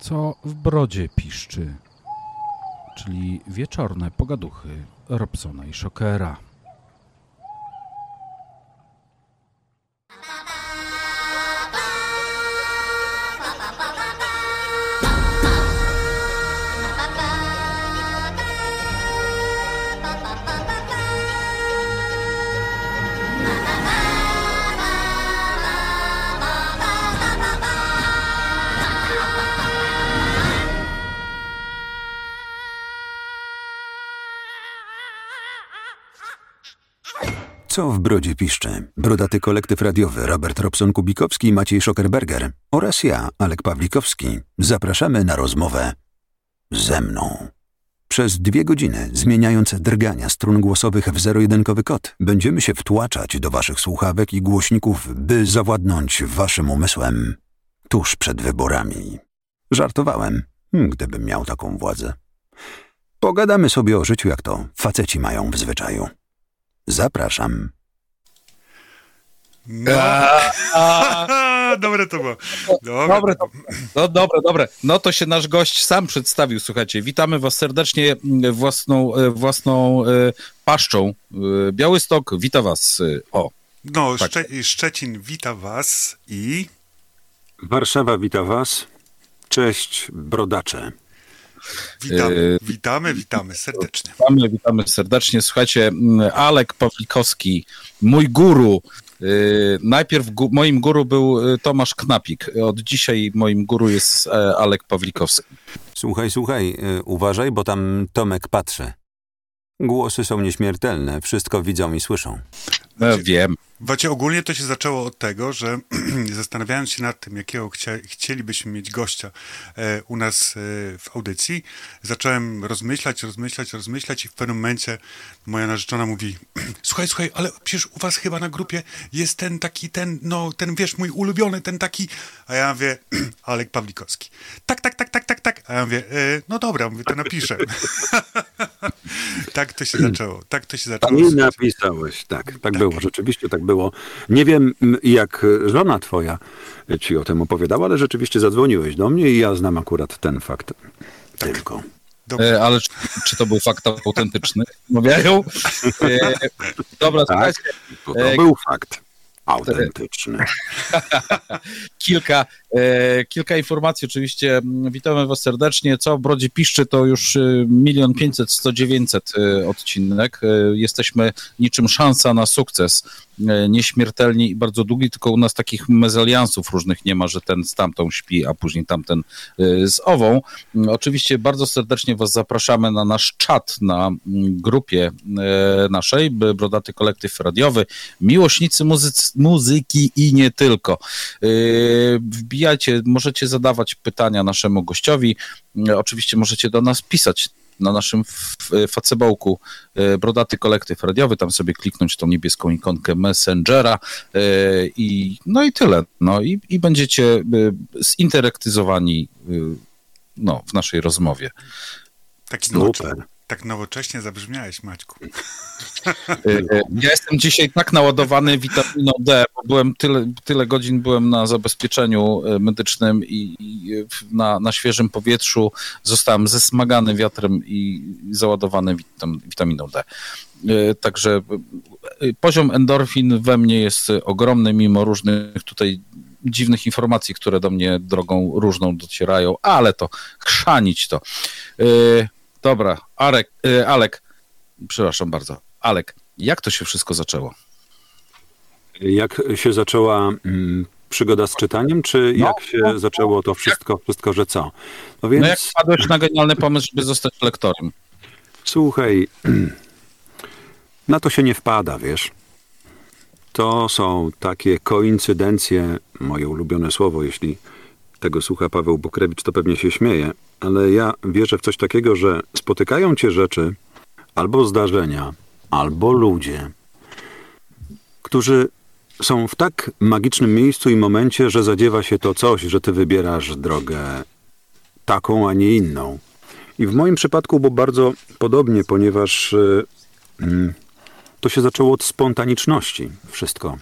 co w brodzie piszczy, czyli wieczorne pogaduchy Robsona i Shockera. Brodzie piszczy? Brodaty kolektyw radiowy Robert Robson-Kubikowski i Maciej Schockerberger oraz ja, Alek Pawlikowski, zapraszamy na rozmowę ze mną. Przez dwie godziny, zmieniając drgania strun głosowych w zero-jedynkowy kod, będziemy się wtłaczać do waszych słuchawek i głośników, by zawładnąć waszym umysłem tuż przed wyborami. Żartowałem, gdybym miał taką władzę. Pogadamy sobie o życiu, jak to faceci mają w zwyczaju. Zapraszam. No. dobre to było. Dobre, Dobre, to, no, dobre, dobre. No to się nasz gość sam przedstawił, słuchajcie. Witamy was serdecznie mm, własną, e, własną e, paszczą. E, Białystok, wita was. O, No, Tak. Szcze- Szczecin wita was i Warszawa wita was. Cześć, brodacze. witamy, witamy, witamy serdecznie. witamy, witamy serdecznie. Słuchajcie, mm, Alek Pawlikowski, mój guru. E, Najpierw gu, moim guru był e, Tomasz Knapik. Od dzisiaj moim guru jest e, Alek Pawlikowski. Słuchaj, słuchaj, uważaj, bo tam Tomek patrzy. Głosy są nieśmiertelne, wszystko widzą i słyszą. E, Wiem. Wacie, ogólnie to się zaczęło od tego, że zastanawiając się nad tym, jakiego chcia, chcielibyśmy mieć gościa e, u nas e, w audycji, zacząłem rozmyślać, rozmyślać, rozmyślać i w pewnym momencie moja narzeczona mówi słuchaj, słuchaj, ale przecież u was chyba na grupie jest ten taki, ten, no, ten wiesz, mój ulubiony, ten taki, a ja mówię, Alek Pawlikowski. Tak, tak, tak, tak, tak, tak. A ja mówię, e, no dobra, mówię, to napiszę. tak to się zaczęło, tak to się zaczęło. I napisałeś, tak, tak, było, rzeczywiście tak było. Nie wiem, jak żona twoja ci o tym opowiadała, ale rzeczywiście zadzwoniłeś do mnie i ja znam akurat ten fakt. Tylko. Dobrze. E, Ale czy, czy to był fakt autentyczny? Mawiają. E, Dobra, Tak, słuchajcie, to, to E, był fakt autentyczny. kilka, kilka informacji oczywiście. Witamy Was serdecznie. Co w Brodzie Piszczy to już e, milion pięćset, sto dziewięćset e, odcinek. E, Jesteśmy niczym szansa na sukces. E, Nieśmiertelni i bardzo długi, tylko u nas takich mezaliansów różnych nie ma, że ten z tamtą śpi, a później tamten e, z ową. Mm, Oczywiście bardzo serdecznie Was zapraszamy na nasz czat na mm, grupie e, naszej, Brodaty Kolektyw Radiowy, miłośnicy muzyki i nie tylko. Yy, Wbijajcie, możecie zadawać pytania naszemu gościowi. Yy, Oczywiście możecie do nas pisać na naszym facebooku yy, Brodaty Kolektyw Radiowy, tam sobie kliknąć tą niebieską ikonkę Messengera yy, i no i tyle. No i, i będziecie yy, zinteraktyzowani no, w naszej rozmowie. Taki Super. Tak nowocześnie zabrzmiałeś, Maćku. Yy, Ja jestem dzisiaj tak naładowany witaminą D, bo byłem tyle, tyle godzin byłem na zabezpieczeniu e, medycznym i, i na, na świeżym powietrzu zostałem zesmagany wiatrem i załadowany witam, witaminą D. Także poziom endorfin we mnie jest ogromny, mimo różnych tutaj dziwnych informacji, które do mnie drogą różną docierają, ale to chrzanić to. Dobra, Arek, e, Alek, przepraszam bardzo, Alek, jak to się wszystko zaczęło? Jak się zaczęła mm, przygoda z czytaniem, czy No, jak się no, zaczęło to wszystko, wszystko, że co? No więc No jak wpadłeś na genialny pomysł, żeby zostać lektorem? Słuchaj, na to się nie wpada, wiesz. To są takie koincydencje, moje ulubione słowo, jeśli tego słucha Paweł Bukrewicz, to pewnie się śmieje, ale ja wierzę w coś takiego, że spotykają cię rzeczy, albo zdarzenia, albo ludzie, którzy są w tak magicznym miejscu i momencie, że zadziewa się to coś, że ty wybierasz drogę taką, a nie inną. I w moim przypadku było bardzo podobnie, ponieważ y, mm, to się zaczęło od spontaniczności wszystko.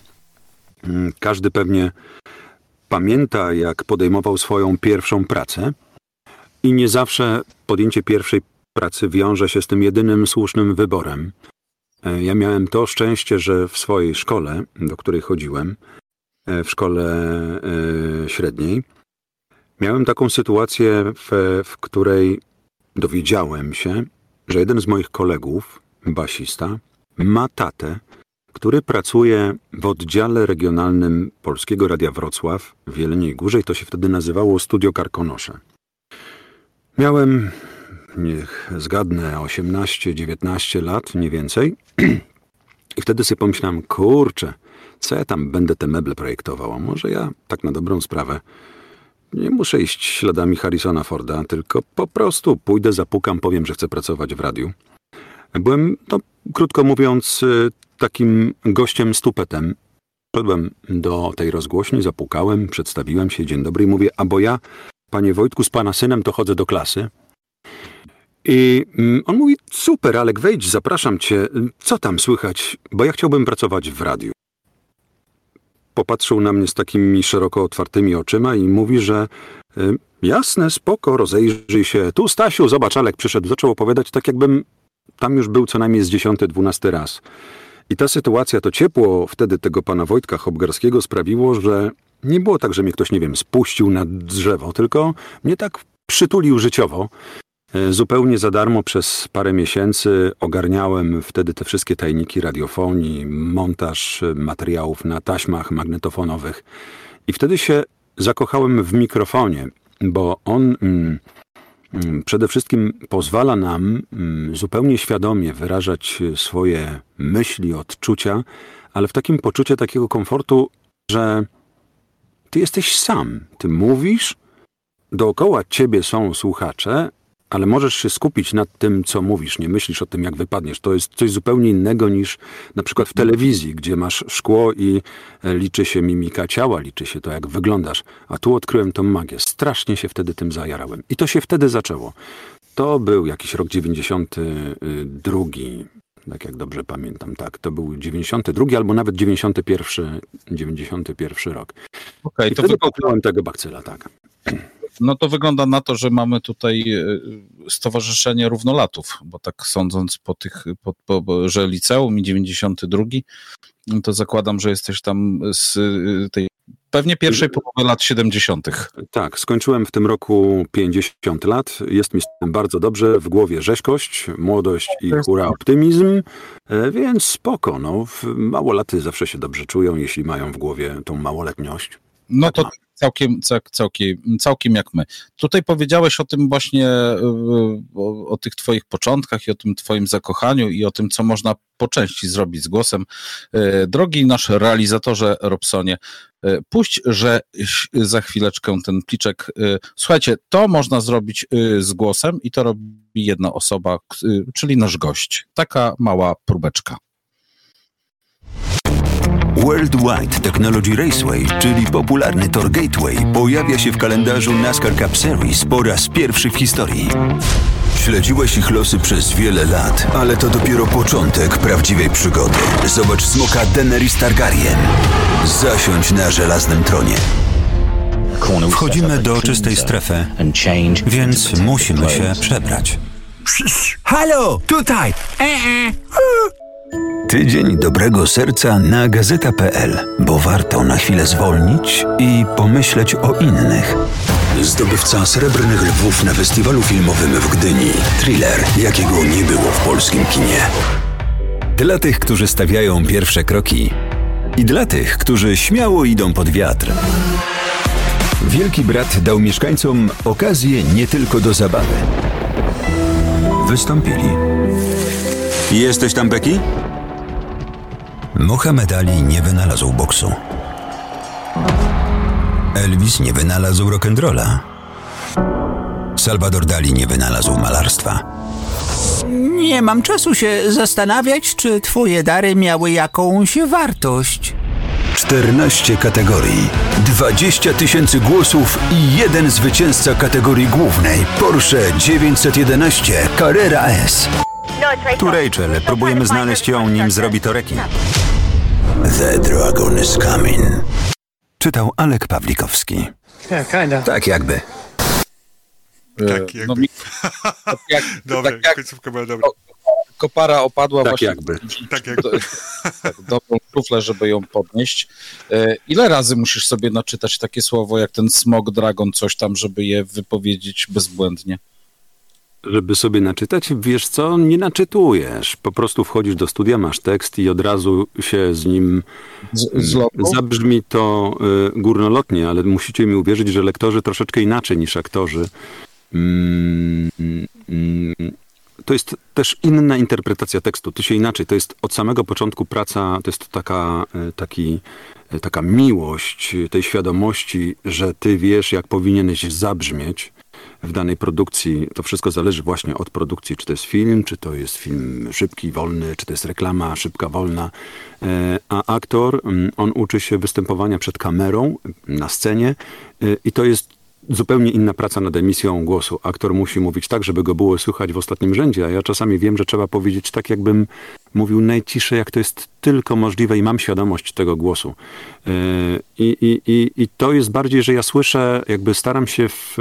Mm, Każdy pewnie pamięta, jak podejmował swoją pierwszą pracę I nie zawsze podjęcie pierwszej pracy wiąże się z tym jedynym słusznym wyborem. E, Ja miałem to szczęście, że w swojej szkole, do której chodziłem, e, w szkole e, średniej, miałem taką sytuację, w, w której dowiedziałem się, że jeden z moich kolegów, basista, ma tatę, który pracuje w oddziale regionalnym Polskiego Radia Wrocław w Jeleniej Górze i to się wtedy nazywało Studio Karkonosze. Miałem, niech zgadnę, 18-19 lat, nie więcej. I wtedy sobie pomyślałem, kurczę, co ja tam będę te meble projektował? A może ja, tak na dobrą sprawę, nie muszę iść śladami Harrisona Forda, tylko po prostu pójdę, zapukam, powiem, że chcę pracować w radiu. Byłem, no, krótko mówiąc, y, takim gościem stupetem. Szedłem do tej rozgłośni, zapukałem, przedstawiłem się, dzień dobry i mówię, a bo ja, panie Wojtku, z pana synem to chodzę do klasy. I mm, on mówi, super, Alek, wejdź, zapraszam cię, co tam słychać, bo ja chciałbym pracować w radiu. Popatrzył na mnie z takimi szeroko otwartymi oczyma i mówi, że y, jasne, spoko, rozejrzyj się. Tu, Stasiu, zobacz, Alek przyszedł, zaczął opowiadać tak, jakbym tam już był co najmniej z dziesiąty, dwunasty raz. I ta sytuacja, to ciepło wtedy tego pana Wojtka Hobgarskiego sprawiło, że nie było tak, że mnie ktoś, nie wiem, spuścił na drzewo, tylko mnie tak przytulił życiowo. E, Zupełnie za darmo przez parę miesięcy ogarniałem wtedy te wszystkie tajniki radiofonii, montaż e, materiałów na taśmach magnetofonowych. I wtedy się zakochałem w mikrofonie, bo on mm, przede wszystkim pozwala nam mm, zupełnie świadomie wyrażać swoje myśli, odczucia, ale w takim poczuciu takiego komfortu, że ty jesteś sam. Ty mówisz, dookoła ciebie są słuchacze, ale możesz się skupić nad tym, co mówisz, nie myślisz o tym, jak wypadniesz. To jest coś zupełnie innego niż na przykład w telewizji, gdzie masz szkło i e, liczy się mimika ciała, liczy się to, jak wyglądasz. A tu odkryłem tą magię. Strasznie się wtedy tym zajarałem. I to się wtedy zaczęło. To był jakiś rok 92, tak jak dobrze pamiętam, tak. To był 92 albo nawet 91, 91 rok. Okej, I to wtedy wygląda, tego bakcyla, tak. No to wygląda na to, że mamy tutaj e, Stowarzyszenie Równolatów, bo tak sądząc po tych, po, po, że liceum i 92, no to zakładam, że jesteś tam z e, tej pewnie pierwszej połowy lat 70. Tak, skończyłem w tym roku 50 lat. Jest mi z tym bardzo dobrze. W głowie rzeźkość, młodość i hura optymizm, e, więc spoko. No, małolaty zawsze się dobrze czują, jeśli mają w głowie tą małoletność. No Tak to mam. całkiem, cał- całkiem, całkiem jak my. Tutaj powiedziałeś o tym właśnie, e, o, o tych twoich początkach i o tym twoim zakochaniu i o tym, co można po części zrobić z głosem. E, Drogi nasz realizatorze Robsonie, e, puść, że za chwileczkę ten pliczek. Słuchajcie, to można zrobić z głosem i to robi jedna osoba, czyli nasz gość. Taka mała próbeczka. Worldwide Technology Raceway, czyli popularny tor Gateway, pojawia się w kalendarzu NASCAR Cup Series po raz pierwszy w historii. Śledziłeś ich losy przez wiele lat, ale to dopiero początek prawdziwej przygody. Zobacz smoka Daenerys Targaryen. Zasiądź na żelaznym tronie. Wchodzimy do czystej strefy, więc musimy się przebrać. Halo, tutaj! Tydzień dobrego serca na gazeta.pl, bo warto na chwilę zwolnić i pomyśleć o innych. Zdobywca srebrnych lwów na festiwalu filmowym w Gdyni. Thriller, jakiego nie było w polskim kinie. Dla tych, którzy stawiają pierwsze kroki i dla tych, którzy śmiało idą pod wiatr. Wielki Brat dał mieszkańcom okazję nie tylko do zabawy. Wystąpili Jesteś tam, Becky? Mohamed Ali nie wynalazł boksu. Elvis nie wynalazł rock'n'rolla. Salvador Dali nie wynalazł malarstwa. Nie mam czasu się zastanawiać, czy twoje dary miały jakąś wartość. 14 kategorii, 20 tysięcy głosów i jeden zwycięzca kategorii głównej Porsche 911 Carrera S. Tu Rachel. Próbujemy znaleźć ją, nim zrobi to rekin. The Dragon is coming. Czytał Alek Pawlikowski. Tak jakby. E, Tak, jakby. no, mi, tak jak, Dobra, tak jak końcówka była dobra. kopara opadła Tak właśnie jakby. Tak jakby. tak, dobrą szuflę, żeby ją podnieść. E, Ile razy musisz sobie naczytać takie słowo jak ten smog dragon, coś tam, żeby je wypowiedzieć bezbłędnie? Żeby sobie naczytać, wiesz co, nie naczytujesz. Po prostu wchodzisz do studia, masz tekst i od razu się z nim Z, z? Zabrzmi to y, górnolotnie, ale musicie mi uwierzyć, że lektorzy troszeczkę inaczej niż aktorzy. Mm, mm, to jest też inna interpretacja tekstu. To się inaczej. To jest od samego początku praca, to jest taka, y, taki, y, taka miłość tej świadomości, że ty wiesz, jak powinieneś zabrzmieć w danej produkcji. To wszystko zależy właśnie od produkcji, czy to jest film, czy to jest film szybki, wolny, czy to jest reklama szybka, wolna. E, A aktor, mm, on uczy się występowania przed kamerą, na scenie e, i to jest zupełnie inna praca nad emisją głosu. Aktor musi mówić tak, żeby go było słychać w ostatnim rzędzie, a ja czasami wiem, że trzeba powiedzieć tak, jakbym mówił najciszej, jak to jest tylko możliwe i mam świadomość tego głosu. E, I, i, i, i to jest bardziej, że ja słyszę, jakby staram się w,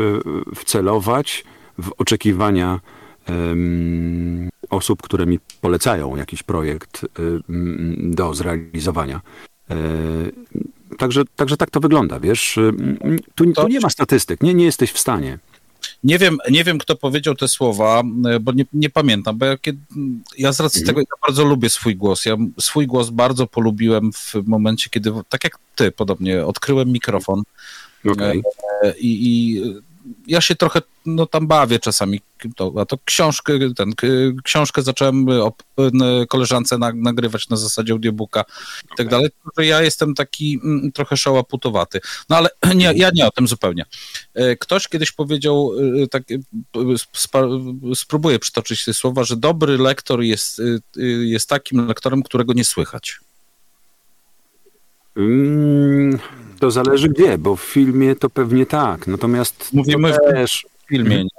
wcelować w oczekiwania em, osób, które mi polecają jakiś projekt em, do zrealizowania. E, Także, także tak to wygląda, wiesz. Tu, tu nie ma statystyk, nie, nie jesteś w stanie. Nie wiem, nie wiem, kto powiedział te słowa, e, bo nie, nie pamiętam, bo ja, kiedy, ja z racji tego ja bardzo lubię swój głos. Ja swój głos bardzo polubiłem w momencie, kiedy, tak jak ty podobnie, odkryłem mikrofon Okej. e, i, i ja się trochę no, tam bawię czasami. To, a to książkę, ten, książkę zacząłem o, n- koleżance na, nagrywać na zasadzie audiobooka i tak dalej. Ja jestem taki mm, trochę szałaputawaty. No ale nie, ja nie o tym zupełnie. E, Ktoś kiedyś powiedział, e, tak, e, spa- spróbuję przytoczyć te słowa, że dobry lektor jest, jest takim lektorem, którego nie słychać. Mm, To zależy gdzie, bo w filmie to pewnie tak. Natomiast Mówimy też, W filmie, nie?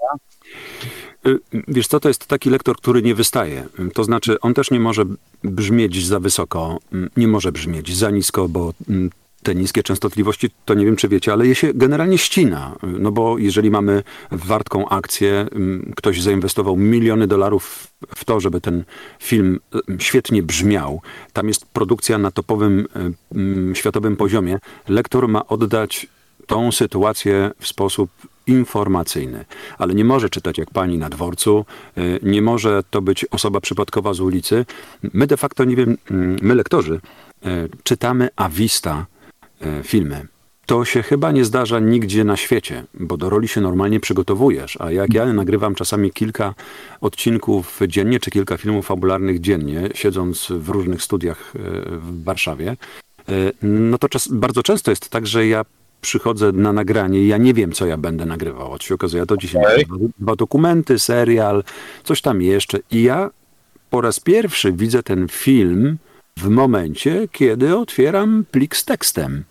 Y, Wiesz co, to jest taki lektor, który nie wystaje. To znaczy, on też nie może brzmieć za wysoko, y, nie może brzmieć za nisko, bo y, te niskie częstotliwości, to nie wiem czy wiecie, ale je się generalnie ścina. No bo jeżeli mamy wartką akcję, y, ktoś zainwestował miliony dolarów w to, żeby ten film y, świetnie brzmiał. Tam jest produkcja na topowym y, y, światowym poziomie. Lektor ma oddać tą sytuację w sposób informacyjny, ale nie może czytać jak pani na dworcu, y, nie może to być osoba przypadkowa z ulicy. My de facto, nie wiem, mm, my lektorzy y, czytamy a vista y, filmy. To się chyba nie zdarza nigdzie na świecie, bo do roli się normalnie przygotowujesz, a jak ja nagrywam czasami kilka odcinków dziennie, czy kilka filmów fabularnych dziennie, siedząc w różnych studiach y, w Warszawie, y, no to czas, bardzo często jest tak, że ja przychodzę na nagranie i ja nie wiem, co ja będę nagrywał. To się okazuje, ja to dzisiaj dwa, dwa dokumenty, serial, coś tam jeszcze. I ja po raz pierwszy widzę ten film w momencie, kiedy otwieram plik z tekstem.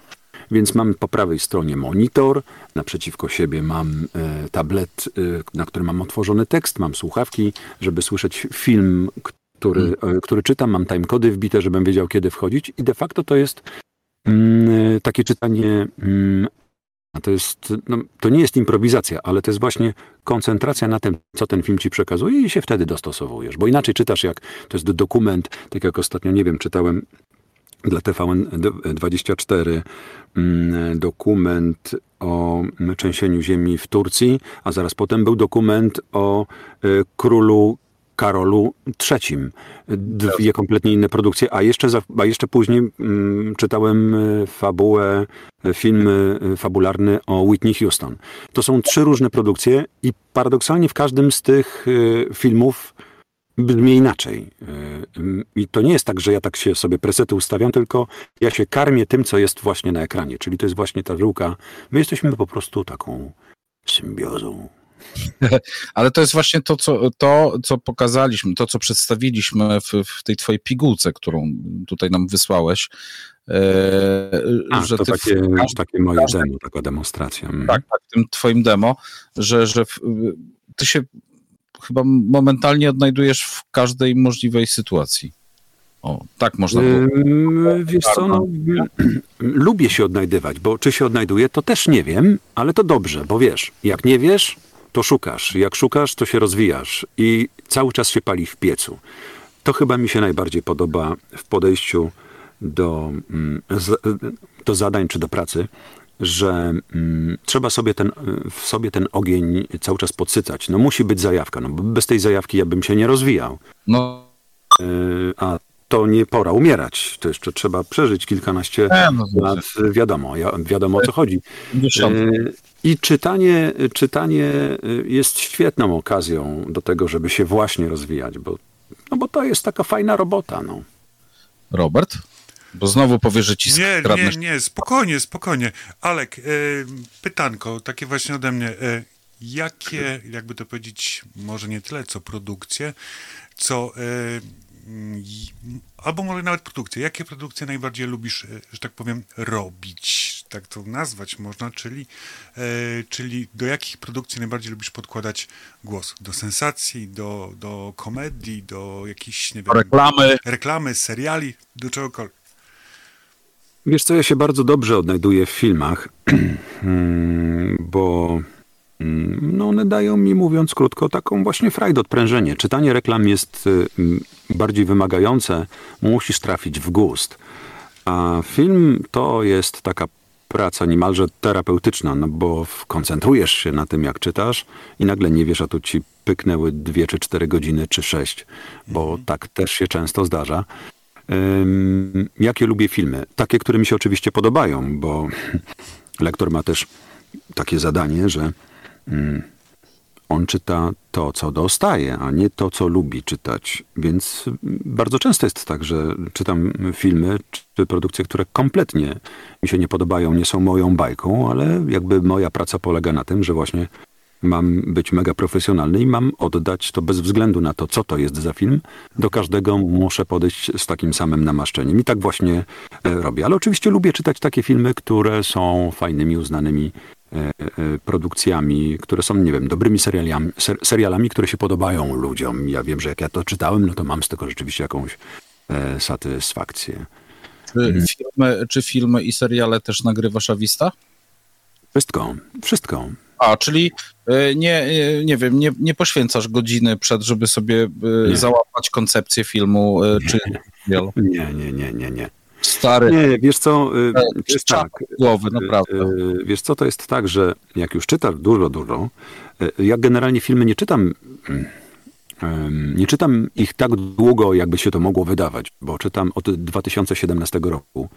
Więc mam po prawej stronie monitor, naprzeciwko siebie mam e, tablet, e, na którym mam otworzony tekst, mam słuchawki, żeby słyszeć film, który, e, który czytam, mam timecody wbite, żebym wiedział, kiedy wchodzić i de facto to jest mm, takie czytanie mm, to jest, no, to nie jest improwizacja, ale to jest właśnie koncentracja na tym, co ten film ci przekazuje i się wtedy dostosowujesz. Bo inaczej czytasz, jak to jest dokument, tak jak ostatnio, nie wiem, czytałem dla TVN24 mm, dokument o trzęsieniu ziemi w Turcji, a zaraz potem był dokument o y, królu Karolu III. Dwie kompletnie inne produkcje, a jeszcze, za, a jeszcze później mm, czytałem y, fabułę, y, film y, fabularny o Whitney Houston. To są trzy różne produkcje i paradoksalnie w każdym z tych filmów brzmi inaczej. I to nie jest tak, że ja tak się sobie presety ustawiam, tylko ja się karmię tym, co jest właśnie na ekranie. Czyli to jest właśnie ta żyłka. My jesteśmy po prostu taką symbiozą. Ale to jest właśnie to, co, to, co pokazaliśmy, to, co przedstawiliśmy w, w tej twojej pigułce, którą tutaj nam wysłałeś. E, A, że to ty w takie, każdym- takie moje demo, taka demonstracja. Mhm. tak, tak, w tym twoim demo, że, że w, ty się chyba momentalnie odnajdujesz w każdej możliwej sytuacji. O, tak można było. Wiesz co, no, lubię się odnajdywać, bo czy się odnajduję, to też nie wiem, ale to dobrze, bo wiesz, jak nie wiesz, to szukasz. Jak szukasz, to się rozwijasz i cały czas się pali w piecu. To chyba mi się najbardziej podoba w podejściu do, mm, do zadań czy do pracy, że mm, trzeba sobie ten, w sobie ten ogień cały czas podsycać. No musi być zajawka, no bo bez tej zajawki ja bym się nie rozwijał. No, Yy, a to nie pora umierać. To jeszcze trzeba przeżyć kilkanaście E, no, lat. Wiadomo, ja, wiadomo o co chodzi. 50. Yy, I czytanie, czytanie yy, jest świetną okazją do tego, żeby się właśnie rozwijać, bo, no bo to jest taka fajna robota. No. Robert? Bo znowu powie, że ci Nie, nie, nie, spokojnie, spokojnie. Alek, e, pytanko, takie właśnie ode mnie. E, jakie, jakby to powiedzieć, może nie tyle co produkcje, co e, mm, albo może nawet produkcje. Jakie produkcje najbardziej lubisz, e, że tak powiem, robić? Tak to nazwać można, czyli, e, czyli do jakich produkcji najbardziej lubisz podkładać głos? Do sensacji, do, do komedii, do jakichś, nie wiem, Reklamy. reklamy, seriali, do czegokolwiek. Wiesz co, ja się bardzo dobrze odnajduję w filmach, bo mm, no one dają mi, mówiąc krótko, taką właśnie frajdę, odprężenie. Czytanie reklam jest y, mm, bardziej wymagające, musisz trafić w gust. A film to jest taka praca niemalże terapeutyczna, no bo koncentrujesz się na tym, jak czytasz i nagle nie wiesz, a tu ci pyknęły dwie czy cztery godziny, czy sześć, bo tak też się często zdarza. Ym, jakie lubię filmy? Takie, które mi się oczywiście podobają, bo lektor ma też takie zadanie, że mm, on czyta to, co dostaje, a nie to, co lubi czytać. Więc bardzo często jest tak, że czytam filmy czy produkcje, które kompletnie mi się nie podobają, nie są moją bajką, ale jakby moja praca polega na tym, że właśnie mam być mega profesjonalny i mam oddać to bez względu na to, co to jest za film. Do każdego muszę podejść z takim samym namaszczeniem. I tak właśnie e, robię. Ale oczywiście lubię czytać takie filmy, które są fajnymi, uznanymi produkcjami, które są, nie wiem, dobrymi serialami, ser, serialami, które się podobają ludziom. Ja wiem, że jak ja to czytałem, no to mam z tego rzeczywiście jakąś e, satysfakcję. Czy filmy, czy filmy i seriale też nagrywasz awista? Wszystko, wszystko. A, czyli e, nie, e, nie wiem, nie, nie poświęcasz godziny przed, żeby sobie e, Nie. załapać koncepcję filmu, e, czy serialu. Nie, nie, nie, nie, nie. Stary, Nie, wiesz co, y, E, to jest tak. głowy, naprawdę. y, Wiesz co, to jest tak, że jak już czytasz dużo, dużo, y, ja generalnie filmy nie czytam, mm, nie czytam ich tak długo, jakby się to mogło wydawać, bo czytam od 2017 roku.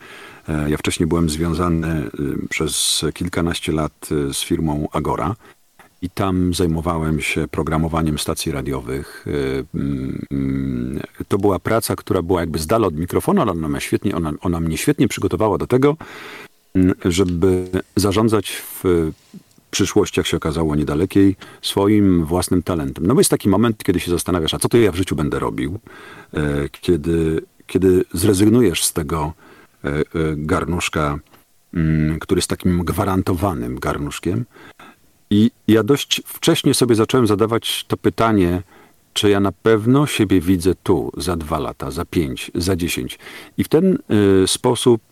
E, Ja wcześniej byłem związany y, przez kilkanaście lat y, z firmą Agora. I tam zajmowałem się programowaniem stacji radiowych. Y, mm, To była praca, która była jakby z dala od mikrofonu, ale ona, świetnie, ona, ona mnie świetnie przygotowała do tego, mm, żeby zarządzać w przyszłości, jak się okazało, niedalekiej, swoim własnym talentem. No bo jest taki moment, kiedy się zastanawiasz, a co to ja w życiu będę robił, E, kiedy, kiedy zrezygnujesz z tego e, garnuszka, mm, który jest takim gwarantowanym garnuszkiem, i ja dość wcześnie sobie zacząłem zadawać to pytanie, czy ja na pewno siebie widzę tu za dwa lata, za pięć, za dziesięć. I w ten y, sposób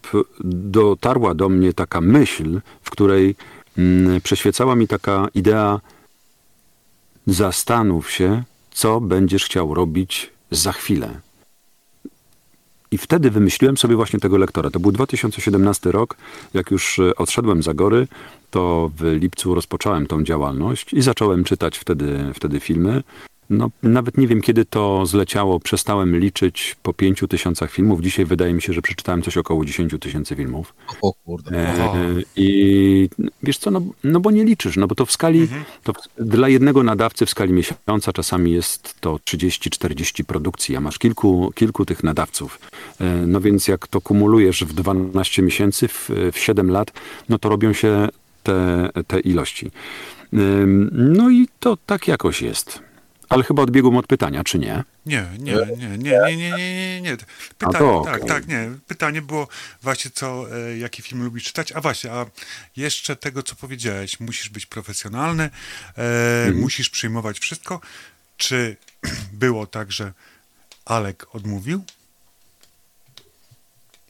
dotarła do mnie taka myśl, w której mm, przeświecała mi taka idea: zastanów się, co będziesz chciał robić za chwilę. I wtedy wymyśliłem sobie właśnie tego lektora. To był 2017 rok. Jak już e, odszedłem za gory, to w lipcu rozpocząłem tą działalność i zacząłem czytać wtedy, wtedy filmy. No, nawet nie wiem, kiedy to zleciało. Przestałem liczyć po pięciu tysiącach filmów. Dzisiaj wydaje mi się, że przeczytałem coś około 10 tysięcy filmów. o kurde. E, I wiesz co, no, no bo nie liczysz, no bo to w skali, to w, dla jednego nadawcy w skali miesiąca czasami jest to 30-40 produkcji, a masz kilku, kilku tych nadawców. E, No więc jak to kumulujesz w 12 miesięcy, w, w 7 lat, no to robią się te, te ilości. Ym, No i to tak jakoś jest. Ale chyba odbiegłem od pytania, czy nie? Nie, nie, e? nie, nie, nie, nie, nie, nie. Pytanie, to, okay. tak, tak, nie. Pytanie było właśnie co, e, jaki film lubisz czytać, a właśnie, a jeszcze tego, co powiedziałeś, musisz być profesjonalny, e, mhm. musisz przyjmować wszystko. Czy było tak, że Alek odmówił?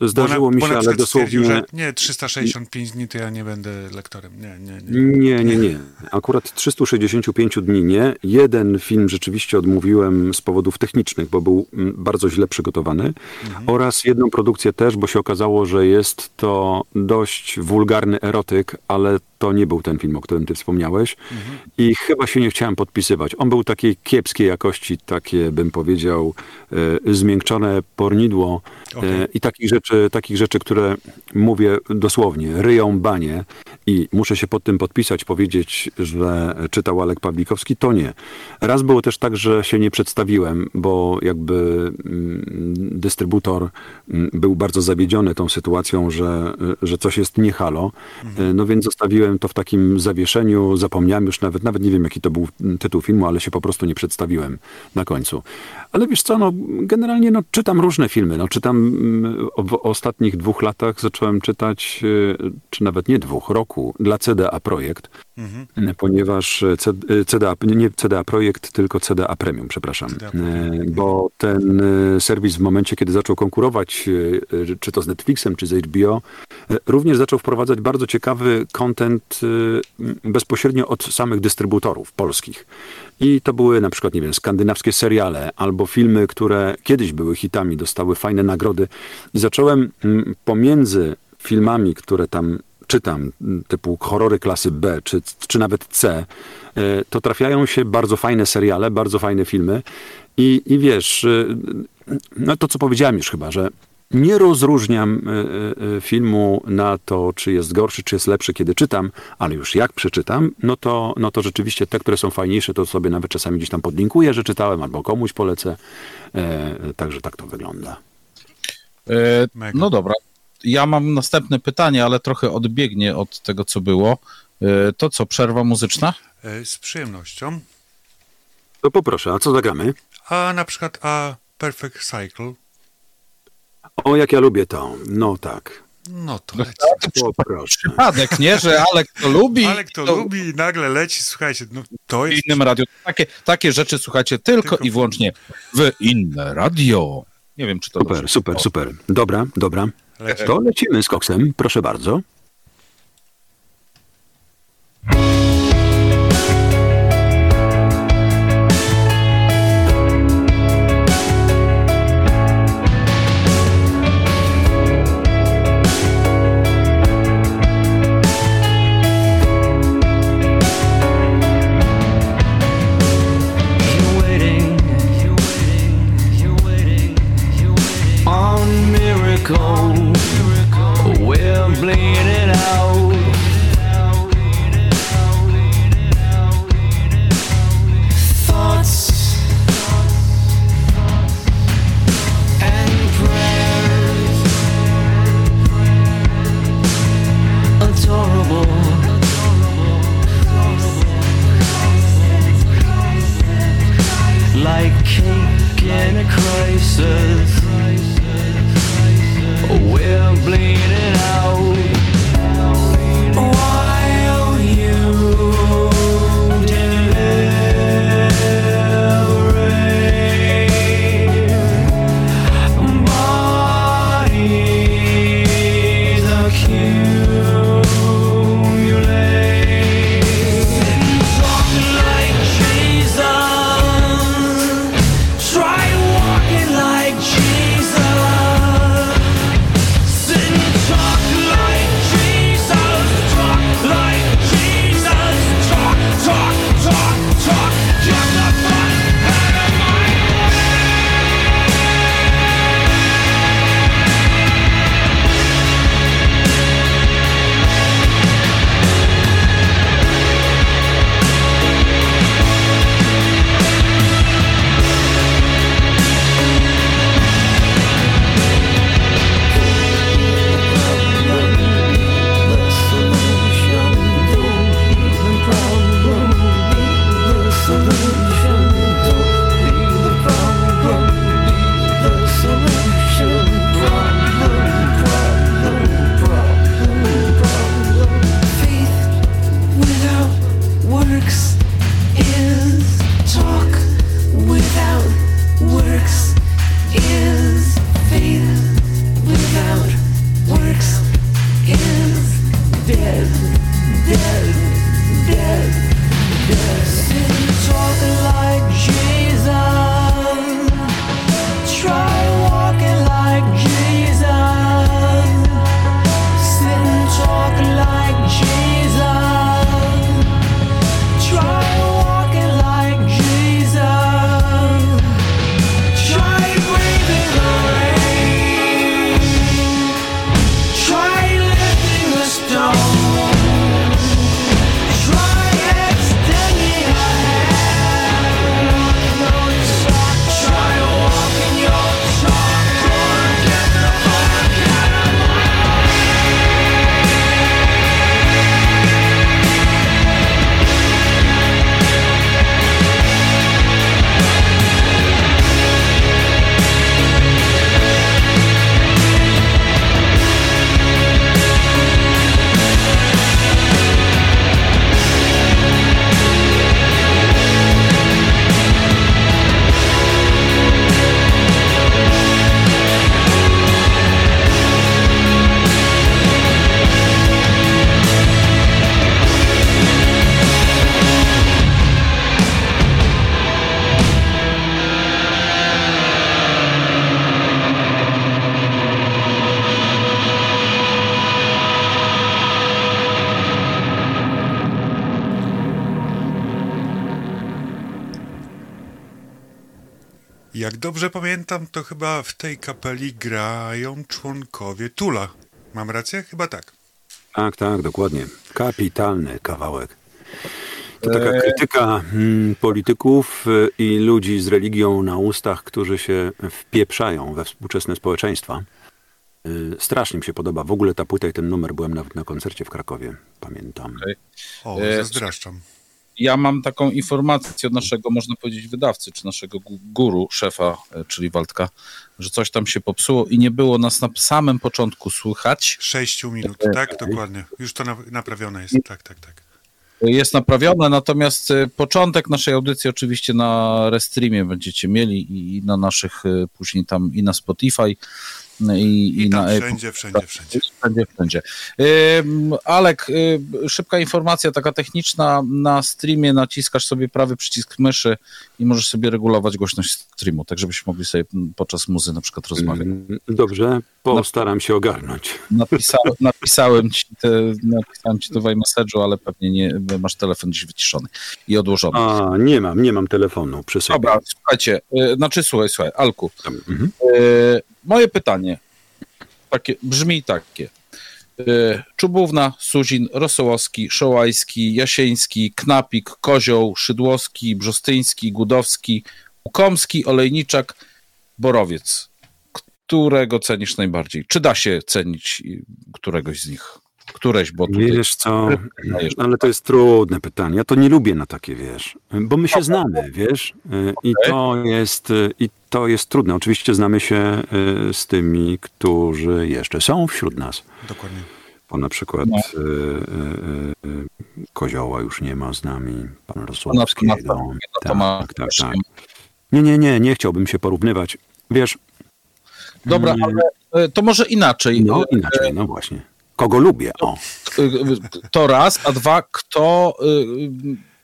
Zdarzyło mi się, ale dosłownie... że nie, 365 dni to ja nie będę lektorem. Nie, nie, nie. Nie, nie. Akurat 365 dni nie. Jeden film rzeczywiście odmówiłem z powodów technicznych, bo był mm, bardzo źle przygotowany. Oraz jedną produkcję też, bo się okazało, że jest to dość wulgarny erotyk, ale to nie był ten film, o którym ty wspomniałeś. I chyba się nie chciałem podpisywać. On był takiej kiepskiej jakości, takie bym powiedział, e, zmiękczone pornidło e, Okej. i takich rzeczy, takich rzeczy, które mówię dosłownie, ryją banie i muszę się pod tym podpisać, powiedzieć, że czytał Alek Pawlikowski, to nie. Raz było też tak, że się nie przedstawiłem, bo jakby mm, dystrybutor mm, był bardzo zawiedziony tą sytuacją, że, że coś jest nie halo. No więc zostawiłem to w takim zawieszeniu, zapomniałem już nawet, nawet nie wiem jaki to był tytuł filmu, ale się po prostu nie przedstawiłem na końcu. Ale wiesz co, no generalnie no, czytam różne filmy. No, czytam mm, w ostatnich dwóch latach zacząłem czytać, y, czy nawet nie dwóch, roku, dla CDA Projekt, Mhm. ponieważ y, CDA, nie CDA Projekt, tylko CDA Premium, przepraszam. CDA Premium. Y, Bo ten serwis w momencie, kiedy zaczął konkurować, czy to z Netflixem, czy z HBO, również zaczął wprowadzać bardzo ciekawy content bezpośrednio od samych dystrybutorów polskich. I to były na przykład, nie wiem, skandynawskie seriale albo filmy, które kiedyś były hitami, dostały fajne nagrody. I zacząłem pomiędzy filmami, które tam czytam, m, typu horrory klasy B, czy, czy nawet C, y, to trafiają się bardzo fajne seriale, bardzo fajne filmy. I, i wiesz, y, no to co powiedziałem już chyba, że nie rozróżniam y, y, filmu na to, czy jest gorszy, czy jest lepszy, kiedy czytam, ale już jak przeczytam, no to, no to rzeczywiście te, które są fajniejsze, to sobie nawet czasami gdzieś tam podlinkuję, że czytałem, albo komuś polecę. E, także tak to wygląda. E, no dobra. Ja mam następne pytanie, ale trochę odbiegnie od tego, co było. E, to co, przerwa muzyczna? E, Z przyjemnością. To poproszę, a co zagramy? A na przykład A Perfect Cycle. O, jak ja lubię to. No tak. No to No, leci. Poproszę. Przypadek, nie? Że Alek to lubi. Ale kto to lubi i nagle leci, słuchajcie, no to w jest... innym radio. Takie, takie rzeczy słuchajcie tylko, Tylko i wyłącznie w inne radio. Nie wiem, czy to Super, dobrze. super, super. Dobra, dobra. Leci. To lecimy z koksem, proszę bardzo. Jak dobrze pamiętam, to chyba w tej kapeli grają członkowie Tula. Mam rację? Chyba tak. Tak, tak, dokładnie. Kapitalny kawałek. To taka krytyka mm, polityków y, i ludzi z religią na ustach, którzy się wpieprzają we współczesne społeczeństwa. Y, Strasznie mi się podoba. W ogóle ta płyta i ten numer byłem nawet na koncercie w Krakowie, pamiętam. O, E, zazdraszczam. Ja mam taką informację od naszego, można powiedzieć, wydawcy, czy naszego gu- guru, szefa, e, czyli Waldka, że coś tam się popsuło i nie było nas na samym początku słychać. Sześciu minut, tak? Dokładnie. Już to na, naprawione jest. Tak, tak, tak. Jest naprawione, natomiast e, początek naszej audycji oczywiście na Restreamie będziecie mieli i na naszych e, później tam i na Spotify i, I, i tam na wszędzie, wszędzie, wszędzie. Wszędzie, wszędzie. Ym, Alek, y, szybka informacja taka techniczna. Na streamie naciskasz sobie prawy przycisk myszy i możesz sobie regulować głośność streamu, tak żebyśmy mogli sobie podczas muzy na przykład rozmawiać. Dobrze, postaram się ogarnąć. Napisa, napisałem, ci te, napisałem ci to w iMessage'u, ale pewnie nie, masz telefon gdzieś wyciszony i odłożony. A, nie mam, nie mam telefonu przy sobie. Dobra, słuchajcie, y, znaczy słuchaj, słuchaj, Alku, Mhm. y, moje pytanie takie, brzmi takie. Y, Czubówna, Suzin, Rosołowski, Szołajski, Jasieński, Knapik, Kozioł, Szydłowski, Brzostyński, Gudowski, Łukomski, Olejniczak, Borowiec. Którego cenisz najbardziej? Czy da się cenić y, któregoś z nich? Któreś, bo tutaj... Wiesz co, ale to jest trudne pytanie. Ja to nie lubię na takie, wiesz, bo my się znamy, wiesz, i to jest, y, i to jest trudne. Oczywiście znamy się y, z tymi, którzy jeszcze są wśród nas. Dokładnie. Bo na przykład No. y, y, y, Kozioła już nie ma z nami, pan Toma- Tak, tak, tak. Nie, nie, nie, nie chciałbym się porównywać. Wiesz, Dobra, ale y, to może inaczej. no Y, inaczej, no właśnie. Kogo lubię, o. y, To raz, a dwa, kto,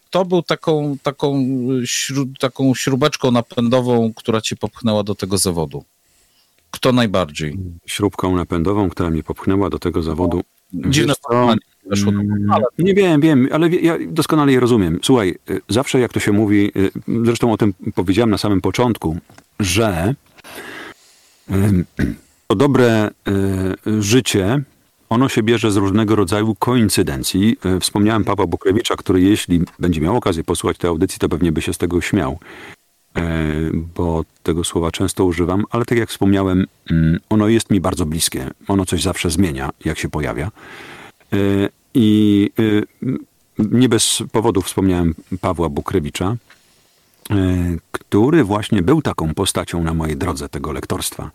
kto był taką, taką, taką śrubeczką napędową, która cię popchnęła do tego zawodu? Kto najbardziej? Śrubką napędową, która mnie popchnęła do tego zawodu. Dziwne Wiesz co? porównanie Mm, Nie wiem, wiem, ale ja doskonale je rozumiem. Słuchaj, zawsze jak to się mówi, zresztą o tym powiedziałem na samym początku, że to dobre y, życie, ono się bierze z różnego rodzaju koincydencji. Y, Wspomniałem Pawła Bukrewicza, który jeśli będzie miał okazję posłuchać tej audycji, to pewnie by się z tego śmiał, e, bo tego słowa często używam, ale tak jak wspomniałem, mm, ono jest mi bardzo bliskie. Ono coś zawsze zmienia, jak się pojawia. E, I nie bez powodu wspomniałem Pawła Bukrewicza, e, który właśnie był taką postacią na mojej drodze tego lektorstwa.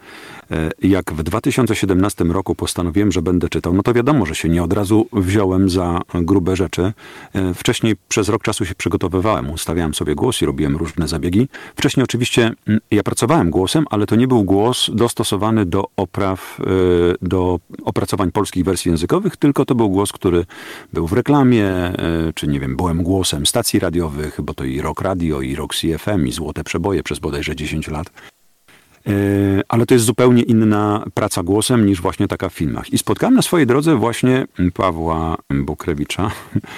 E, Jak w 2017 roku postanowiłem, że będę czytał, no to wiadomo, że się nie od razu wziąłem za grube rzeczy. E, Wcześniej przez rok czasu się przygotowywałem, ustawiałem sobie głos i robiłem różne zabiegi. Wcześniej oczywiście mm, ja pracowałem głosem, ale to nie był głos dostosowany do opraw, e, do opracowań polskich wersji językowych, tylko to był głos, który był w reklamie, e, czy nie wiem, byłem głosem stacji radiowych, bo to i Rock Radio, i Rock CFM, i Złote Przeboje przez bodajże 10 lat. E, Ale to jest zupełnie inna praca głosem niż właśnie taka w filmach. I spotkałem na swojej drodze właśnie Pawła Bukrewicza,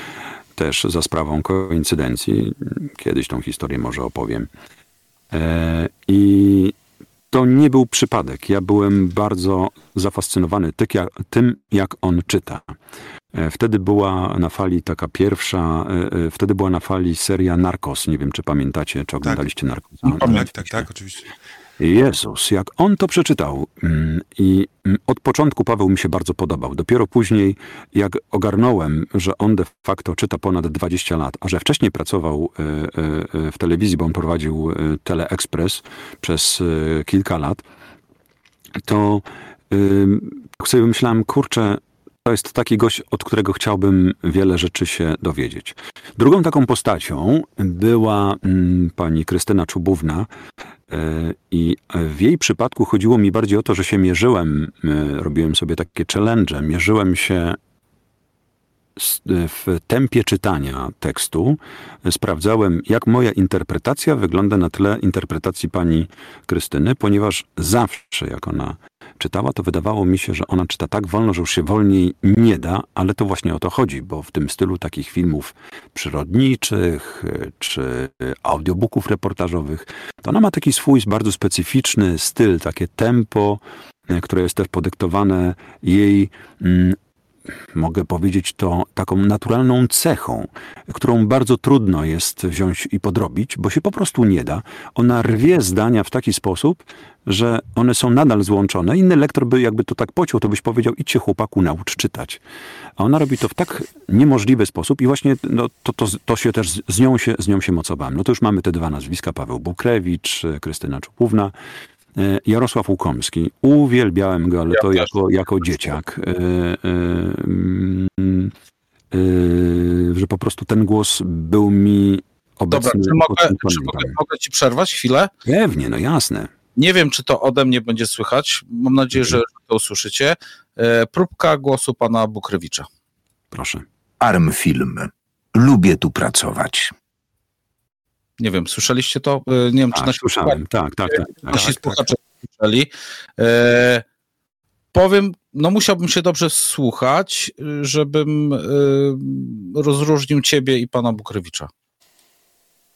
też za sprawą koincydencji. Kiedyś tą historię może opowiem. E, I to nie był przypadek. Ja byłem bardzo zafascynowany tym, jak on czyta. E, Wtedy była na fali taka pierwsza, e, e, wtedy była na fali seria Narcos. Nie wiem, czy pamiętacie, czy oglądaliście Narcosa. Tak, tak, tak, oczywiście. Jezus, jak on to przeczytał. mm, I mm, od początku Paweł mi się bardzo podobał. Dopiero później, jak ogarnąłem, że on de facto czyta ponad 20 lat, a że wcześniej pracował w telewizji, bo on prowadził Teleexpress przez kilka lat, to tak sobie myślałem, kurczę, to jest taki gość, od którego chciałbym wiele rzeczy się dowiedzieć. Drugą taką postacią była mm, pani Krystyna Czubówna e, i w jej przypadku chodziło mi bardziej o to, że się mierzyłem, e, robiłem sobie takie challenge, mierzyłem się s- w tempie czytania tekstu, sprawdzałem, jak moja interpretacja wygląda na tle interpretacji pani Krystyny, ponieważ zawsze, jak ona czytała, to wydawało mi się, że ona czyta tak wolno, że już się wolniej nie da, ale to właśnie o to chodzi, bo w tym stylu takich filmów przyrodniczych y, czy audiobooków reportażowych, to ona ma taki swój bardzo specyficzny styl, takie tempo, y, które jest też podyktowane jej mm, mogę powiedzieć to taką naturalną cechą, którą bardzo trudno jest wziąć i podrobić, bo się po prostu nie da. Ona rwie zdania w taki sposób, że one są nadal złączone. Inny lektor by jakby to tak pociął, to byś powiedział, idźcie chłopaku, naucz czytać. A ona robi to w tak niemożliwy sposób i właśnie no, to, to, to się też z- nią się, z nią się mocowałem. No to już mamy te dwa nazwiska, Paweł Bukrewicz, Krystyna Czupówna, Jarosław Łukomski. Uwielbiałem go, ale Ja to też. jako, jako dzieciak. E, e, mm, e, że po prostu ten głos był mi obecny. Dobra, czy mogę, czy mogę, mogę ci przerwać chwilę? Pewnie, no jasne. Nie wiem, czy to ode mnie będzie słychać. Mam nadzieję, że to usłyszycie. E, próbka głosu pana Bukrewicza. Proszę. Armfilm. Lubię tu pracować. Nie wiem, słyszeliście to? E, nie wiem, czy Tak, nasi, słyszałem. Tak, tak, tak. tak. nasi słuchacze słyszeli. E, powiem, no musiałbym się dobrze słuchać, y, żebym rozróżnił ciebie i pana Bukrewicza.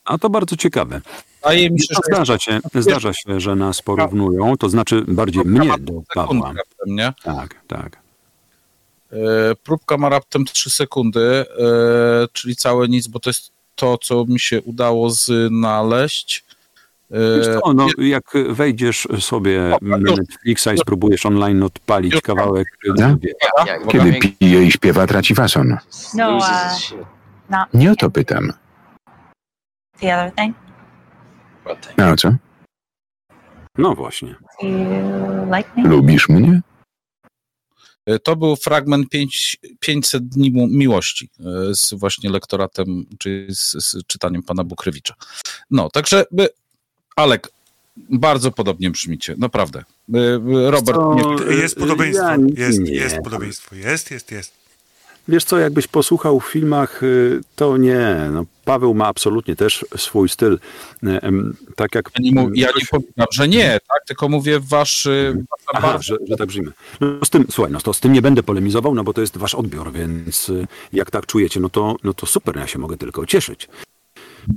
A to bardzo ciekawe. Wydaje mi się, że zdarza, się, zdarza się, że nas porównują, to znaczy bardziej mnie do Pawła. raptem, nie? Tak, tak. Próbka ma raptem 3 sekundy, czyli całe nic, bo to jest to, co mi się udało znaleźć. E, Wiesz co, no, jak wejdziesz sobie na. Netflixa i spróbujesz online odpalić kawałek, wie- Kiedy pije i śpiewa, traci fason. No, uh, not Nie o to pytam. the other thing. A o co? no właśnie. Me? Lubisz mnie? E, To był fragment 5, 500 dni miłości e, z właśnie lektoratem, czy z, z czytaniem pana Bukrewicza. No, także e, Alek, bardzo podobnie brzmicie, naprawdę. Robert, Co? nie, Jest podobieństwo, Ja jest, nie. jest podobieństwo, jest, jest, jest. Wiesz co, jakbyś posłuchał w filmach, to nie. No, Paweł ma absolutnie też swój styl. Em, Tak jak... ja nie, mów, ja nie powiedziałem, że nie, tak, tylko mówię wasz, e, wasza Aha, że, że tak brzmi. No z tym, słuchaj, no to z tym nie będę polemizował, no bo to jest wasz odbiór, więc y, jak tak czujecie, no to, no to super, ja się mogę tylko cieszyć,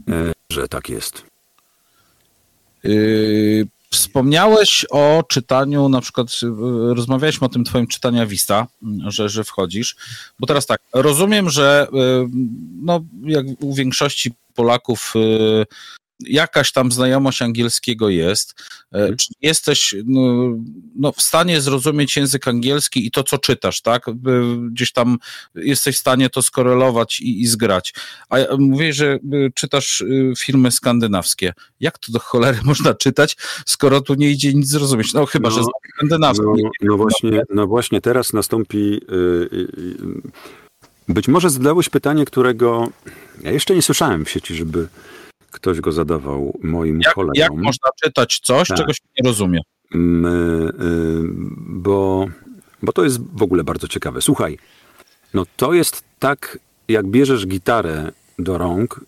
e, że tak jest. Yy, Wspomniałeś o czytaniu, na przykład yy, rozmawialiśmy o tym twoim czytania Vista, że, że wchodzisz, bo teraz tak, rozumiem, że yy, no, jak u większości Polaków yy, jakaś tam znajomość angielskiego jest. Yy, Czy jesteś no, no, w stanie zrozumieć język angielski i to, co czytasz, tak? Yy, Gdzieś tam jesteś w stanie to skorelować i, i zgrać. A ja- mówię, że yy, czytasz filmy skandynawskie. Jak to do cholery można czytać, skoro tu nie idzie nic zrozumieć? No chyba, No, że skandynawski. No, no, właśnie, no właśnie teraz nastąpi. być może zadałeś pytanie, którego ja jeszcze nie słyszałem w sieci, żeby ktoś go zadawał moim Jak, kolegom. jak można czytać coś, Tak. czego się nie rozumie? Mm, y, y, bo, bo to jest w ogóle bardzo ciekawe. Słuchaj, no to jest tak, jak bierzesz gitarę do rąk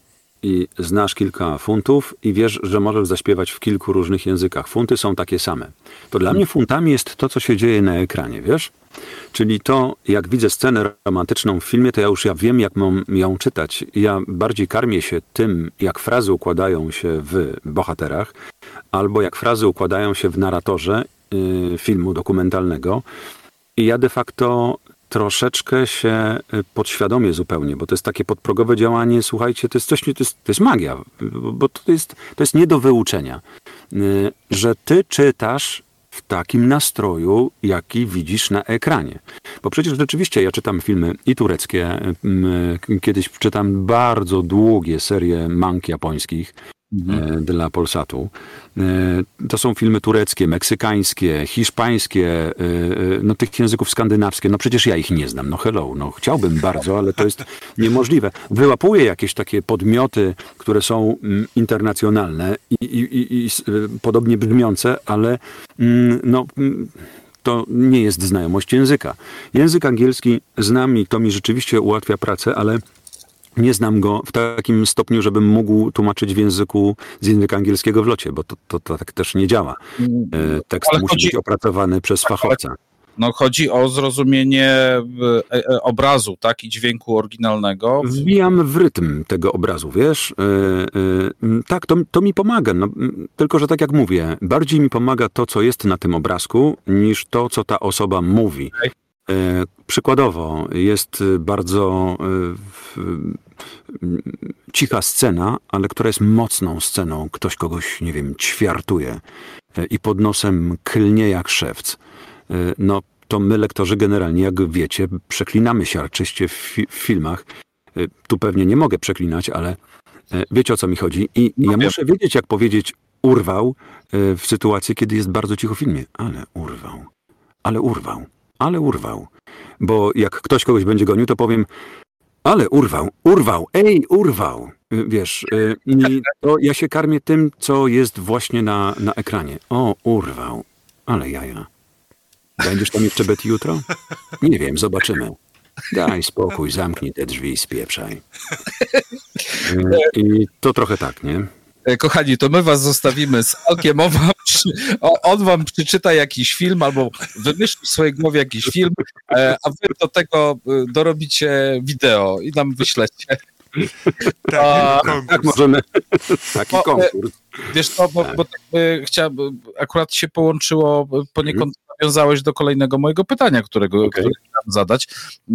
i znasz kilka funtów i wiesz, że możesz zaśpiewać w kilku różnych językach. Funty są takie same. To dla mnie funtami jest to, co się dzieje na ekranie, wiesz? Czyli to, jak widzę scenę romantyczną w filmie, to ja już ja wiem, jak mam ją czytać. Ja bardziej karmię się tym, jak frazy układają się w bohaterach, albo jak frazy układają się w narratorze y, filmu dokumentalnego. I ja de facto troszeczkę się y, podświadomie zupełnie, bo to jest takie podprogowe działanie, słuchajcie, to jest coś, to jest, to jest magia, bo to jest, to jest nie do wyuczenia, y, że ty czytasz w takim nastroju, jaki widzisz na ekranie. Bo przecież rzeczywiście ja czytam filmy i tureckie, y, kiedyś czytam bardzo długie serie mank japońskich, e, dla Polsatu. E, To są filmy tureckie, meksykańskie, hiszpańskie, e, no tych języków skandynawskich. No przecież ja ich nie znam. No hello, no chciałbym bardzo, ale to jest niemożliwe. Wyłapuję jakieś takie podmioty, które są mm, internacjonalne i, i, i, i podobnie brzmiące, ale mm, no... mm, to nie jest znajomość języka. Język angielski znam i to mi rzeczywiście ułatwia pracę, ale nie znam go w takim stopniu, żebym mógł tłumaczyć w języku z języka angielskiego w locie, bo to, to, to tak też nie działa. E, Tekst Ale musi chodzi- być opracowany przez fachowca. No chodzi o zrozumienie e, e, obrazu, tak, i dźwięku oryginalnego. Wbijam w rytm tego obrazu, wiesz? Tak, to, to mi pomaga. No, tylko, że tak jak mówię, bardziej mi pomaga to, co jest na tym obrazku, niż to, co ta osoba mówi. E, przykładowo, jest e, bardzo w, m, cicha scena, ale która jest mocną sceną. Ktoś kogoś, nie wiem, ćwiartuje i pod nosem klnie jak szewc. No, to my, lektorzy, generalnie, jak wiecie, przeklinamy się arczyście w, fi- w filmach. Tu pewnie nie mogę przeklinać, ale wiecie o co mi chodzi. I ja wiem. muszę wiedzieć, jak powiedzieć urwał w sytuacji, kiedy jest bardzo cicho w filmie. Ale urwał, ale urwał, ale urwał. Bo jak ktoś kogoś będzie gonił, to powiem, ale urwał, urwał, ej, urwał. Wiesz, y, to ja się karmię tym, co jest właśnie na, na ekranie. O, urwał, ale jaja. Będziesz tam jeszcze Betty jutro? Nie wiem, zobaczymy. Daj spokój, zamknij te drzwi i spieprzaj. Y, I to trochę tak, nie? E, Kochani, to my was zostawimy z Alkiem. On wam, on wam przeczyta jakiś film albo wymyśli w swojej głowie jakiś film, e, a wy do tego e, dorobicie wideo i nam wyślecie. Tak, A-. Tak możemy. Taki Bo, konkurs. Wiesz co, bo, bo tak, e, chciałem, akurat się połączyło, poniekąd nawiązałeś do kolejnego mojego pytania, którego Okej. które chciałem zadać,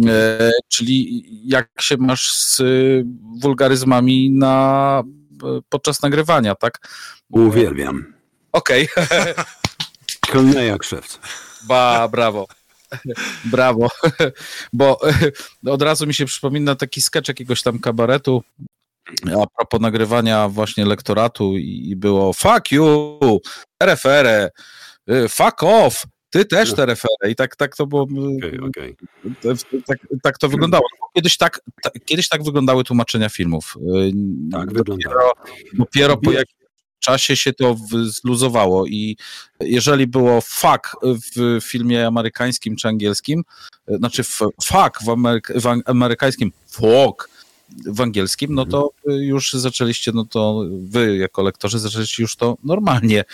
e, czyli jak się masz z wulgaryzmami na, podczas nagrywania, tak? Uwielbiam. Okej. Klnę jak szewc. Ba, brawo. Brawo. Bo e, od razu mi się przypomina taki sketch jakiegoś tam kabaretu a propos nagrywania właśnie lektoratu i, i było fuck you, RFR, y, fuck off, ty też te RFR. I tak, tak to było, Okej, okej. tak, tak to wyglądało. Kiedyś tak, ta, kiedyś tak wyglądały tłumaczenia filmów. Y, Tak dopiero, dopiero po jakimś czasie się to zluzowało i jeżeli było fuck w filmie amerykańskim czy angielskim, y, znaczy fuck w, w amerykańskim, fuck w angielskim, no to y, już zaczęliście, no to wy jako lektorzy zaczęliście już to normalnie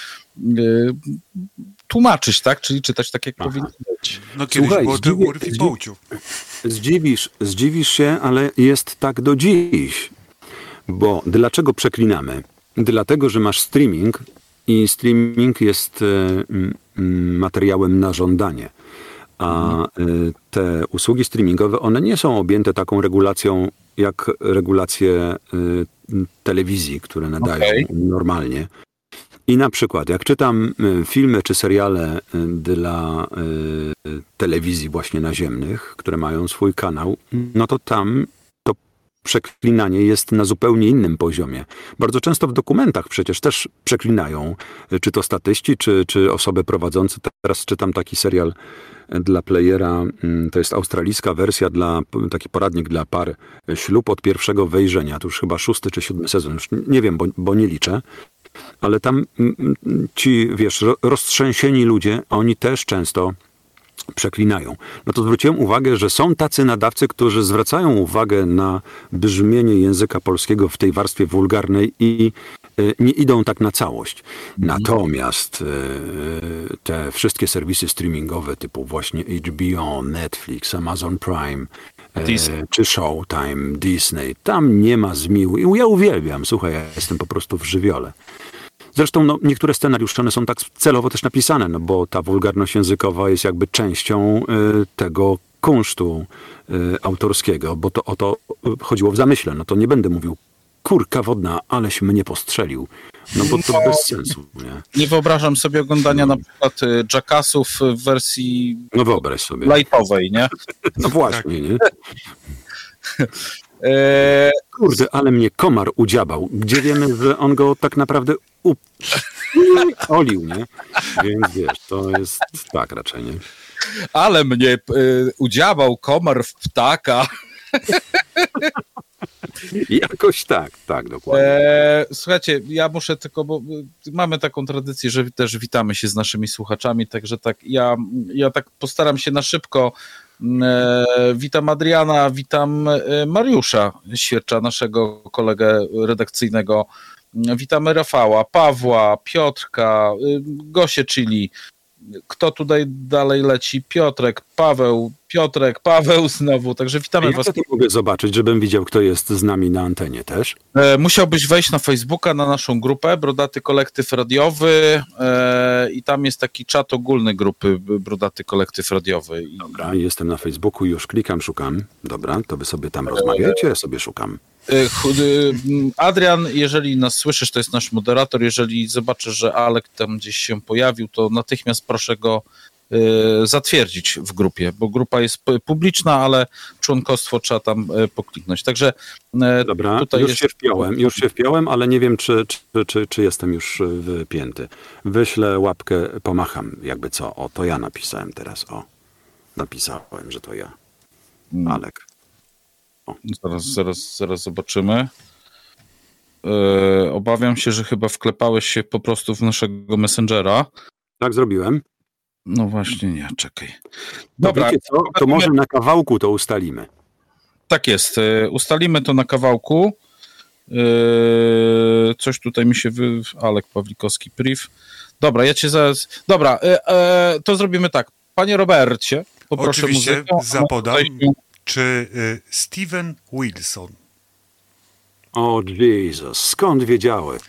tłumaczyć, tak? Czyli czytać tak, jak Aha. powinno być. No kiedyś Słuchaj, było to zdziwię- urw i zdziw- połciu. Zdziwisz, zdziwisz się, ale jest tak do dziś. Bo dlaczego przeklinamy? Dlatego, że masz streaming i streaming jest e, mm, materiałem na żądanie. A e, te usługi streamingowe, one nie są objęte taką regulacją jak regulacje m, telewizji, które nadają Okej. normalnie. I na przykład, jak czytam y, filmy czy seriale y, dla y, telewizji właśnie naziemnych, które mają swój kanał, no to tam to przeklinanie jest na zupełnie innym poziomie. Bardzo często w dokumentach przecież też przeklinają, czy to statyści, czy, czy osoby prowadzące. Teraz czytam taki serial dla playera, mm, to jest australijska wersja, dla, taki poradnik dla par, ślub od pierwszego wejrzenia, to już chyba szósty czy siódmy sezon, już nie wiem, bo, bo nie liczę ale tam mm, mm, ci, wiesz, ro- roztrzęsieni ludzie, oni też często przeklinają. No to zwróciłem uwagę, że są tacy nadawcy, którzy zwracają uwagę na brzmienie języka polskiego w tej warstwie wulgarnej i e, nie idą tak na całość. Natomiast e, te wszystkie serwisy streamingowe typu właśnie HBO, Netflix, Amazon Prime, Disney. czy Showtime, Disney, tam nie ma zmiłu. I ja uwielbiam, słuchaj, ja jestem po prostu w żywiole. Zresztą no, niektóre scenariusze one są tak celowo też napisane, no bo ta wulgarność językowa jest jakby częścią y, tego kunsztu y, autorskiego, bo to o to chodziło w zamyśle. No to nie będę mówił kurka wodna, aleś mnie postrzelił. No bo to bez sensu, nie? Nie wyobrażam sobie oglądania na przykład y, Jackassów w wersji No wyobraź sobie. lightowej, nie? No właśnie, nie? E, Kurde, ale mnie komar udziabał. Gdzie wiemy, że on go tak naprawdę up... olił, nie? Więc wiesz, to jest tak raczej, nie? ale mnie y, udziałał komar w ptaka. Jakoś tak, tak, dokładnie. E, słuchajcie, ja muszę tylko, bo y, mamy taką tradycję, że też witamy się z naszymi słuchaczami, także tak ja, ja tak postaram się na szybko E, witam Adriana, witam e, Mariusza Świercza, naszego kolegę redakcyjnego. Witamy Rafała, Pawła, Piotrka, y, Gosię Chili. Kto tutaj dalej leci? Piotrek, Paweł, Piotrek, Paweł znowu. Także witamy Jak was. ja to mogę zobaczyć, żebym widział, kto jest z nami na antenie też? E, Musiałbyś wejść na Facebooka, na naszą grupę Brodaty Kolektyw Radiowy e, i tam jest taki czat ogólny grupy Brodaty Kolektyw Radiowy. Dobra, jestem na Facebooku, już klikam, szukam. Dobra, to wy sobie tam rozmawiajcie, ja sobie szukam. E, chud- e, m, Adrian, jeżeli nas słyszysz, to jest nasz moderator. Jeżeli zobaczysz, że Alek tam gdzieś się pojawił, to natychmiast proszę go e, zatwierdzić w grupie, bo grupa jest publiczna, ale członkostwo trzeba tam pokliknąć. Także Dobra, tutaj już jest- się wpiąłem, już się wpiąłem, ale nie wiem, czy, czy, czy, czy jestem już y, wpięty. Wyślę łapkę, pomacham, jakby co. O, to ja napisałem teraz, o. Napisałem, że to ja. Mm. Zaraz, zaraz, zaraz zobaczymy. E, obawiam się, że chyba wklepałeś się po prostu w naszego Messengera. Tak zrobiłem. No właśnie, nie, czekaj. Dobra, Dobra, co? To może na kawałku to ustalimy. tak jest. E, ustalimy to na kawałku. E, coś tutaj mi się wy... Alek Pawlikowski, priv. Dobra, ja cię zaraz... Dobra, to zrobimy tak. Panie Robercie, poproszę Oczywiście muzykę. zapodam, tutaj czy y, Steven Wilson. O Jezus, skąd wiedziałeś?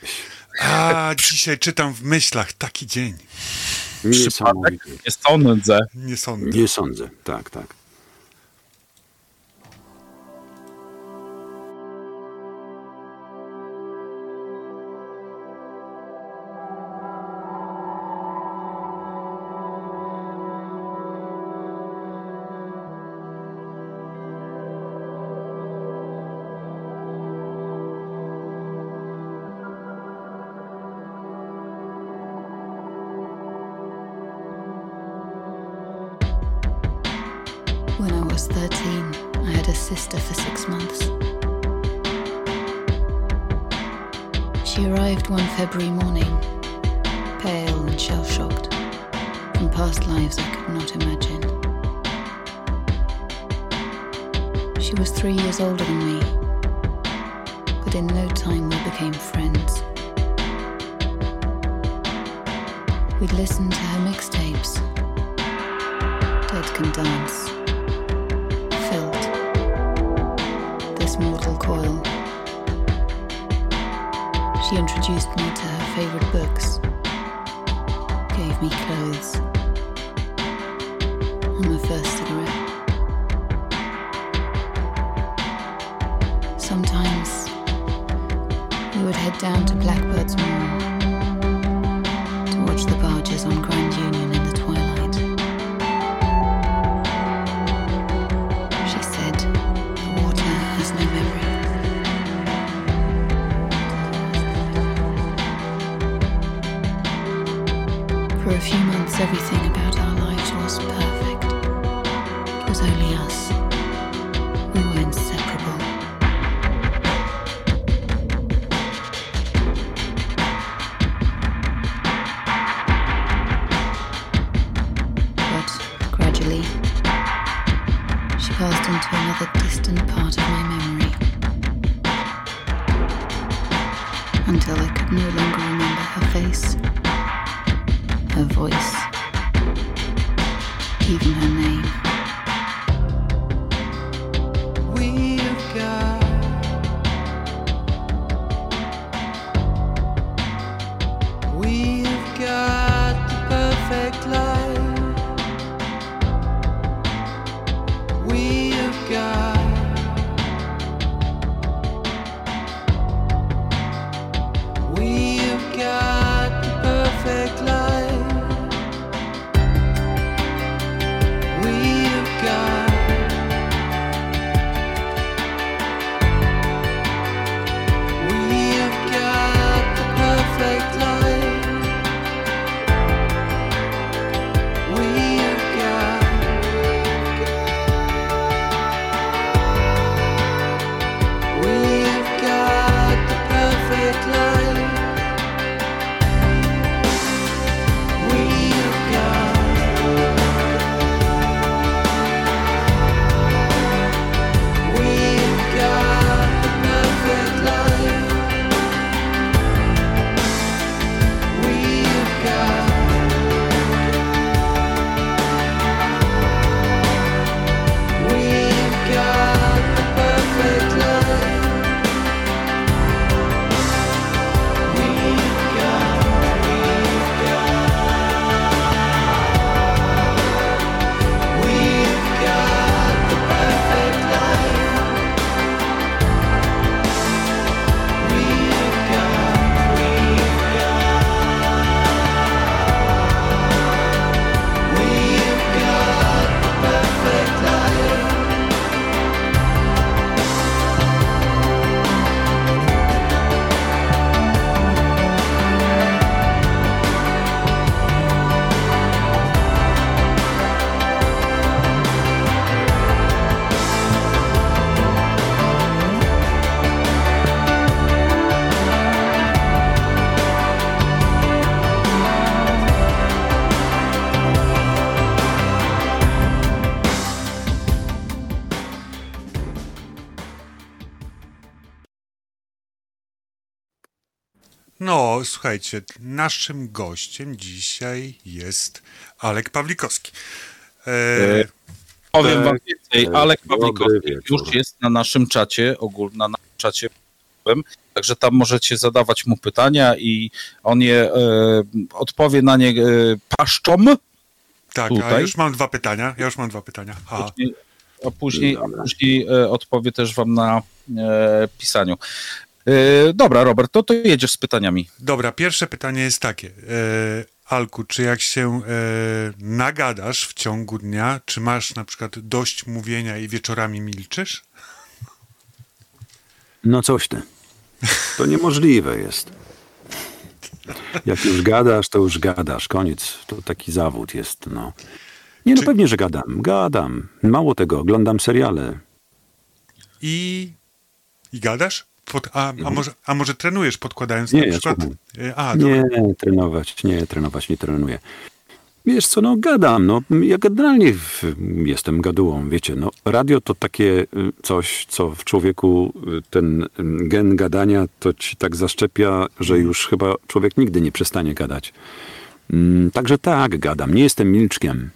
A, dzisiaj czytam w myślach taki dzień. Nie sądzę. Nie sądzę. Nie sądzę, tak, tak. Into another distant part of my memory. Until I could no longer remember her face, her voice, even her name. Słuchajcie, naszym gościem dzisiaj jest Alek Pawlikowski. E, E, Powiem wam Tak, więcej, tak, Alek Pawlikowski już jest na naszym czacie, ogólnie na naszym czacie, także tam możecie zadawać mu pytania i on je e, odpowie na nie e, paszczą, tak, a tutaj? już mam dwa pytania. Ja już mam dwa pytania. A, później, a później, a później e, odpowie też wam na e, pisaniu. E, dobra, Robert, to, to jedziesz z pytaniami. dobra, pierwsze pytanie jest takie. E, Alku, czy jak się e, nagadasz w ciągu dnia, czy masz na przykład dość mówienia i wieczorami milczysz? No coś ty. To niemożliwe jest. Jak już gadasz, to już gadasz. Koniec. To taki zawód jest, no. Nie, no Czy- pewnie, że gadam. Gadam. Mało tego, oglądam seriale. I, i gadasz? Pod, a, a, Mhm. może, a może trenujesz podkładając Nie, na ja przykład... słucham. E, A, dobra. Nie, trenować, nie, trenować nie trenuję. Wiesz co, no gadam, no ja generalnie w, jestem gadułą, wiecie, no radio to takie y, coś, co w człowieku y, ten y, gen gadania to ci tak zaszczepia, że już chyba człowiek nigdy nie przestanie gadać. Mm, Także tak, gadam, nie jestem milczkiem.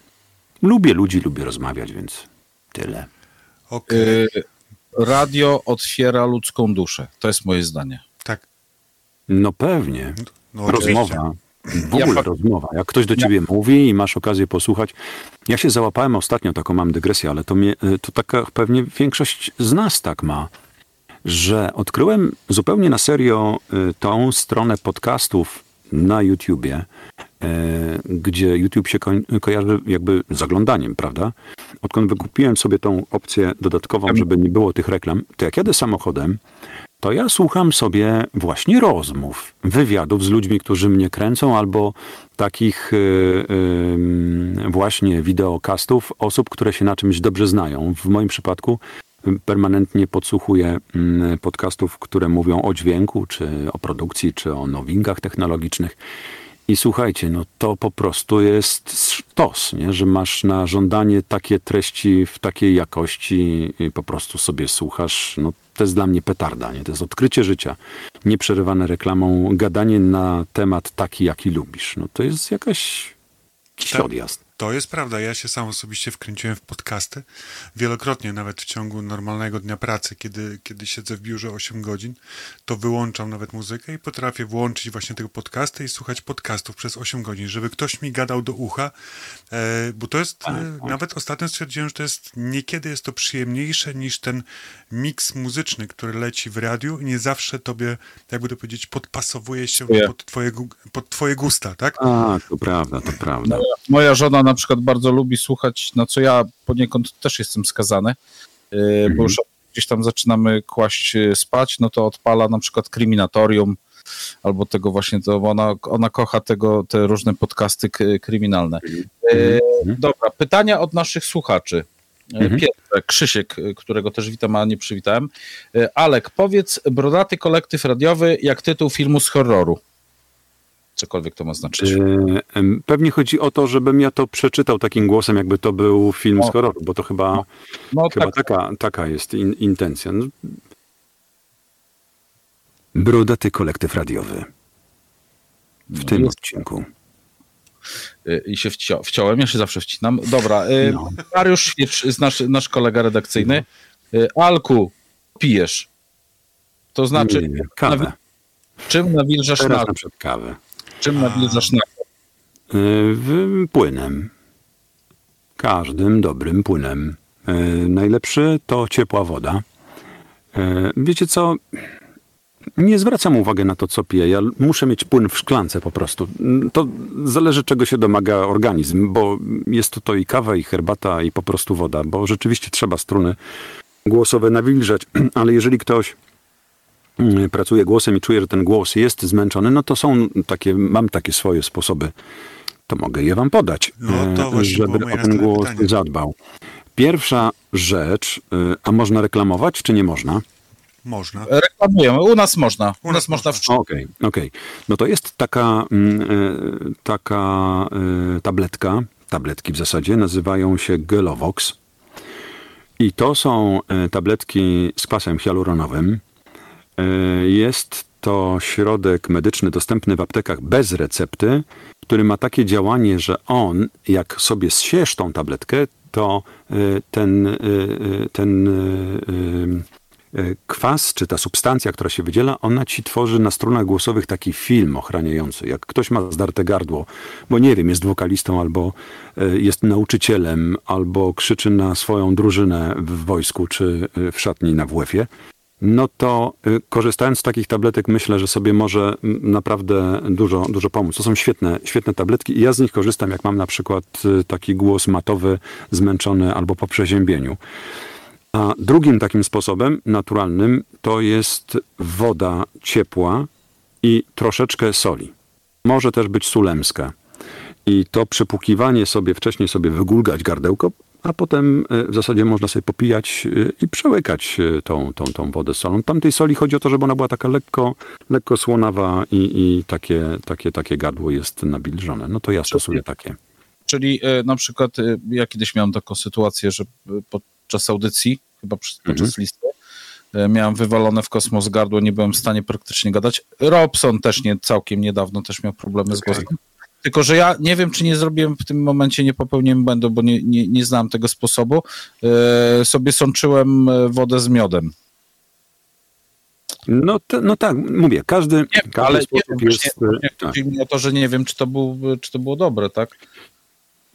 Lubię ludzi, lubię rozmawiać, więc tyle. Okej, E, radio otwiera ludzką duszę. To jest moje zdanie. tak. No pewnie. No, rozmowa. W ogóle Ja rozmowa. Jak ktoś do ciebie mówi i masz okazję posłuchać. Ja się załapałem ostatnio, taką mam dygresję, ale to, mnie, y, to taka pewnie większość z nas tak ma, że odkryłem zupełnie na serio y, tą stronę podcastów na YouTubie, gdzie YouTube się koń- kojarzy jakby z oglądaniem, prawda? Odkąd wykupiłem sobie tą opcję dodatkową, żeby nie było tych reklam, to jak jadę samochodem, to ja słucham sobie właśnie rozmów, wywiadów z ludźmi, którzy mnie kręcą, albo takich y, y, właśnie wideokastów osób, które się na czymś dobrze znają. W moim przypadku permanentnie podsłuchuję mm, podcastów, które mówią o dźwięku, czy o produkcji, czy o nowinkach technologicznych. I słuchajcie, no to po prostu jest sztos, nie? że masz na żądanie takie treści w takiej jakości i po prostu sobie słuchasz. No, to jest dla mnie petarda, nie? to jest odkrycie życia. Nieprzerywane reklamą, gadanie na temat taki, jaki lubisz. No to jest jakaś, jakiś Tak. odjazd. To jest prawda. Ja się sam osobiście wkręciłem w podcasty. Wielokrotnie, nawet w ciągu normalnego dnia pracy, kiedy, kiedy siedzę w biurze 8 godzin, to wyłączam nawet muzykę i potrafię włączyć właśnie tego podcasty i słuchać podcastów przez 8 godzin, żeby ktoś mi gadał do ucha, e, bo to jest, e, nawet ostatnio stwierdziłem, że to jest, niekiedy jest to przyjemniejsze niż ten miks muzyczny, który leci w radiu i nie zawsze tobie, jakby to powiedzieć, podpasowuje się pod twoje, pod twoje gusta, tak? A, to prawda, to prawda. Moja żona na przykład bardzo lubi słuchać, na co ja poniekąd też jestem skazany, yy, bo już gdzieś tam zaczynamy kłaść yy, spać, no to odpala na przykład Kryminatorium albo tego właśnie, to bo ona, ona kocha tego, te różne podcasty kryminalne. Yy, dobra, pytania od naszych słuchaczy. Mhm. Pierwsze, Krzysiek, którego też witam, a nie przywitałem. Alek, powiedz, brodaty kolektyw radiowy jak tytuł filmu z horroru. Cokolwiek to ma znaczyć. Em, Pewnie chodzi o to, żebym ja to przeczytał takim głosem, jakby to był film z O. horroru, bo to chyba, No chyba tak, taka, taka jest in, intencja. No. Brudaty kolektyw radiowy. W tym jest- odcinku. Y, i się wciąłem, ja się zawsze wcinam. Dobra, y, No. Mariusz Świecz, nasz, nasz kolega redakcyjny. Alku, pijesz. To znaczy, Nie, kawę. czym nawilżasz Teraz na, na przykład kawę. Czym nawilżasz na E, Płynem. Każdym dobrym płynem. E, Najlepszy to ciepła woda. E, Wiecie co? Nie zwracam uwagi na to, co piję. Ja muszę mieć płyn w szklance po prostu. To zależy, czego się domaga organizm, bo jest to, to i kawa, i herbata, i po prostu woda, bo rzeczywiście trzeba struny głosowe nawilżać, ale jeżeli ktoś mm, pracuje głosem i czuje, że ten głos jest zmęczony, no to są takie, mam takie swoje sposoby. To mogę je wam podać, No, było żeby o ten głos pytanie. zadbał. Pierwsza rzecz, e, a można reklamować, czy nie można? Można. Reklamujemy, u nas można. U, U nas nas można w Okej, okej. No to jest taka, mm, taka tabletka, tabletki w zasadzie, nazywają się Gelovox. I to są tabletki z kwasem hialuronowym. E, Jest to środek medyczny dostępny w aptekach bez recepty, który ma takie działanie, że on, jak sobie zsiesz tą tabletkę, to y, ten, y, ten kwas, czy ta substancja, która się wydziela, ona ci tworzy na strunach głosowych taki film ochraniający. Jak ktoś ma zdarte gardło, bo nie wiem, jest wokalistą, albo jest nauczycielem, albo krzyczy na swoją drużynę w wojsku, czy w szatni na WF-ie, no to y, korzystając z takich tabletek, myślę, że sobie może naprawdę dużo, dużo pomóc. To są świetne, świetne tabletki i ja z nich korzystam, jak mam na przykład y, taki głos matowy, zmęczony albo po przeziębieniu. A drugim takim sposobem naturalnym to jest woda ciepła i troszeczkę soli. Może też być sulemska. I to przepłukiwanie sobie, wcześniej sobie wygulgać gardełko, a potem e, w zasadzie można sobie popijać e, i przełykać e, tą, tą, tą wodę z solą. Tamtej soli chodzi o to, żeby ona była taka lekko, lekko słonawa i, i takie, takie, takie gardło jest nabilżone. No to ja stosuję takie. Czyli na przykład ja kiedyś miałem taką sytuację, że podczas audycji, chyba przy- podczas listy, e, miałem wywalone w kosmos gardło, nie byłem w stanie praktycznie gadać. Robson też nie całkiem niedawno też miał problemy z głosem. Tylko, że ja nie wiem, czy nie zrobiłem w tym momencie, nie popełniłem błędu, bo nie, nie, nie znałem tego sposobu. E, sobie sączyłem e, wodę z miodem. No, te, no tak, mówię, każdy, każdy ale nie sposób wiem, jest... e, tak. chodzi mi o to, że nie wiem, czy to, był, czy to było dobre, tak?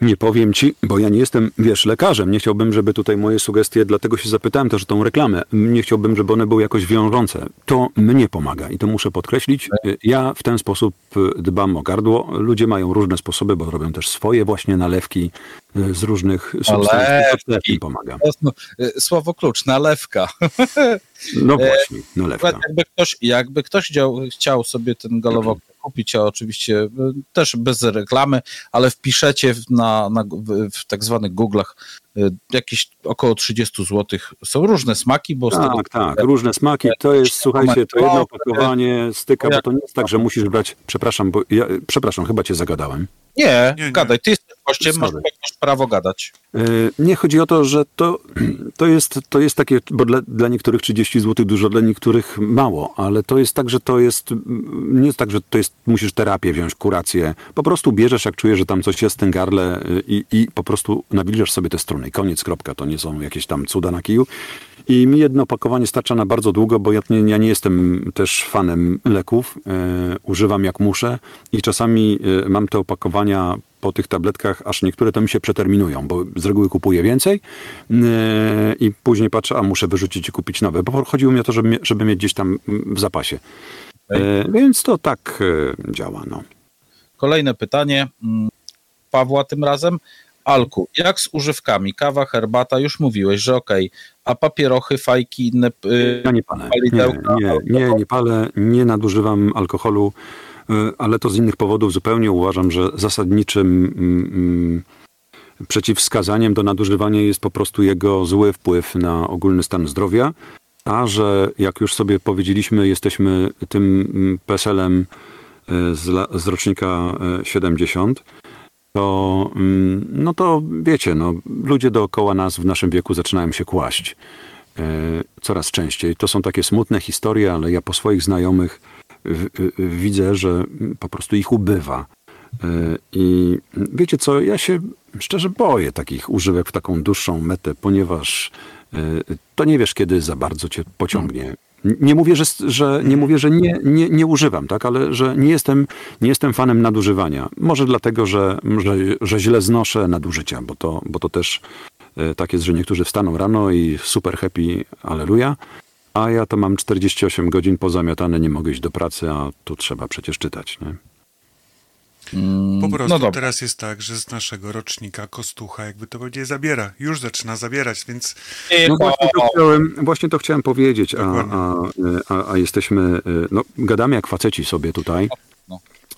Nie powiem ci, bo ja nie jestem, wiesz, lekarzem. Nie chciałbym, żeby tutaj moje sugestie, dlatego się zapytałem też o tą reklamę. Nie chciałbym, żeby one były jakoś wiążące. To mnie pomaga i to muszę podkreślić. Ja w ten sposób y, dbam o gardło. Ludzie mają różne sposoby, bo robią też swoje właśnie nalewki y, z różnych substancji. To mi pomaga. E, Słowo klucz, nalewka. No E, właśnie, nalewka. Jakby ktoś, jakby ktoś chciał, sobie ten galowok kupić, a oczywiście e, też bez reklamy, ale wpiszecie w- na, na, w, tak zwanych Google'ach e, jakieś około 30 zł. Są różne smaki, bo z tego Tak, tak, różne smaki. To jest, słuchajcie, to jedno opakowanie styka, bo to nie jest tak, że musisz brać, przepraszam, bo ja, przepraszam, chyba cię zagadałem. Nie, gadaj, ty jesteś gościem, masz, masz prawo gadać. Yy, Nie chodzi o to, że to, to, jest, to jest takie, bo dla, dla niektórych 30 zł dużo, dla niektórych mało, ale to jest tak, że to jest, nie jest tak, że to jest, musisz terapię wziąć, kurację. Po prostu bierzesz, jak czujesz, że tam coś jest w tym garle yy, i, i po prostu nawilżasz sobie te struny. Koniec, kropka. To nie są jakieś tam cuda na kiju. I mi jedno opakowanie starcza na bardzo długo, bo ja nie, ja nie jestem też fanem leków. E, używam jak muszę i czasami e, mam te opakowania po tych tabletkach, aż niektóre to mi się przeterminują, bo z reguły kupuję więcej e, i później patrzę, a muszę wyrzucić i kupić nowe, bo chodziło mi o to, żeby, żeby mieć gdzieś tam w zapasie. E, więc to tak e, działa. No. Kolejne pytanie. mm, Pawła tym razem. Alku, jak z używkami? Kawa, herbata, już mówiłeś, że okej. A papierochy, fajki, inne. y, Ja nie palę. Nie, nie, nie, nie palę, nie nadużywam alkoholu, ale to z innych powodów zupełnie uważam, że zasadniczym mm, mm, przeciwwskazaniem do nadużywania jest po prostu jego zły wpływ na ogólny stan zdrowia, a że jak już sobie powiedzieliśmy, jesteśmy tym mm, PESEL-em y, z, z rocznika y, 70, to, mm, no to wiecie, no, ludzie dookoła nas w naszym wieku zaczynają się kłaść e, coraz częściej. To są takie smutne historie, ale ja po swoich znajomych widzę, że po prostu ich ubywa. E, I wiecie co, ja się szczerze boję takich używek w taką dłuższą metę, ponieważ e, to nie wiesz, kiedy za bardzo cię pociągnie. Nie mówię, że, że, nie, mówię, że nie, nie, nie używam, tak? ale że nie jestem, nie jestem fanem nadużywania. Może dlatego, że, że, że źle znoszę nadużycia, bo to, bo to też e, tak jest, że niektórzy wstaną rano i super happy, aleluja, a ja to mam 48 godzin pozamiatane, nie mogę iść do pracy, a tu trzeba przecież czytać. Nie? Po prostu no teraz jest tak, że z naszego rocznika Kostucha, jakby to powiedzieć, zabiera. Już zaczyna zabierać, więc No właśnie to chciałem, właśnie to chciałem powiedzieć, a, a, a, a jesteśmy, e, no, gadamy jak faceci sobie tutaj.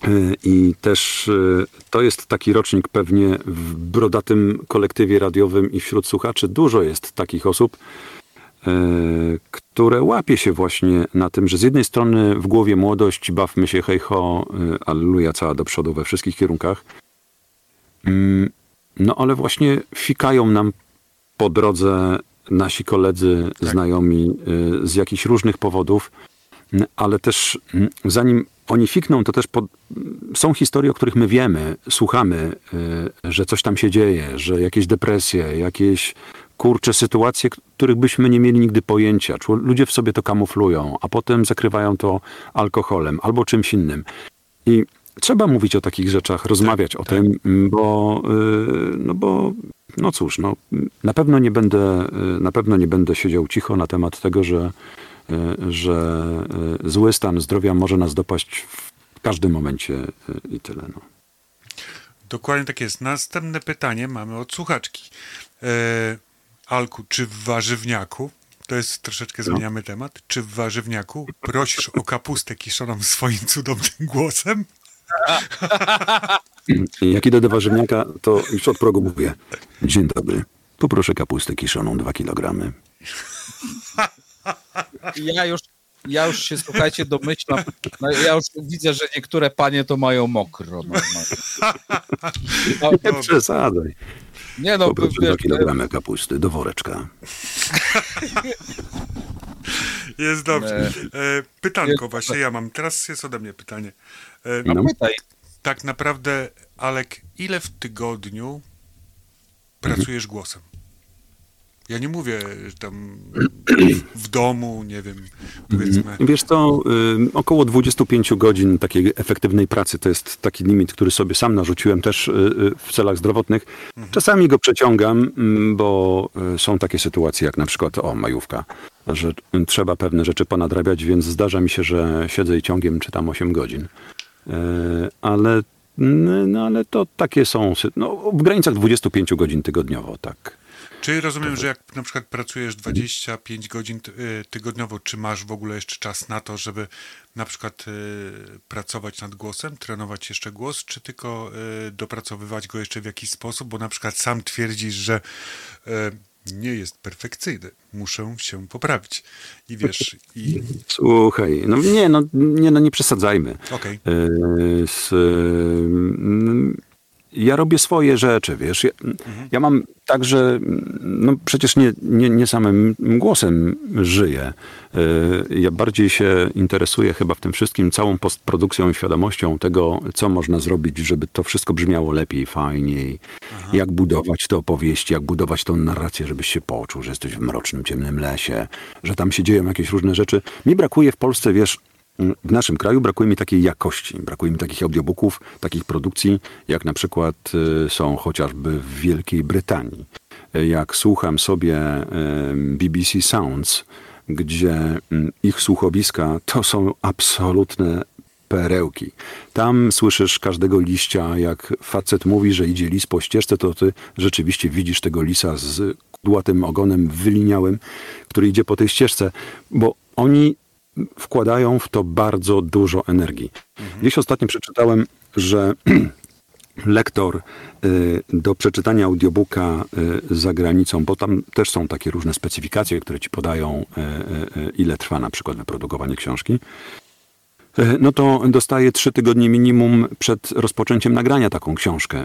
E, I też e, to jest taki rocznik pewnie w brodatym kolektywie radiowym i wśród słuchaczy dużo jest takich osób, które łapie się właśnie na tym, że z jednej strony w głowie młodość, bawmy się hej ho, e, alleluja cała do przodu we wszystkich kierunkach. Mm, No ale właśnie fikają nam po drodze nasi koledzy, znajomi y, z jakichś różnych powodów. N- ale też mm, zanim oni fikną, to też pod, są historie, o których my wiemy, słuchamy, y, że coś tam się dzieje, że jakieś depresje, jakieś kurcze sytuacje, których byśmy nie mieli nigdy pojęcia. Ludzie w sobie to kamuflują, a potem zakrywają to alkoholem albo czymś innym. I trzeba mówić o takich rzeczach, rozmawiać o tym, m, bo, y, no bo, no cóż, no, na pewno nie będę, y, na pewno nie będę siedział cicho na temat tego, że, y, że zły stan zdrowia może nas dopaść w każdym momencie i tyle. No. Dokładnie tak jest. Następne pytanie mamy od słuchaczki. E, Alku, czy w warzywniaku, to jest troszeczkę zmieniamy temat, czy w warzywniaku prosisz o kapustę kiszoną swoim cudownym głosem? Jak idę do warzywniaka, to już od progu mówię, dzień dobry, poproszę kapustę kiszoną 2 kilogramy. Ja już, ja już się, słuchajcie, domyślam. No, ja już widzę, że niektóre panie to mają mokro. normalnie. No, Nie przesadzaj. Nie no, Poproszę 2 wiesz, kilogramy kapusty do woreczka. Jest dobrze. E, pytanko właśnie ja mam. Teraz jest ode mnie pytanie. E, No. pytaj. tak naprawdę, Alek, ile w tygodniu pracujesz głosem? Ja nie mówię że tam w domu, nie wiem, powiedzmy. Wiesz co, y, około 25 godzin takiej efektywnej pracy to jest taki limit, który sobie sam narzuciłem też y, y, w celach zdrowotnych. Czasami go przeciągam, mm, bo są takie sytuacje jak na przykład, o, majówka, że trzeba pewne rzeczy ponadrabiać, więc zdarza mi się, że siedzę i ciągiem czytam 8 godzin. Ale, no, ale to takie są, no, w granicach 25 godzin tygodniowo, tak. Czy rozumiem, że jak na przykład pracujesz 25 godzin y, tygodniowo, czy masz w ogóle jeszcze czas na to, żeby na przykład y, pracować nad głosem, trenować jeszcze głos, czy tylko y, dopracowywać go jeszcze w jakiś sposób, bo na przykład sam twierdzisz, że nie jest perfekcyjny, muszę się poprawić. I wiesz, i Słuchaj, no nie, no nie, no nie przesadzajmy. z, yy, ja robię swoje rzeczy, wiesz. Ja, ja mam tak, że no przecież nie, nie, nie samym głosem żyję. Yy, Ja bardziej się interesuję chyba w tym wszystkim całą postprodukcją i świadomością tego, co można zrobić, żeby to wszystko brzmiało lepiej, fajniej. Jak budować te opowieści, jak budować tą narrację, żebyś się poczuł, że jesteś w mrocznym, ciemnym lesie, że tam się dzieją jakieś różne rzeczy. Mi brakuje w Polsce, wiesz, w naszym kraju brakuje mi takiej jakości, brakuje mi takich audiobooków, takich produkcji, jak na przykład y, są chociażby w Wielkiej Brytanii. Y, Jak słucham sobie y, BBC Sounds, gdzie y, ich słuchowiska to są absolutne perełki. Tam słyszysz każdego liścia, jak facet mówi, że idzie lis po ścieżce, to ty rzeczywiście widzisz tego lisa z kudłatym ogonem wyliniałym, który idzie po tej ścieżce, bo oni wkładają w to bardzo dużo energii. Gdzieś ostatnio przeczytałem, że lektor y, do przeczytania audiobooka y, za granicą, bo tam też są takie różne specyfikacje, które ci podają, y, ile trwa na przykład wyprodukowanie książki. No to dostaje trzy tygodnie minimum przed rozpoczęciem nagrania taką książkę,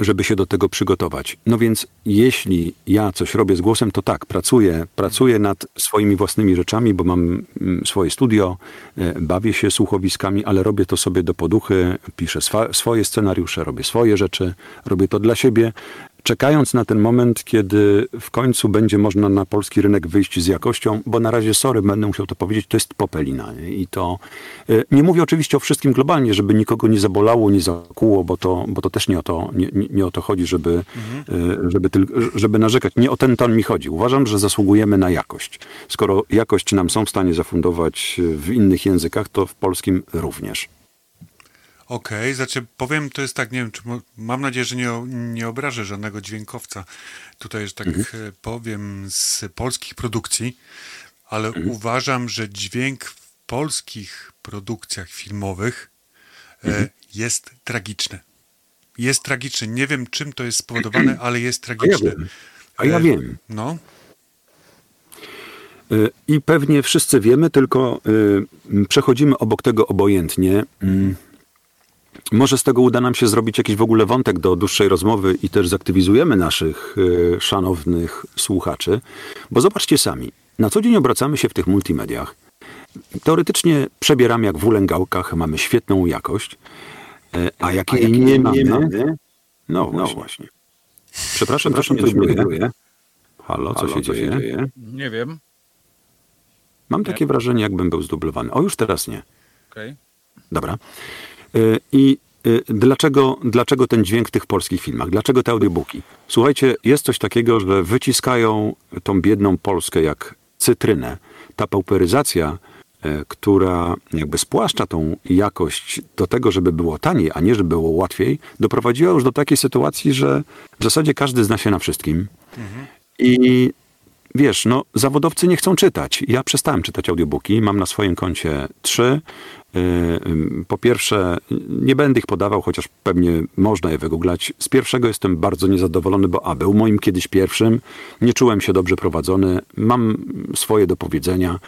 żeby się do tego przygotować. No więc jeśli ja coś robię z głosem, to tak, pracuję, pracuję nad swoimi własnymi rzeczami, bo mam mm, swoje studio, e, bawię się słuchowiskami, ale robię to sobie do poduchy, piszę swa, swoje scenariusze, robię swoje rzeczy, robię to dla siebie, czekając na ten moment, kiedy w końcu będzie można na polski rynek wyjść z jakością, bo na razie, sorry, będę musiał to powiedzieć, to jest popelina. I to e, nie mówię oczywiście o wszystkim globalnie, żeby nikogo nie zabolało, nie zakuło, bo to, bo to też nie o to, nie, nie, o to chodzi, żeby, e, żeby, tyl, żeby narzekać. Nie o ten ton mi chodzi. Uważam, że zasługujemy na jakość. Skoro jakość nam są w stanie zafundować w innych językach, to w polskim również. Okej, znaczy powiem, to jest tak, nie wiem, czy mam nadzieję, że nie, nie obrażę żadnego dźwiękowca tutaj, że tak e, powiem, z polskich produkcji, ale uważam, że dźwięk w polskich produkcjach filmowych e, jest tragiczny. Jest tragiczny. Nie wiem, czym to jest spowodowane, ale jest A ja tragiczny. wiem. A ja E, wiem. No, I pewnie wszyscy wiemy, tylko przechodzimy obok tego obojętnie. Może z tego uda nam się zrobić jakiś w ogóle wątek do dłuższej rozmowy i też zaktywizujemy naszych y, szanownych słuchaczy. Bo zobaczcie sami, na co dzień obracamy się w tych multimediach teoretycznie przebieramy jak w ulęgałkach, mamy świetną jakość, e, a jak jej nie mamy, no właśnie. Przepraszam, proszę, ktoś mnie. Halo, co się dzieje? Nie wiem. Mam takie wrażenie, jakbym był zdublowany. O, już teraz nie. Okej. Dobra. Y, I y, dlaczego, dlaczego ten dźwięk w tych polskich filmach? Dlaczego te audiobooki? Słuchajcie, jest coś takiego, że wyciskają tą biedną Polskę jak cytrynę. Ta pauperyzacja, e, która jakby spłaszcza tą jakość do tego, żeby było taniej, a nie żeby było łatwiej, doprowadziła już do takiej sytuacji, że w zasadzie każdy zna się na wszystkim. I wiesz, no, zawodowcy nie chcą czytać. Ja przestałem czytać audiobooki, mam na swoim koncie trzy. Yy, ym, Po pierwsze, nie będę ich podawał, chociaż pewnie można je wygooglać. Z pierwszego jestem bardzo niezadowolony, bo A był moim kiedyś pierwszym, nie czułem się dobrze prowadzony, mam swoje do powiedzenia.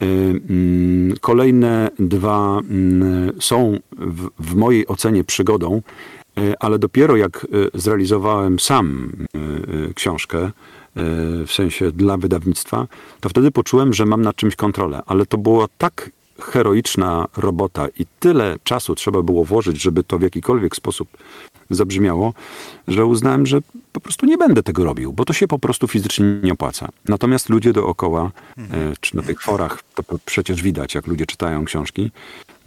Yy, mm, Kolejne dwa mm, są w, w mojej ocenie przygodą, ale dopiero jak zrealizowałem sam książkę, w sensie dla wydawnictwa, to wtedy poczułem, że mam nad czymś kontrolę. Ale to była tak heroiczna robota i tyle czasu trzeba było włożyć, żeby to w jakikolwiek sposób zabrzmiało, że uznałem, że po prostu nie będę tego robił, bo to się po prostu fizycznie nie opłaca. Natomiast ludzie dookoła, e, czy na tych forach, to przecież widać, jak ludzie czytają książki,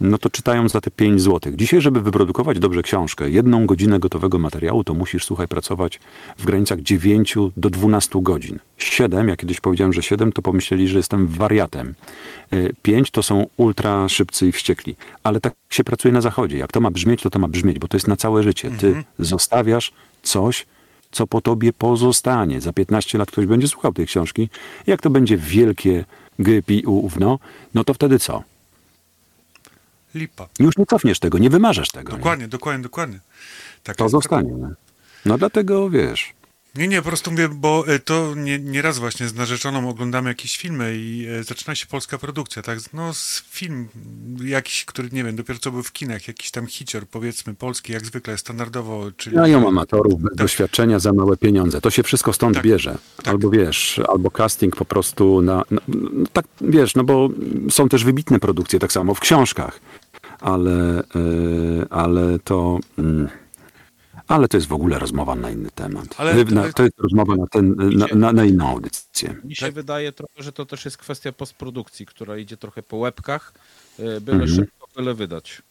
no to czytają za te 5 złotych. Dzisiaj, żeby wyprodukować dobrze książkę, jedną godzinę gotowego materiału, to musisz, słuchaj, pracować w granicach 9 do 12 godzin. 7, ja kiedyś powiedziałem, że 7, to pomyśleli, że jestem wariatem. 5 to są ultra szybcy i wściekli. Ale tak się pracuje na zachodzie. Jak to ma brzmieć, to to ma brzmieć, bo to jest na całe życie. Ty zostawiasz coś, co po tobie pozostanie. Za 15 lat ktoś będzie słuchał tej książki. Jak to będzie wielkie gypi ówno, no to wtedy co? Lipa. Już nie cofniesz tego, nie wymarzasz tego. nie? Dokładnie, dokładnie, dokładnie. Tak To jest. zostanie. nie? No dlatego, wiesz, Nie, nie, po prostu mówię, bo e, to nie, nieraz właśnie z narzeczoną oglądamy jakieś filmy i e, zaczyna się polska produkcja, tak? No, z film jakiś, który, nie wiem, dopiero co był w kinach, jakiś tam hicior, powiedzmy, polski, jak zwykle, standardowo, czyli... mają amatorów bez doświadczenia za małe pieniądze. To się wszystko stąd Tak. bierze. Albo wiesz, albo casting po prostu na, na no, tak wiesz, no bo są też wybitne produkcje, tak samo w książkach. Ale, e, ale to mm, ale to jest w ogóle rozmowa na inny temat. Ale- na, to jest rozmowa na, ten, na, na, na inną audycję. Mi Tak. się wydaje trochę, że to też jest kwestia postprodukcji, która idzie trochę po łebkach, y, byle Mhm. szybko, byle wydać.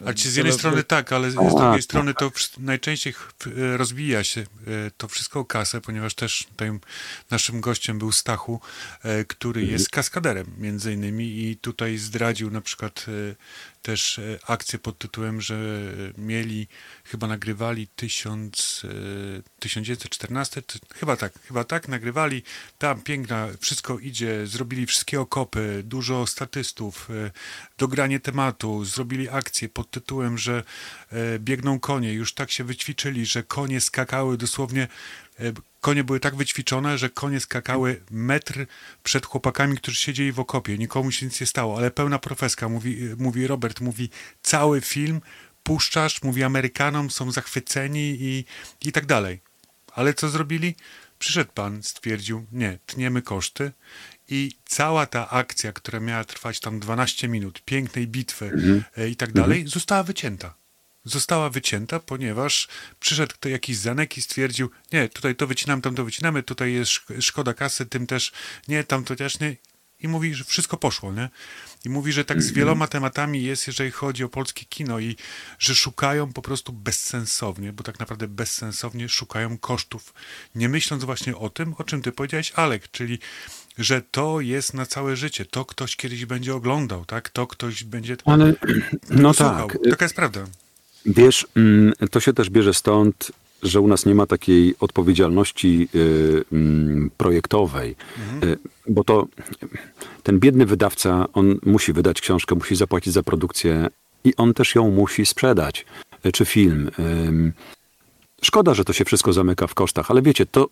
Ale ci z jednej strony tak, ale z drugiej tak. strony to wsz- najczęściej e, rozbija się e, to wszystko o kasę, ponieważ też tutaj naszym gościem był Stachu, e, który Mhm. jest kaskaderem między innymi i tutaj zdradził na przykład e, też e, akcję pod tytułem, że mieli, chyba nagrywali 1000, e, 1914, ty- chyba tak, chyba tak, nagrywali, tam piękna, wszystko idzie, zrobili wszystkie okopy, dużo statystów, e, dogranie tematu, zrobili akcję pod tytułem, że e, biegną konie, już tak się wyćwiczyli, że konie skakały dosłownie, e, konie były tak wyćwiczone, że konie skakały metr przed chłopakami, którzy siedzieli w okopie, nikomu się nic nie stało, ale pełna profeska, mówi, e, mówi Robert, mówi cały film puszczasz, mówi Amerykanom, są zachwyceni i, i tak dalej. Ale co zrobili? Przyszedł pan, stwierdził, nie, tniemy koszty i cała ta akcja, która miała trwać tam 12 minut, pięknej bitwy e, i tak dalej, została wycięta. Została wycięta, ponieważ przyszedł to jakiś zanek i stwierdził, nie, tutaj to wycinamy, tam to wycinamy, tutaj jest szk- szkoda kasy, tym też nie, tam to też nie. I mówi, że wszystko poszło, nie? I mówi, że tak z wieloma tematami jest, jeżeli chodzi o polskie kino i że szukają po prostu bezsensownie, bo tak naprawdę bezsensownie szukają kosztów, nie myśląc właśnie o tym, o czym ty powiedziałeś, Alek, czyli że to jest na całe życie, to ktoś kiedyś będzie oglądał, tak? To ktoś będzie Ale no słuchał. tak, Taka jest prawda. Wiesz, mm, to się też bierze stąd, że u nas nie ma takiej odpowiedzialności y, mm, projektowej, Y, bo to ten biedny wydawca, on musi wydać książkę, musi zapłacić za produkcję i on też ją musi sprzedać, y, czy film. Szkoda, że to się wszystko zamyka w kosztach, ale wiecie, to,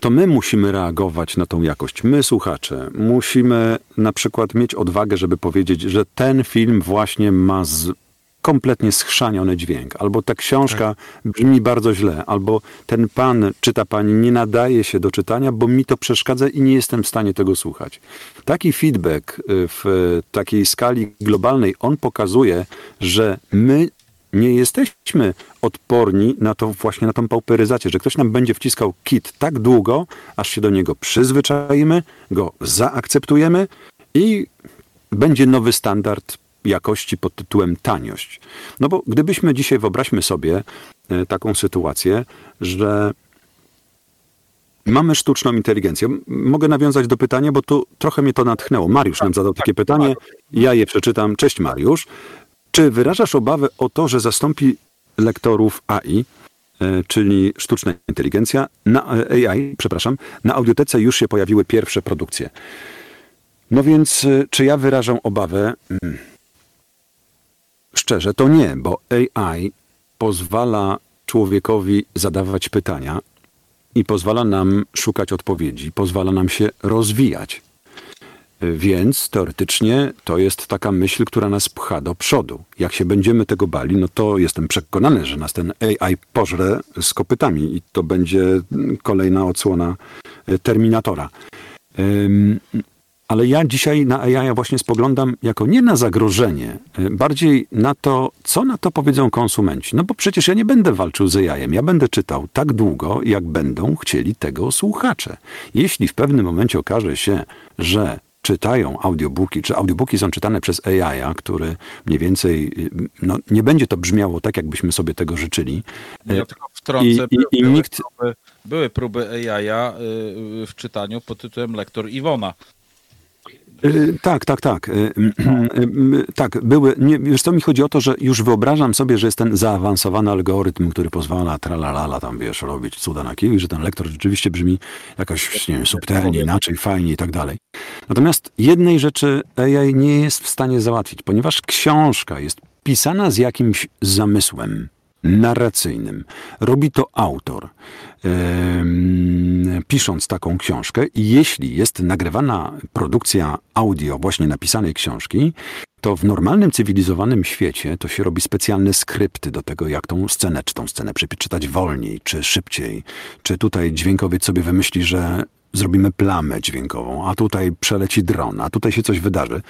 to my musimy reagować na tą jakość. My, słuchacze, musimy na przykład mieć odwagę, żeby powiedzieć, że ten film właśnie ma z kompletnie schrzaniony dźwięk, albo ta książka brzmi bardzo źle, albo ten pan, czy ta pani nie nadaje się do czytania, bo mi to przeszkadza i nie jestem w stanie tego słuchać. Taki feedback y, w takiej skali globalnej, on pokazuje, że my nie jesteśmy odporni na to właśnie na tą pauperyzację, że ktoś nam będzie wciskał kit tak długo, aż się do niego przyzwyczaimy, go zaakceptujemy i będzie nowy standard jakości pod tytułem taniość. No bo gdybyśmy dzisiaj, wyobraźmy sobie e, taką sytuację, że mamy sztuczną inteligencję. Mogę nawiązać do pytania, bo tu trochę mnie to natchnęło. Mariusz nam zadał takie pytanie, ja je przeczytam. Cześć Mariusz. Czy wyrażasz obawę o to, że zastąpi lektorów AI, e, czyli sztuczna inteligencja, na e, AI, przepraszam, na audiotece już się pojawiły pierwsze produkcje. No więc, czy ja wyrażam obawę? Szczerze, to nie, bo AI pozwala człowiekowi zadawać pytania i pozwala nam szukać odpowiedzi, pozwala nam się rozwijać. Więc teoretycznie to jest taka myśl, która nas pcha do przodu. Jak się będziemy tego bali, no to jestem przekonany, że nas ten AI pożre z kopytami i to będzie kolejna odsłona e, Terminatora. Ale ja dzisiaj na AI właśnie spoglądam jako nie na zagrożenie, y, bardziej na to, co na to powiedzą konsumenci. No bo przecież ja nie będę walczył z AI-em, ja będę czytał tak długo, jak będą chcieli tego słuchacze. Jeśli w pewnym momencie okaże się, że czytają audiobooki, czy audiobooki są czytane przez AI, który mniej więcej, y, no, nie będzie to brzmiało tak, jakbyśmy sobie tego życzyli. Ja tylko wtrącę, I, i, i były, nikt, próby, były próby AI-a y, y, w czytaniu pod tytułem Lektor Iwona. Y, Tak, tak, tak. Y, y, Tak, były. Nie, wiesz co mi chodzi o to, że już wyobrażam sobie, że jest ten zaawansowany algorytm, który pozwala tralalala tam, wiesz, robić cuda na kiju i że ten lektor rzeczywiście brzmi jakoś, nie wiem, subtelnie, inaczej, fajnie i tak dalej. Natomiast jednej rzeczy AI nie jest w stanie załatwić, ponieważ książka jest pisana z jakimś zamysłem narracyjnym. Robi to autor, pisząc taką książkę i jeśli jest nagrywana produkcja audio właśnie napisanej książki, to w normalnym, cywilizowanym świecie to się robi specjalne skrypty do tego, jak tą scenę, czy tą scenę przeczytać wolniej, czy szybciej, czy tutaj dźwiękowiec sobie wymyśli, że zrobimy plamę dźwiękową, a tutaj przeleci dron, a tutaj się coś wydarzy.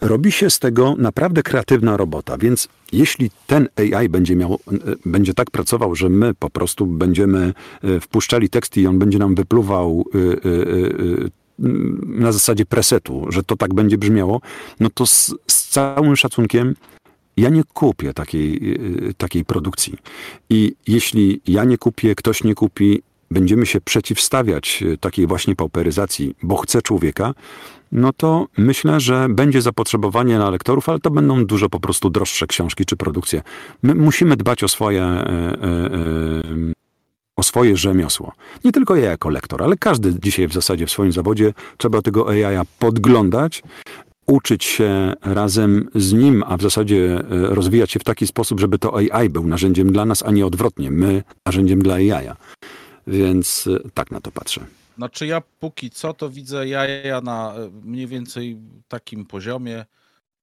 Robi się z tego naprawdę kreatywna robota, więc jeśli ten AI będzie miał, e, będzie tak pracował, że my po prostu będziemy e, wpuszczali teksty i on będzie nam wypluwał e, na zasadzie presetu, że to tak będzie brzmiało, no to z, z całym szacunkiem ja nie kupię takiej, takiej produkcji. I jeśli ja nie kupię, ktoś nie kupi, będziemy się przeciwstawiać y, takiej właśnie pauperyzacji, bo chce człowieka, no to myślę, że będzie zapotrzebowanie na lektorów, ale to będą dużo po prostu droższe książki czy produkcje. My musimy dbać o swoje, e, e, e, o swoje rzemiosło. Nie tylko ja jako lektor, ale każdy dzisiaj w zasadzie w swoim zawodzie trzeba tego AI podglądać, uczyć się razem z nim, a w zasadzie e, rozwijać się w taki sposób, żeby to AI był narzędziem dla nas, a nie odwrotnie, my narzędziem dla AI. Więc e, tak na to patrzę. Znaczy ja póki co to widzę jaja na e, mniej więcej takim poziomie.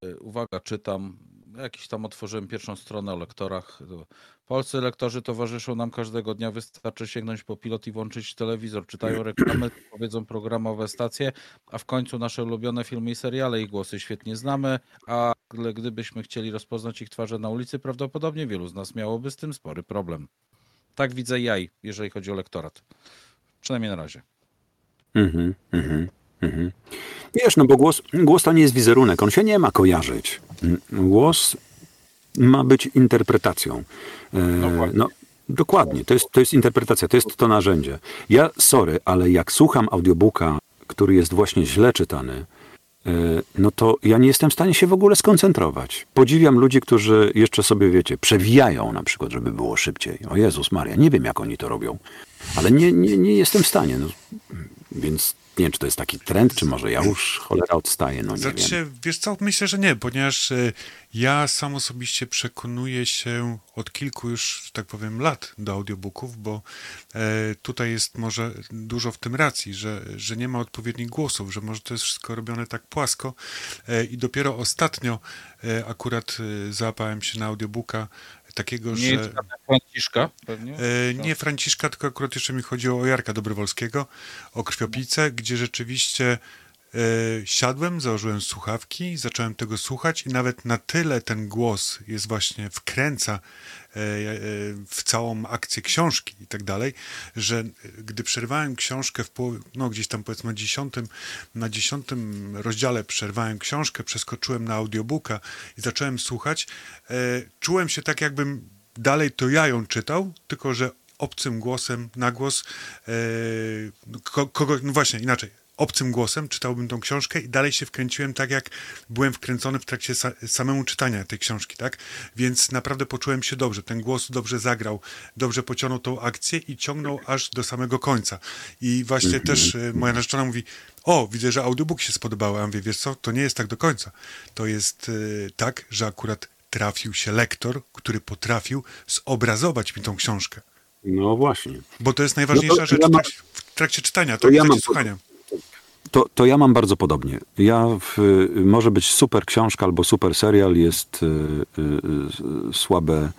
E, Uwaga, czytam. Jakiś tam otworzyłem pierwszą stronę o lektorach. To Polscy lektorzy towarzyszą nam każdego dnia. Wystarczy sięgnąć po pilot i włączyć telewizor. Czytają reklamy, powiedzą programowe stacje, a w końcu nasze ulubione filmy i seriale. Ich głosy świetnie znamy, ale gdybyśmy chcieli rozpoznać ich twarze na ulicy, prawdopodobnie wielu z nas miałoby z tym spory problem. Tak widzę jaj, jeżeli chodzi o lektorat. Przynajmniej na razie. Mhm, mhm, mhm. Wiesz, no bo głos, głos to nie jest wizerunek, on się nie ma kojarzyć. Mm, Głos ma być interpretacją. E, no, dokładnie, to jest, to jest interpretacja, to jest to narzędzie. Ja, sorry, ale jak słucham audiobooka, który jest właśnie źle czytany, no to ja nie jestem w stanie się w ogóle skoncentrować. Podziwiam ludzi, którzy jeszcze sobie, wiecie, przewijają na przykład, żeby było szybciej. O Jezus Maria, nie wiem jak oni to robią, ale nie, nie, nie jestem w stanie. No, więc Nie wiem, czy to jest taki trend, czy może ja już cholera odstaję, no nie Znaczy, wiem. wiesz co, myślę, że nie, ponieważ e, ja sam osobiście przekonuję się od kilku już, tak powiem, lat do audiobooków, bo e, tutaj jest może dużo w tym racji, że, że nie ma odpowiednich głosów, że może to jest wszystko robione tak płasko e, i dopiero ostatnio akurat załapałem się na audiobooka takiego, Nie że... Franciszka? Pewnie? E, nie Franciszka, tylko akurat jeszcze mi chodziło o Jarka Dobrowolskiego, o krwiopijcę, gdzie rzeczywiście siadłem, założyłem słuchawki, zacząłem tego słuchać i nawet na tyle ten głos jest właśnie, wkręca e, e, w całą akcję książki i tak dalej, że e, gdy przerwałem książkę w połowie, no gdzieś tam powiedzmy dziesiątym, na dziesiątym rozdziale przerwałem książkę, przeskoczyłem na audiobooka i zacząłem słuchać, e, czułem się tak jakbym dalej to ja ją czytał, tylko że obcym głosem na głos, e, ko, kogo, no właśnie inaczej, obcym głosem czytałbym tą książkę i dalej się wkręciłem tak, jak byłem wkręcony w trakcie sa, samemu czytania tej książki, tak? Więc naprawdę poczułem się dobrze. Ten głos dobrze zagrał, dobrze pociągnął tą akcję i ciągnął aż do samego końca. I właśnie też e, moja narzeczona mówi, o, widzę, że audiobook się spodobał. A ja mówię, wiesz co, to nie jest tak do końca. To jest e, tak, że akurat trafił się lektor, który potrafił zobrazować mi tą książkę. No właśnie. Bo to jest najważniejsza No to rzecz ja w, mam- trakcie, w trakcie czytania, to, to ja w trakcie mam- słuchania. To, to ja mam bardzo podobnie. Ja w, może być super książka albo super serial, jest y, y, y, słabe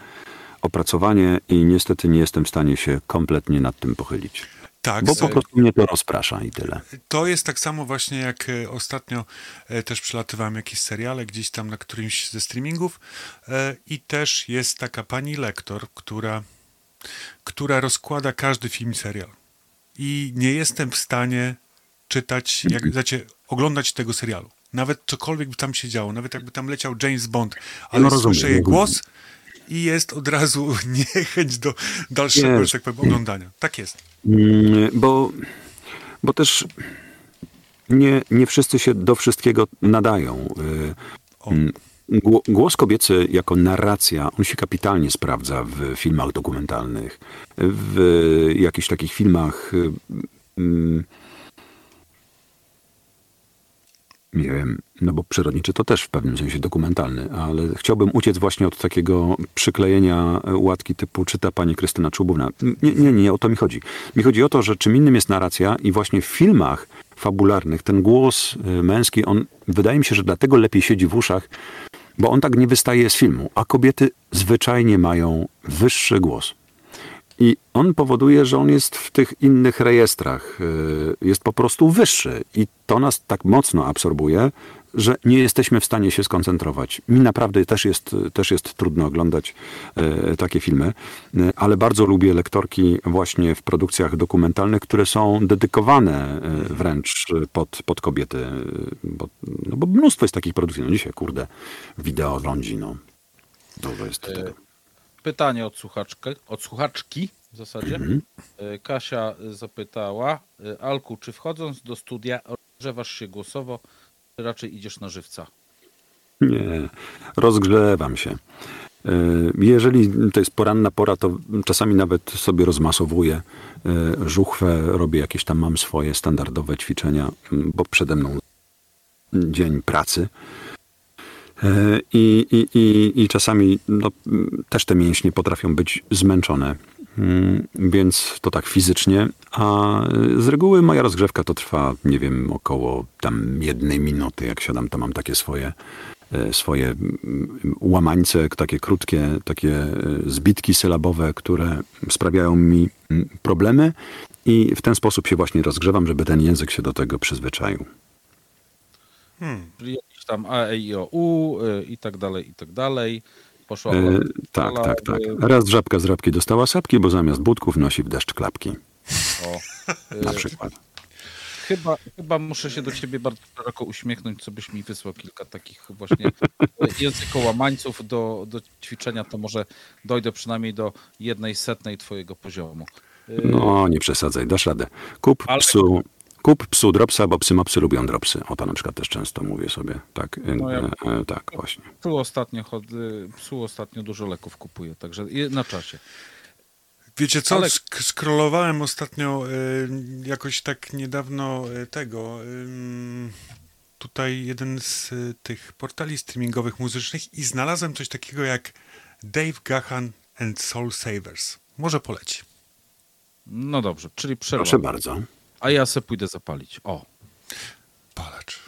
opracowanie i niestety nie jestem w stanie się kompletnie nad tym pochylić. Tak, Bo po prostu mnie to rozprasza i tyle. To jest tak samo właśnie jak e, ostatnio e, też przelatywałem jakieś seriale gdzieś tam na którymś ze streamingów i też jest taka pani lektor, która, która rozkłada każdy film serial. I nie jestem w stanie czytać, jak, znaczy, oglądać tego serialu. Nawet cokolwiek by tam się działo, nawet jakby tam leciał James Bond, ale No rozumiem, słyszę jej głos i jest od razu niechęć do dalszego, Nie. że tak powiem, oglądania. Tak jest. Mm, Bo, bo też nie, nie wszyscy się do wszystkiego nadają. Y, mm, gło- Głos kobiecy jako narracja, on się kapitalnie sprawdza w filmach dokumentalnych, w jakichś takich filmach. y, mm, Nie wiem, no bo przyrodniczy to też w pewnym sensie dokumentalny, ale chciałbym uciec właśnie od takiego przyklejenia łatki typu czyta pani Krystyna Czubówna. Nie, nie, nie, o to mi chodzi. Mi chodzi o to, że czym innym jest narracja i właśnie w filmach fabularnych ten głos y, męski, on wydaje mi się, że dlatego lepiej siedzi w uszach, bo on tak nie wystaje z filmu, a kobiety zwyczajnie mają wyższy głos. I on powoduje, że on jest w tych innych rejestrach, y, jest po prostu wyższy. I to nas tak mocno absorbuje, że nie jesteśmy w stanie się skoncentrować. Mi naprawdę też jest, też jest trudno oglądać y, takie filmy, y, ale bardzo lubię lektorki właśnie w produkcjach dokumentalnych, które są dedykowane wręcz pod, pod kobiety. Bo, no bo mnóstwo jest takich produkcji. No dzisiaj, kurde, wideo rządzi, no. Dużo jest tego. Pytanie od, słuchaczkę, od słuchaczki w zasadzie. E, Kasia zapytała, e, Alku, czy wchodząc do studia rozgrzewasz się głosowo, czy raczej idziesz na żywca? Nie, rozgrzewam się. E, Jeżeli to jest poranna pora, to czasami nawet sobie rozmasowuję żuchwę, robię jakieś tam, mam swoje standardowe ćwiczenia, bo przede mną dzień pracy. E, I, i, i, i czasami no, też te mięśnie potrafią być zmęczone, Mm, więc to tak fizycznie, a z reguły moja rozgrzewka to trwa, nie wiem, około tam jednej minuty. Jak siadam, to mam takie swoje, e, swoje mm, łamańce, takie krótkie, takie e, zbitki sylabowe, które sprawiają mi mm, problemy i w ten sposób się właśnie rozgrzewam, żeby ten język się do tego przyzwyczaił. Czyli jakieś tam A, E, I, tak dalej, i tak dalej. Poszła E, tak, tak, tak. Raz żabka z rabki dostała sapki, bo zamiast budków nosi w deszcz klapki. O, Na przykład. Chyba, chyba muszę się do ciebie bardzo szeroko uśmiechnąć, co byś mi wysłał kilka takich właśnie językołamańców do, do ćwiczenia, to może dojdę przynajmniej do jednej setnej twojego poziomu. No, nie przesadzaj, dasz radę. Kup Ale- psu, kup psu dropsa, bo psy mopsy lubią dropsy. O to na przykład też często mówię sobie. Tak, e, No ja- e, tak właśnie. Psu ostatnio, chod, psu ostatnio dużo leków kupuję, także na czasie. Wiecie co, Ale- sk- scrollowałem ostatnio y, jakoś tak niedawno y, tego, ym, tutaj jeden z y, tych portali streamingowych muzycznych i znalazłem coś takiego jak Dave Gahan and Soul Savers. Może poleci. No dobrze, czyli przerwa. Proszę bardzo. A ja se pójdę zapalić. O. Palacz.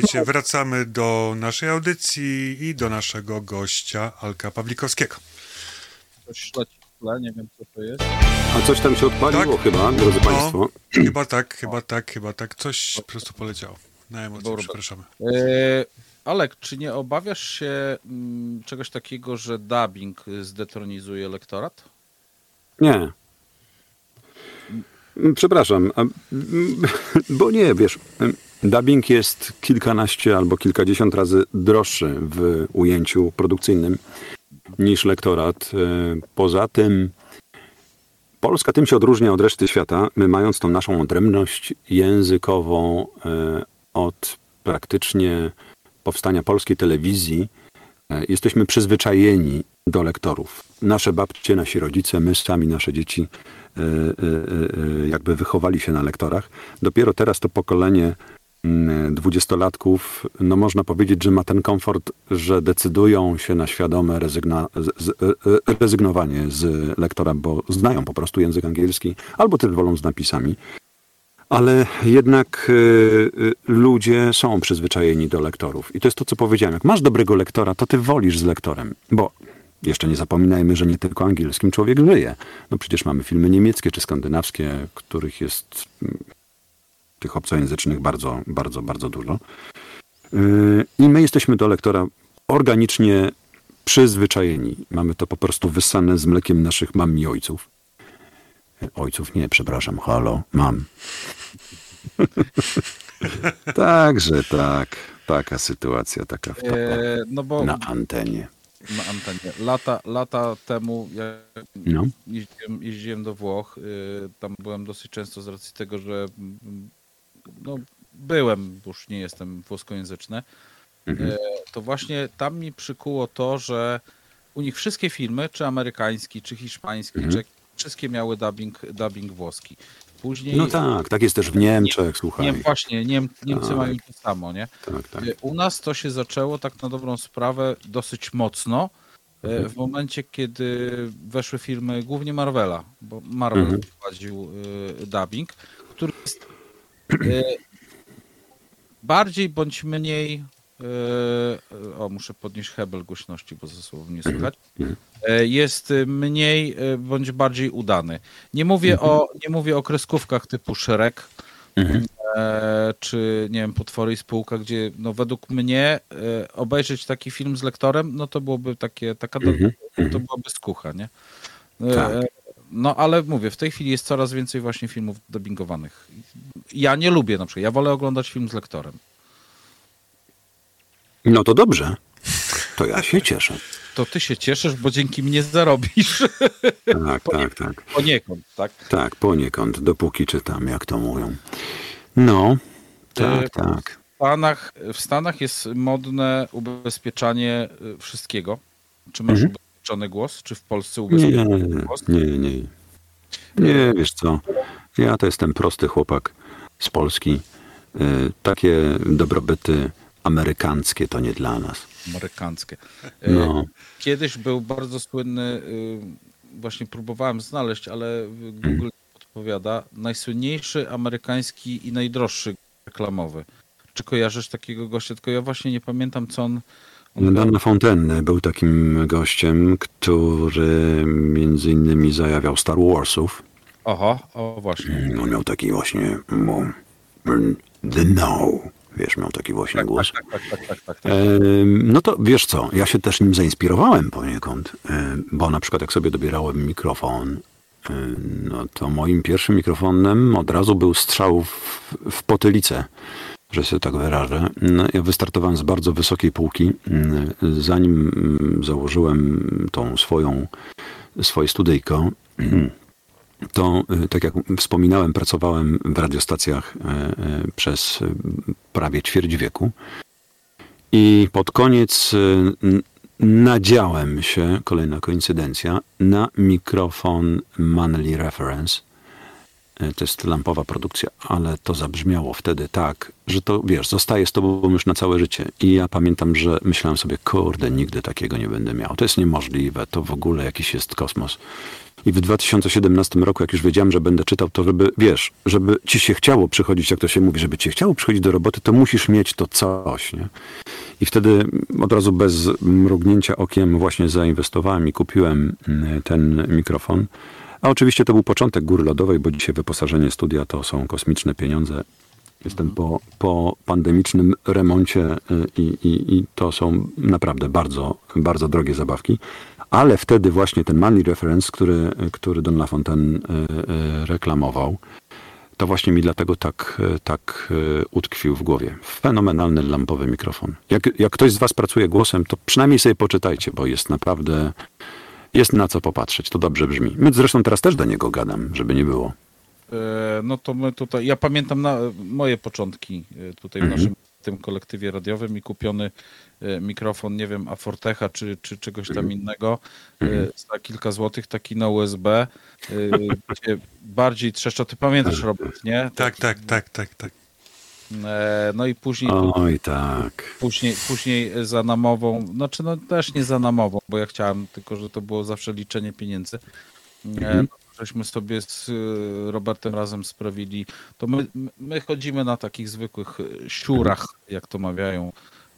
Słuchajcie, wracamy do naszej audycji i do naszego gościa, Alka Pawlikowskiego. Coś nie wiem co to jest. A coś tam się odpaliło chyba, drodzy No, Państwo. chyba tak, chyba tak, chyba tak. Coś po prostu poleciało. Na emocje, Dobra. przepraszamy. E, Alek, czy nie obawiasz się mm, czegoś takiego, że dubbing zdetronizuje lektorat? Nie. Przepraszam, a, mm, bo nie, wiesz, dubbing jest kilkanaście albo kilkadziesiąt razy droższy w ujęciu produkcyjnym niż lektorat. E, Poza tym Polska tym się odróżnia od reszty świata, my mając tą naszą odrębność językową e, od praktycznie powstania polskiej telewizji, e, jesteśmy przyzwyczajeni do lektorów. Nasze babcie, nasi rodzice, my sami, nasze dzieci jakby wychowali się na lektorach. Dopiero teraz to pokolenie dwudziestolatków, no można powiedzieć, że ma ten komfort, że decydują się na świadome rezygna, z, z, e, rezygnowanie z lektora, bo znają po prostu język angielski, albo też wolą z napisami. Ale jednak y, ludzie są przyzwyczajeni do lektorów. I to jest to, co powiedziałem. Jak masz dobrego lektora, to ty wolisz z lektorem. Bo jeszcze nie zapominajmy, że nie tylko angielskim człowiek żyje. No przecież mamy filmy niemieckie czy skandynawskie, których jest mm, tych obcojęzycznych bardzo, bardzo, bardzo dużo. Y, I my jesteśmy do lektora organicznie przyzwyczajeni. Mamy to po prostu wyssane z mlekiem naszych mam i ojców. Ojców nie, przepraszam, halo, mam. Także tak, taka sytuacja, taka wtopa E, no bo na antenie. na antenie. Lata, lata temu ja No. jeździłem, jeździłem do Włoch. y, Tam byłem dosyć często z racji tego, że mm, no, byłem, już nie jestem włoskojęzyczny. Mhm. E, To właśnie tam mi przykuło to, że u nich wszystkie filmy, czy amerykański, czy hiszpański, Mhm. czy wszystkie miały dubbing, dubbing włoski. Później No tak, tak jest też w Niemczech, słuchaj. nie, właśnie, Niem, Niemcy Tak. mają to samo, nie? Tak, tak. Y, U nas to się zaczęło tak na dobrą sprawę dosyć mocno y, Mhm. w momencie, kiedy weszły filmy głównie Marvela, bo Marvel Mhm. prowadził y, dubbing, który jest bardziej bądź mniej y, o, muszę podnieść hebel głośności, bo ze słowem nie słychać. Mhm. Y, Jest y, mniej y, bądź bardziej udany. Nie mówię, o, nie mówię o kreskówkach typu Shrek, Mhm. czy nie wiem, Potwory i Spółka, gdzie no według mnie obejrzeć taki film z lektorem, no to byłoby takie, taka Mhm, to mhm. byłaby skucha, nie? Tak. No ale mówię, w tej chwili jest coraz więcej właśnie filmów dubbingowanych. Ja nie lubię na przykład, ja wolę oglądać film z lektorem. No to dobrze. To ja się cieszę. To ty się cieszysz, bo dzięki mnie zarobisz. Tak, tak, tak. Poniekąd, tak? Tak, poniekąd, dopóki czytam, jak to mówią. No, tak, tak. W Stanach, w Stanach jest modne ubezpieczanie y, wszystkiego. Czy masz Mhm. Ubezpieczony głos? Czy w Polsce Nie, ubezpieczony głos? nie, nie. Nie, wiesz co, ja to jestem prosty chłopak z Polski. Y, Takie dobrobyty amerykańskie to nie dla nas. amerykańskie. E, No. Kiedyś był bardzo słynny, y, właśnie próbowałem znaleźć, ale Google odpowiada, najsłynniejszy amerykański i najdroższy reklamowy. Czy kojarzysz takiego gościa? Tylko ja właśnie nie pamiętam, co on... Dan Fontaine był takim gościem, który między innymi zajawiał Star Warsów. Oho, o właśnie. On miał taki właśnie mm, the no, wiesz, miał taki właśnie głos. Tak, tak, tak, tak, tak, tak. Em, No to wiesz co, ja się też nim zainspirowałem poniekąd, bo na przykład jak sobie dobierałem mikrofon, no to moim pierwszym mikrofonem od razu był strzał w, w potylicę, że się tak wyrażę. No, ja wystartowałem z bardzo wysokiej półki, mm, zanim mm, założyłem tą swoją, swoje studyjko, to, y, tak jak wspominałem, pracowałem w radiostacjach e, e, przez e, prawie ćwierć wieku. I pod koniec y, nadziałem się, kolejna koincydencja, na mikrofon Manley Reference. E, To jest lampowa produkcja, ale to zabrzmiało wtedy tak, że to, wiesz, zostaje z tobą już na całe życie. I ja pamiętam, że myślałem sobie, kurde, nigdy takiego nie będę miał. To jest niemożliwe, to w ogóle jakiś jest kosmos. I w 2017 roku, jak już wiedziałem, że będę czytał, to żeby, wiesz, żeby ci się chciało przychodzić, jak to się mówi, żeby ci chciało przychodzić do roboty, to musisz mieć to coś, nie? I wtedy od razu bez mrugnięcia okiem właśnie zainwestowałem i kupiłem mm, ten mikrofon. A oczywiście to był początek góry lodowej, bo dzisiaj wyposażenie studia to są kosmiczne pieniądze. Jestem po, po pandemicznym remoncie y, i, i, i to są naprawdę bardzo, bardzo drogie zabawki. Ale wtedy właśnie ten Manly Reference, który, który Don LaFontaine y, y, reklamował, to właśnie mi dlatego tak, tak utkwił w głowie. Fenomenalny lampowy mikrofon. Jak, jak ktoś z was pracuje głosem, to przynajmniej sobie poczytajcie, bo jest naprawdę, jest na co popatrzeć. To dobrze brzmi. My zresztą teraz też do niego gadam, żeby nie było. E, No to my tutaj, ja pamiętam na, moje początki e, tutaj w Mhm. naszym tym kolektywie radiowym i kupiony e, mikrofon, nie wiem, Afortecha czy, czy czegoś tam Mhm. innego e, za kilka złotych, taki na USB, e, gdzie bardziej trzeszcza. Ty pamiętasz, Robert, nie? Tak, tak, tak, tak, tak. E, No i później, Oj, tak. później, później za namową, znaczy no też nie za namową, bo ja chciałem, tylko że to było zawsze liczenie pieniędzy. E, Mhm. Żeśmy sobie z y, Robertem razem sprawili, to my, my chodzimy na takich zwykłych siurach, jak to mawiają,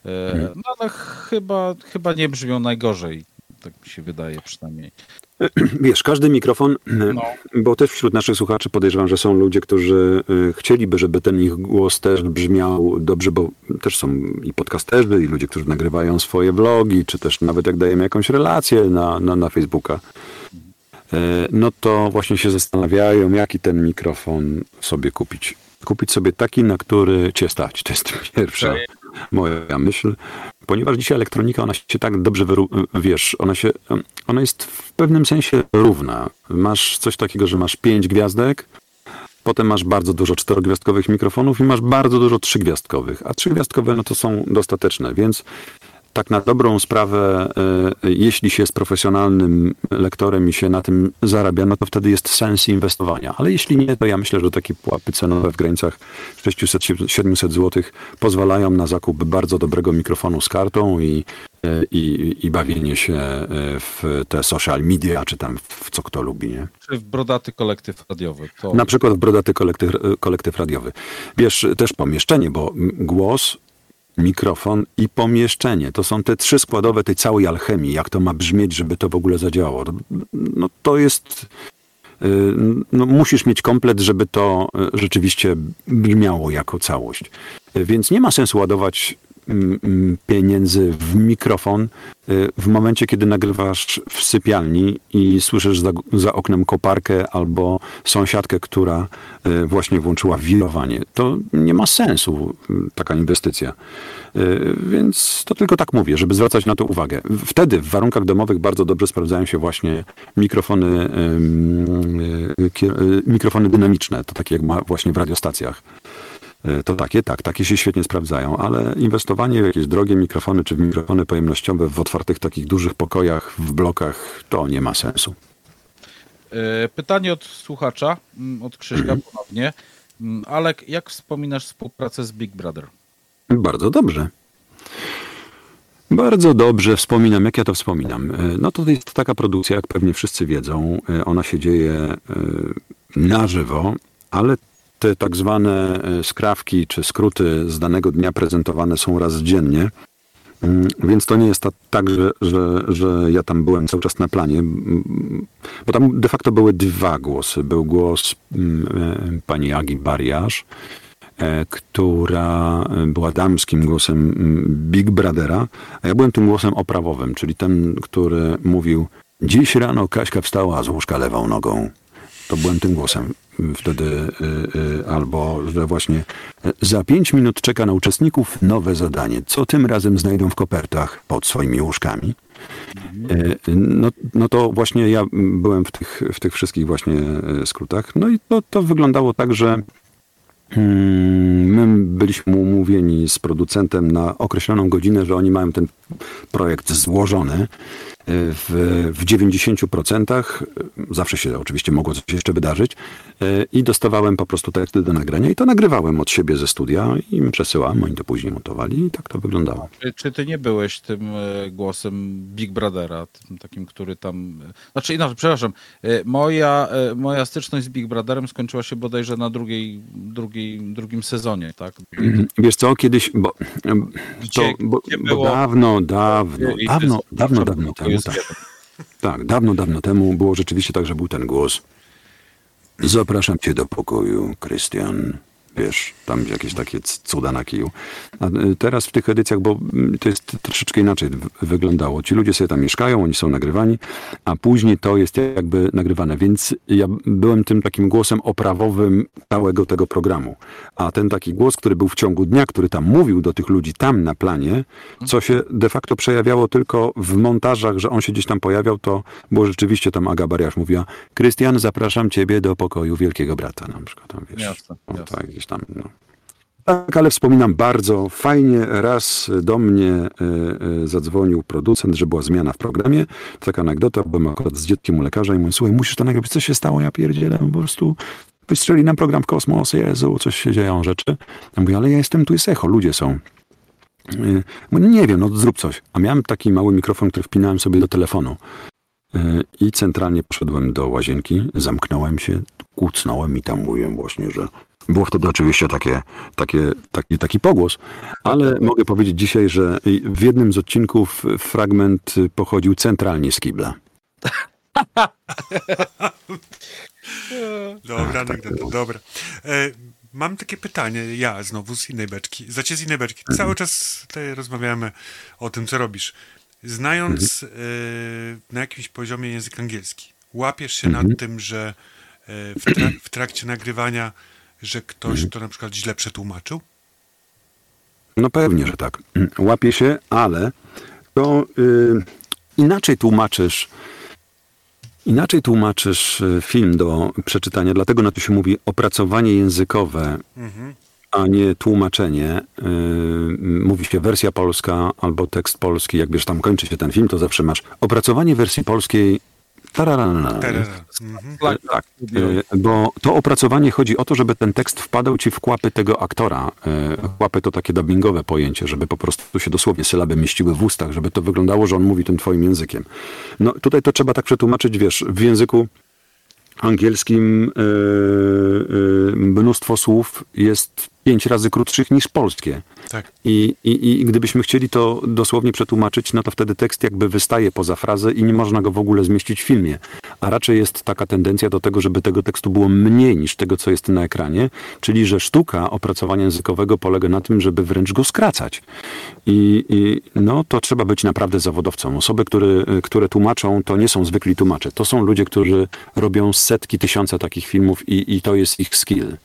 E, Mhm. no ale chyba, chyba nie brzmią najgorzej, tak mi się wydaje przynajmniej. Wiesz, każdy mikrofon, No. bo też wśród naszych słuchaczy podejrzewam, że są ludzie, którzy y, chcieliby, żeby ten ich głos też brzmiał dobrze, bo też są i podcasterzy, i ludzie, którzy nagrywają swoje vlogi, czy też nawet jak dajemy jakąś relację na, na, na Facebooka, y, no to właśnie się zastanawiają, jaki ten mikrofon sobie kupić. Kupić sobie taki, na który cię stać. To jest pierwsza moja myśl. Ponieważ dzisiaj elektronika, ona się tak dobrze, wiesz, ona się, ona jest w pewnym sensie równa. Masz coś takiego, że masz pięć gwiazdek, potem masz bardzo dużo czterogwiazdkowych mikrofonów i masz bardzo dużo trzygwiazdkowych, a trzygwiazdkowe no to są dostateczne, więc tak na dobrą sprawę, e, jeśli się jest profesjonalnym lektorem i się na tym zarabia, no to wtedy jest sens inwestowania. Ale jeśli nie, to ja myślę, że takie pułapy cenowe w granicach 600-700 zł pozwalają na zakup bardzo dobrego mikrofonu z kartą i, e, i, i bawienie się e, w te social media, czy tam w co kto lubi, nie? Czy w brodaty kolektyw radiowy. To... Na przykład w brodaty kolektyw, kolektyw radiowy. Wiesz, też pomieszczenie, bo głos, mikrofon i pomieszczenie. To są te trzy składowe tej całej alchemii. Jak to ma brzmieć, żeby to w ogóle zadziałało. No to jest... y, No, musisz mieć komplet, żeby to y, rzeczywiście brzmiało jako całość. Y, Więc nie ma sensu ładować pieniędzy w mikrofon y, w momencie, kiedy nagrywasz w sypialni i słyszysz za, za oknem koparkę albo sąsiadkę, która y, właśnie włączyła wirowanie. To nie ma sensu y, taka inwestycja. Więc to tylko tak mówię, żeby zwracać na to uwagę. Wtedy w warunkach domowych bardzo dobrze sprawdzają się właśnie mikrofony, mikrofony dynamiczne, to takie jak ma właśnie w radiostacjach. Y, To takie, tak, takie się świetnie sprawdzają, ale inwestowanie w jakieś drogie mikrofony czy w mikrofony pojemnościowe w otwartych takich dużych pokojach, w blokach, to nie ma sensu. E, Pytanie od słuchacza, mm, od Krzyśka Mhm. ponownie. Mm, Alek, jak wspominasz współpracę z Big Brother? Bardzo dobrze. Bardzo dobrze wspominam. Jak ja to wspominam? Y, No to jest taka produkcja, jak pewnie wszyscy wiedzą. Ona się dzieje na żywo, ale te tak zwane y, skrawki czy skróty z danego dnia prezentowane są raz dziennie. Mm, Więc to nie jest ta, tak, że, że, że ja tam byłem cały czas na planie, bo tam de facto były dwa głosy. Był głos mm, e, pani Agi Bariasz, e, która e, była damskim głosem mm, Big Brothera, a ja byłem tym głosem oprawowym, czyli ten, który mówił dziś rano Kaśka wstała z łóżka lewą nogą. To byłem tym głosem wtedy, y, y, albo że właśnie y, za pięć minut czeka na uczestników nowe zadanie. Co tym razem znajdą w kopertach pod swoimi łóżkami? No, no to właśnie ja byłem w tych, w tych wszystkich właśnie skrótach. No i to, to wyglądało tak, że mm, My byliśmy umówieni z producentem na określoną godzinę, że oni mają ten projekt złożony w, w 90%. Zawsze się oczywiście mogło coś jeszcze wydarzyć. I dostawałem po prostu teksty do nagrania i to nagrywałem od siebie ze studia i im przesyłałem, oni to później montowali i tak to wyglądało. Czy, czy ty nie byłeś tym e, głosem Big Brothera, tym takim, który tam... e, Znaczy inaczej, przepraszam, e, moja, e, moja styczność z Big Brotherem skończyła się bodajże na drugiej, drugiej, drugim sezonie, tak? Wiesz co, kiedyś, bo, to, Gdzie- bo, gdzie bo było- dawno, dawno, I to dawno, jest- dawno, to dawno jest jeden. tak. Tak, dawno, dawno temu było rzeczywiście tak, że był ten głos. Zapraszam cię do pokoju, Krystian. Wiesz, tam jakieś takie cuda na kiju. A y, teraz w tych edycjach, bo mm, to jest troszeczkę inaczej wyglądało. Ci ludzie sobie tam mieszkają, oni są nagrywani, a później to jest jakby nagrywane, więc ja byłem tym takim głosem oprawowym całego tego programu. A ten taki głos, który był w ciągu dnia, który tam mówił do tych ludzi tam na planie, co się de facto przejawiało tylko w montażach, że on się gdzieś tam pojawiał, to było rzeczywiście tam Aga Bariasz mówiła, Krystian, zapraszam ciebie do pokoju Wielkiego Brata na przykład. Tam, wiesz, Jasne, jasne. tak, tam, no. Tak, ale wspominam bardzo fajnie. Raz do mnie e, e, zadzwonił producent, że była zmiana w programie. Taka anegdota, byłem akurat z dzieckiem u lekarza i mówię, słuchaj, musisz to nagrać, co się stało, ja pierdzielę, no po prostu wystrzeli nam program w kosmos, Jezu, coś się dzieją rzeczy. Ja mówię, ale ja jestem, tu jest echo, ludzie są. Yy, Mówię, nie wiem, no zrób coś. A miałem taki mały mikrofon, który wpinałem sobie do telefonu. I centralnie poszedłem do łazienki, zamknąłem się, kucnąłem i tam mówiłem właśnie, że było wtedy oczywiście takie, takie, taki, taki pogłos, ale mogę powiedzieć dzisiaj, że w jednym z odcinków fragment pochodził centralnie z kibla. Dobra, anegdota, dobra. E, mam takie pytanie, ja znowu z innej beczki. Znacie z innej beczki. Cały czas tutaj rozmawiamy o tym, co robisz. Znając e, na jakimś poziomie język angielski, łapiesz się nad tym, że e, w, tra w trakcie nagrywania, że ktoś to na przykład źle przetłumaczył? No pewnie, że tak. Łapie się, ale to y, inaczej tłumaczysz inaczej tłumaczysz y, film do przeczytania, dlatego na to się mówi opracowanie językowe, Mhm. a nie tłumaczenie. Y, mówi się wersja polska albo tekst polski. Jak wiesz, tam kończy się ten film, to zawsze masz opracowanie wersji polskiej. Tararana. Terera. Mhm. Tak, e, bo to opracowanie chodzi o to, żeby ten tekst wpadał ci w kłapy tego aktora. E, Kłapy to takie dubbingowe pojęcie, żeby po prostu się dosłownie sylaby mieściły w ustach, żeby to wyglądało, że on mówi tym twoim językiem. No tutaj to trzeba tak przetłumaczyć, wiesz, w języku angielskim e, e, mnóstwo słów jest pięć razy krótszych niż polskie. Tak. I, i, I gdybyśmy chcieli to dosłownie przetłumaczyć, no to wtedy tekst jakby wystaje poza frazę i nie można go w ogóle zmieścić w filmie. A raczej jest taka tendencja do tego, żeby tego tekstu było mniej niż tego, co jest na ekranie, czyli że sztuka opracowania językowego polega na tym, żeby wręcz go skracać. I, i no to trzeba być naprawdę zawodowcą. Osoby, które, które tłumaczą, to nie są zwykli tłumacze. To są ludzie, którzy robią setki, tysiące takich filmów i, i to jest ich skill.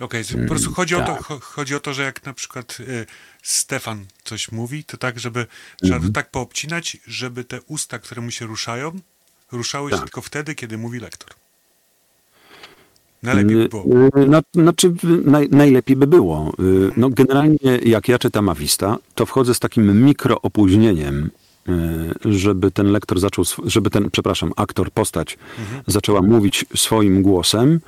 Okej, po prostu chodzi, o to, tak. cho- chodzi o to, że jak na przykład y, Stefan coś mówi, to tak, żeby trzeba Mhm. to tak poobcinać, żeby te usta, które mu się ruszają, ruszały się Tak. tylko wtedy, kiedy mówi lektor. Najlepiej by Y, było. y, No, znaczy, naj, najlepiej by było. Y, No, generalnie, jak ja czytam Avista, to wchodzę z takim mikroopóźnieniem, y, żeby ten lektor zaczął, żeby ten, przepraszam, aktor, postać zaczęła mówić swoim głosem,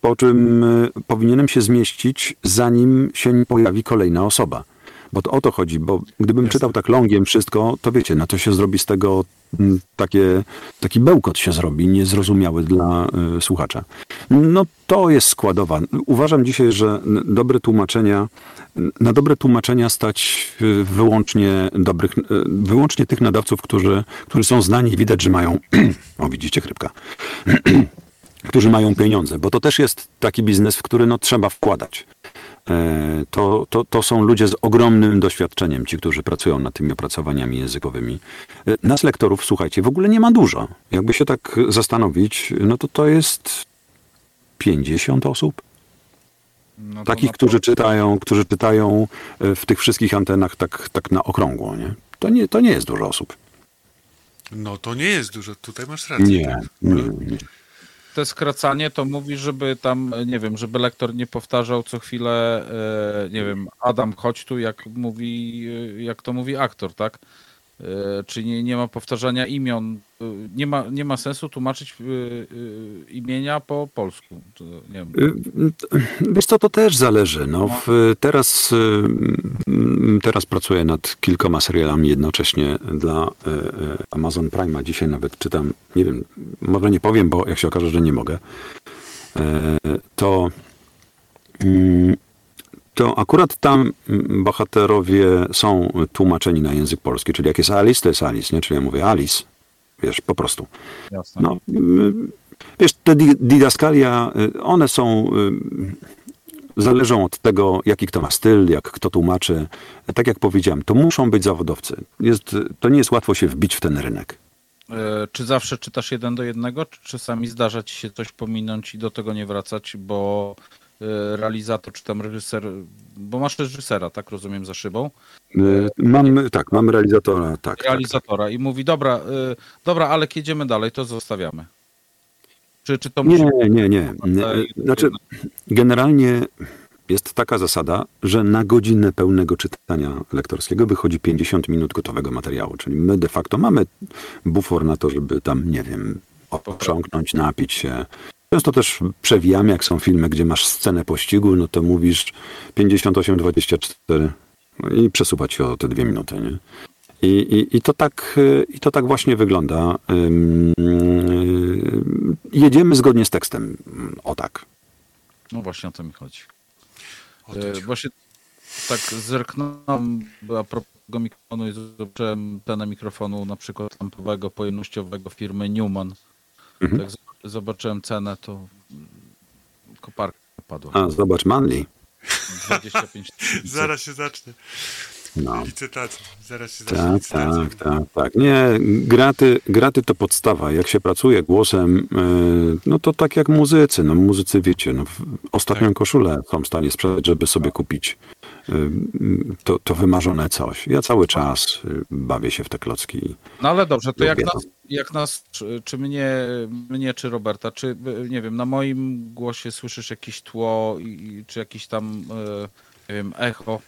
po czym y, powinienem się zmieścić, zanim się nie pojawi kolejna osoba. Bo to o to chodzi, bo gdybym czytał tak longiem wszystko, to wiecie, no to się zrobi z tego mm, takie, taki bełkot się zrobi, niezrozumiały dla y, słuchacza. No to jest składowa. Uważam dzisiaj, że dobre tłumaczenia, na dobre tłumaczenia stać y, wyłącznie dobrych, wyłącznie tych nadawców, którzy, którzy są znani i widać, że mają, o widzicie, chrypka, którzy mają pieniądze, bo to też jest taki biznes, w który no, trzeba wkładać. E, To, to, to są ludzie z ogromnym doświadczeniem, ci, którzy pracują nad tymi opracowaniami językowymi. E, Nas lektorów, słuchajcie, w ogóle nie ma dużo. Jakby się tak zastanowić, no to to jest 50 osób. No Takich, którzy czytają, którzy czytają e, w tych wszystkich antenach tak, tak na okrągło. Nie? To, nie, to nie jest dużo osób. No to nie jest dużo, tutaj masz rację. Nie, nie, nie. Te skracanie to mówi, żeby tam, nie wiem, żeby lektor nie powtarzał co chwilę, e, nie wiem, Adam, chodź tu, jak mówi, e, jak to mówi aktor, tak? E, Czyli nie, nie ma powtarzania imion, nie ma, nie ma sensu tłumaczyć e, e, imienia po polsku. To, nie wiem. Y, Wiesz co, to też zależy. No, w, teraz, y, mm, teraz pracuję nad kilkoma serialami jednocześnie dla y, y, Amazon Prime'a. Dzisiaj nawet czytam, nie wiem, może nie powiem, bo jak się okaże, że nie mogę, y, to, mm, to akurat tam mm, bohaterowie są tłumaczeni na język polski. Czyli jak jest Alice, to jest Alice, nie? Czyli ja mówię Alice, wiesz, po prostu. Jasne. No, Wiesz, te di- didaskalia, y, one są, y, zależą od tego, jaki kto ma styl, jak kto tłumaczy. Tak jak powiedziałem, to muszą być zawodowcy. Jest, to nie jest łatwo się wbić w ten rynek. E, Czy zawsze czytasz jeden do jednego, czy czasami zdarza ci się coś pominąć i do tego nie wracać, bo e, realizator czy tam reżyser, bo masz reżysera, tak rozumiem, za szybą, Y, Mam, tak, mam realizatora, tak. tak. realizatora i mówi, dobra, e, dobra, ale jedziemy dalej, to zostawiamy. Czy, czy to musi Nie, nie, nie. Y, Znaczy, generalnie jest taka zasada, że na godzinę pełnego czytania lektorskiego wychodzi 50 minut gotowego materiału, czyli my de facto mamy bufor na to, żeby tam, nie wiem, oprząknąć, napić się. Często też przewijamy, jak są filmy, gdzie masz scenę pościgu, no to mówisz 58-24 no i przesuwać się o te dwie minuty, nie? I, i, I, to tak, y, I to tak właśnie wygląda. Y, Jedziemy zgodnie z tekstem. O tak. No właśnie o to mi chodzi. E, Właśnie tak zerknąłem a propos tego mikrofonu i zobaczyłem cenę mikrofonu na przykład lampowego pojemnościowego firmy Newman. Mhm. Tak zobaczyłem cenę, to koparka padła. A, zobacz, Manly. 25 tysięcy. Zaraz się zacznie. No. Licytacja. Zaraz się zacznie Tak, licytacja. tak, tak, tak. Nie, graty, graty to podstawa. Jak się pracuje głosem, y, no to tak jak muzycy. No muzycy wiecie, no, w- ostatnią koszulę są w stanie sprzedać, żeby sobie kupić y, to, to wymarzone coś. Ja cały czas y, bawię się w te klocki. No ale dobrze, to jak nas, jak nas czy, mnie, mnie, czy Roberta, czy nie wiem, na moim głosie słyszysz jakieś tło, i, i, czy jakieś tam, e, nie wiem, echo?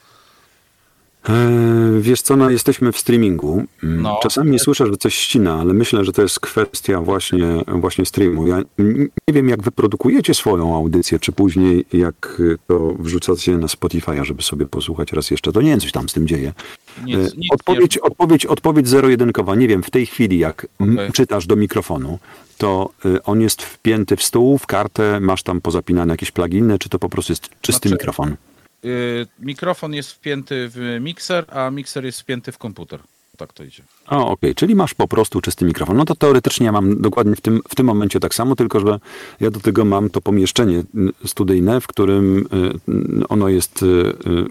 E, Wiesz co, no jesteśmy w streamingu. Mm, No. Czasami słyszę, że coś ścina, ale myślę, że to jest kwestia właśnie, właśnie streamu. Ja nie wiem, jak wy produkujecie swoją audycję, czy później jak y, to wrzucacie na Spotify'a, żeby sobie posłuchać raz jeszcze. To nie wiem, coś tam z tym dzieje. Nic, E, nic odpowiedź, odpowiedź, odpowiedź zero-jedynkowa. Nie wiem, w tej chwili jak Okej. czytasz do mikrofonu, to y, on jest wpięty w stół, w kartę, masz tam pozapinane jakieś pluginy, czy to po prostu jest czysty Znaczy- mikrofon? Y, mikrofon jest wpięty w mikser, a mikser jest wpięty w komputer. Tak to idzie. O, okej, czyli masz po prostu czysty mikrofon. No to teoretycznie ja mam dokładnie w tym, w tym momencie tak samo, tylko że ja do tego mam to pomieszczenie y, studyjne, w którym y, ono jest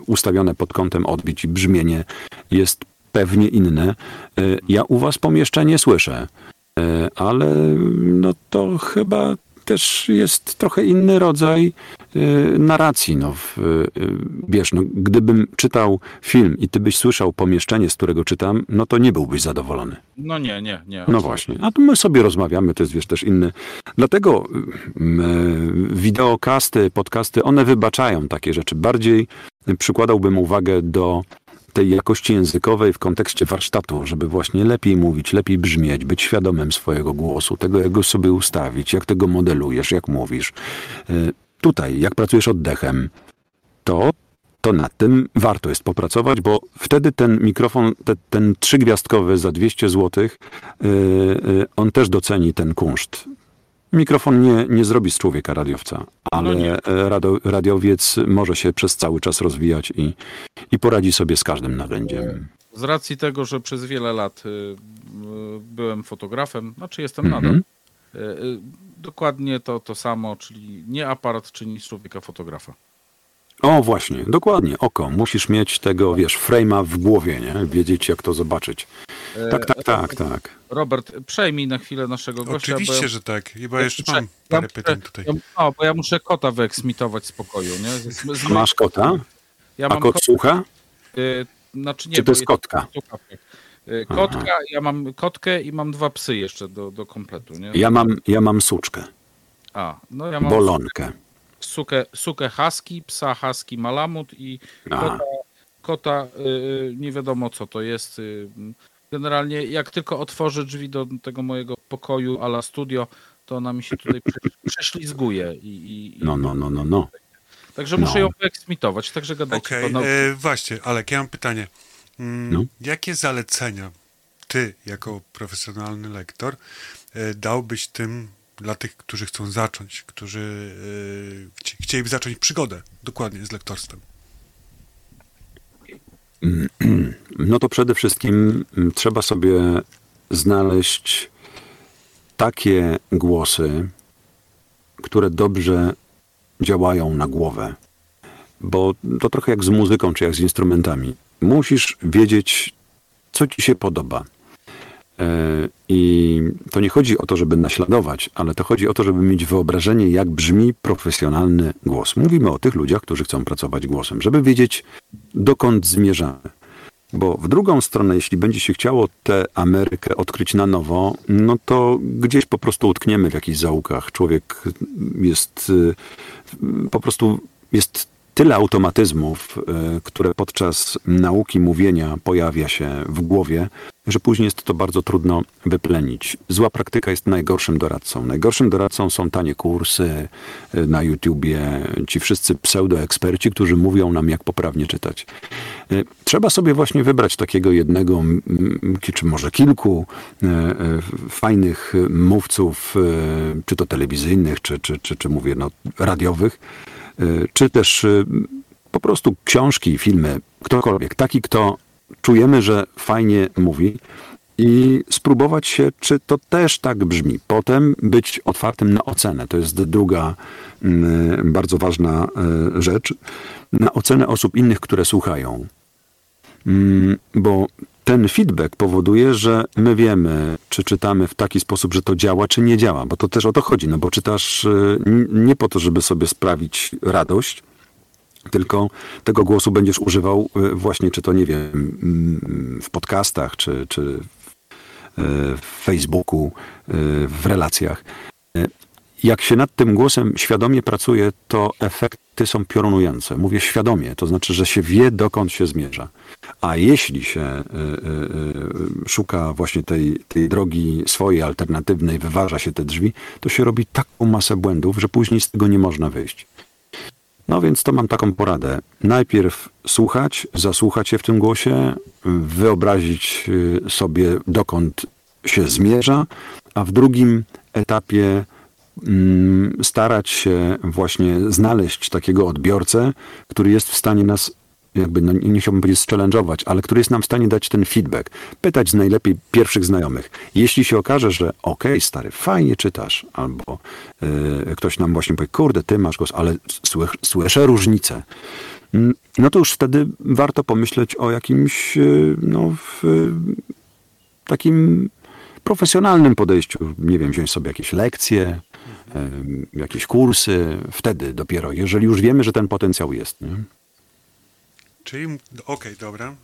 ustawione pod kątem odbić i brzmienie jest pewnie inne. Ja u was pomieszczenie słyszę, ale no to chyba też jest trochę inny rodzaj y, narracji. No, w, y, wiesz, no, gdybym czytał film i ty byś słyszał pomieszczenie, z którego czytam, no to nie byłbyś zadowolony. No nie, nie, nie. No właśnie. A tu my sobie rozmawiamy, to jest wiesz też inny. Dlatego y, wideokasty, podcasty, one wybaczają takie rzeczy. Bardziej przykładałbym uwagę do tej jakości językowej w kontekście warsztatu, żeby właśnie lepiej mówić, lepiej brzmieć, być świadomym swojego głosu, tego jak go sobie ustawić, jak tego modelujesz, jak mówisz. Y, Tutaj, jak pracujesz oddechem, to to nad tym warto jest popracować, bo wtedy ten mikrofon, te, ten trzygwiazdkowy za 200 zł, yy, yy, on też doceni ten kunszt. Mikrofon nie, nie zrobi z człowieka radiowca, ale No nie. e, radio, radiowiec może się przez cały czas rozwijać i, i poradzi sobie z każdym narzędziem. Z racji tego, że przez wiele lat y, y, byłem fotografem, znaczy jestem Mhm. nadal, y, y, dokładnie to, to samo, czyli nie aparat czyni z człowieka fotografa. O, właśnie, dokładnie, oko. Musisz mieć tego, wiesz, frame'a w głowie, nie? Wiedzieć, jak to zobaczyć. E, Tak, tak, tak, tak. Robert, przejmij na chwilę naszego gościa. Oczywiście, bo ja, że tak. Bo jeszcze mam ja parę muszę- pytań tutaj. Ja, no, bo ja muszę kota wyeksmitować z pokoju, nie? Z, z, z, Masz kota? ja A mam kot kot- słucha? y, znaczy nie, Czy to jest kotka? słuchawkę. Y, Kotka, ja mam kotkę i mam dwa psy jeszcze do, do kompletu, nie? Ja mam, ja mam suczkę, A, no ja mam bolonkę. Sukę, sukę husky, psa husky malamut i kota, kota y, nie wiadomo co to jest. y, Generalnie jak tylko otworzę drzwi do tego mojego pokoju ala studio, to ona mi się tutaj prze- prześlizguje. I, i, No, no, no, no, no. Także muszę no. ją wyeksmitować, także gadajcie. Okej, panowie. e, właśnie, Alek, ja mam pytanie. Mm, No. Jakie zalecenia ty, jako profesjonalny lektor, e, dałbyś tym dla tych, którzy chcą zacząć, którzy e, chci, chcieliby zacząć przygodę dokładnie z lektorstwem? No to przede wszystkim mm, trzeba sobie znaleźć takie głosy, które dobrze działają na głowę. Bo to trochę jak z muzyką, czy jak z instrumentami. Musisz wiedzieć, co ci się podoba. E, I to nie chodzi o to, żeby naśladować, ale to chodzi o to, żeby mieć wyobrażenie, jak brzmi profesjonalny głos. Mówimy o tych ludziach, którzy chcą pracować głosem, żeby wiedzieć, dokąd zmierzamy. Bo w drugą stronę, jeśli będzie się chciało tę Amerykę odkryć na nowo, no to gdzieś po prostu utkniemy w jakichś zaułkach. Człowiek jest y, po prostu jest tyle automatyzmów, y, które podczas nauki mówienia pojawia się w głowie, że później jest to bardzo trudno wyplenić. Zła praktyka jest najgorszym doradcą. Najgorszym doradcą są tanie kursy y, na YouTubie, ci wszyscy pseudoeksperci, którzy mówią nam, jak poprawnie czytać. Y, Trzeba sobie właśnie wybrać takiego jednego, czy może kilku fajnych mówców, czy to telewizyjnych, czy, czy, czy, czy mówię, no, radiowych, czy też e, po prostu książki, filmy, ktokolwiek, taki, kto czujemy, że fajnie mówi i spróbować się, czy to też tak brzmi. Potem być otwartym na ocenę. To jest druga mm, bardzo ważna e, rzecz. Na ocenę osób innych, które słuchają. Mm, Bo ten feedback powoduje, że my wiemy, czy czytamy w taki sposób, że to działa, czy nie działa. Bo to też o to chodzi. No bo czytasz n- nie po to, żeby sobie sprawić radość, tylko tego głosu będziesz używał y, właśnie, czy to nie wiem, w podcastach, czy, czy w, y, w Facebooku, y, w relacjach. Y, Jak się nad tym głosem świadomie pracuje, to efekty są piorunujące. Mówię świadomie, to znaczy, że się wie, dokąd się zmierza. A jeśli się y, y, y, szuka właśnie tej, tej drogi swojej, alternatywnej, wyważa się te drzwi, to się robi taką masę błędów, że później z tego nie można wyjść. No więc to mam taką poradę. Najpierw słuchać, zasłuchać się w tym głosie, wyobrazić sobie dokąd się zmierza, a w drugim etapie mm, starać się właśnie znaleźć takiego odbiorcę, który jest w stanie nas jakby, no nie chciałbym powiedzieć challenge'ować, ale który jest nam w stanie dać ten feedback. Pytać z najlepiej pierwszych znajomych. Jeśli się okaże, że okej, stary, fajnie czytasz, albo y, ktoś nam właśnie powie, kurde, ty masz głos, ale słych, słyszę różnicę, Mm, no to już wtedy warto pomyśleć o jakimś, y, no, takim profesjonalnym podejściu. Nie wiem, wziąć sobie jakieś lekcje, y, jakieś kursy, wtedy dopiero, jeżeli już wiemy, że ten potencjał jest. Nie? Czyli, okej, dobra.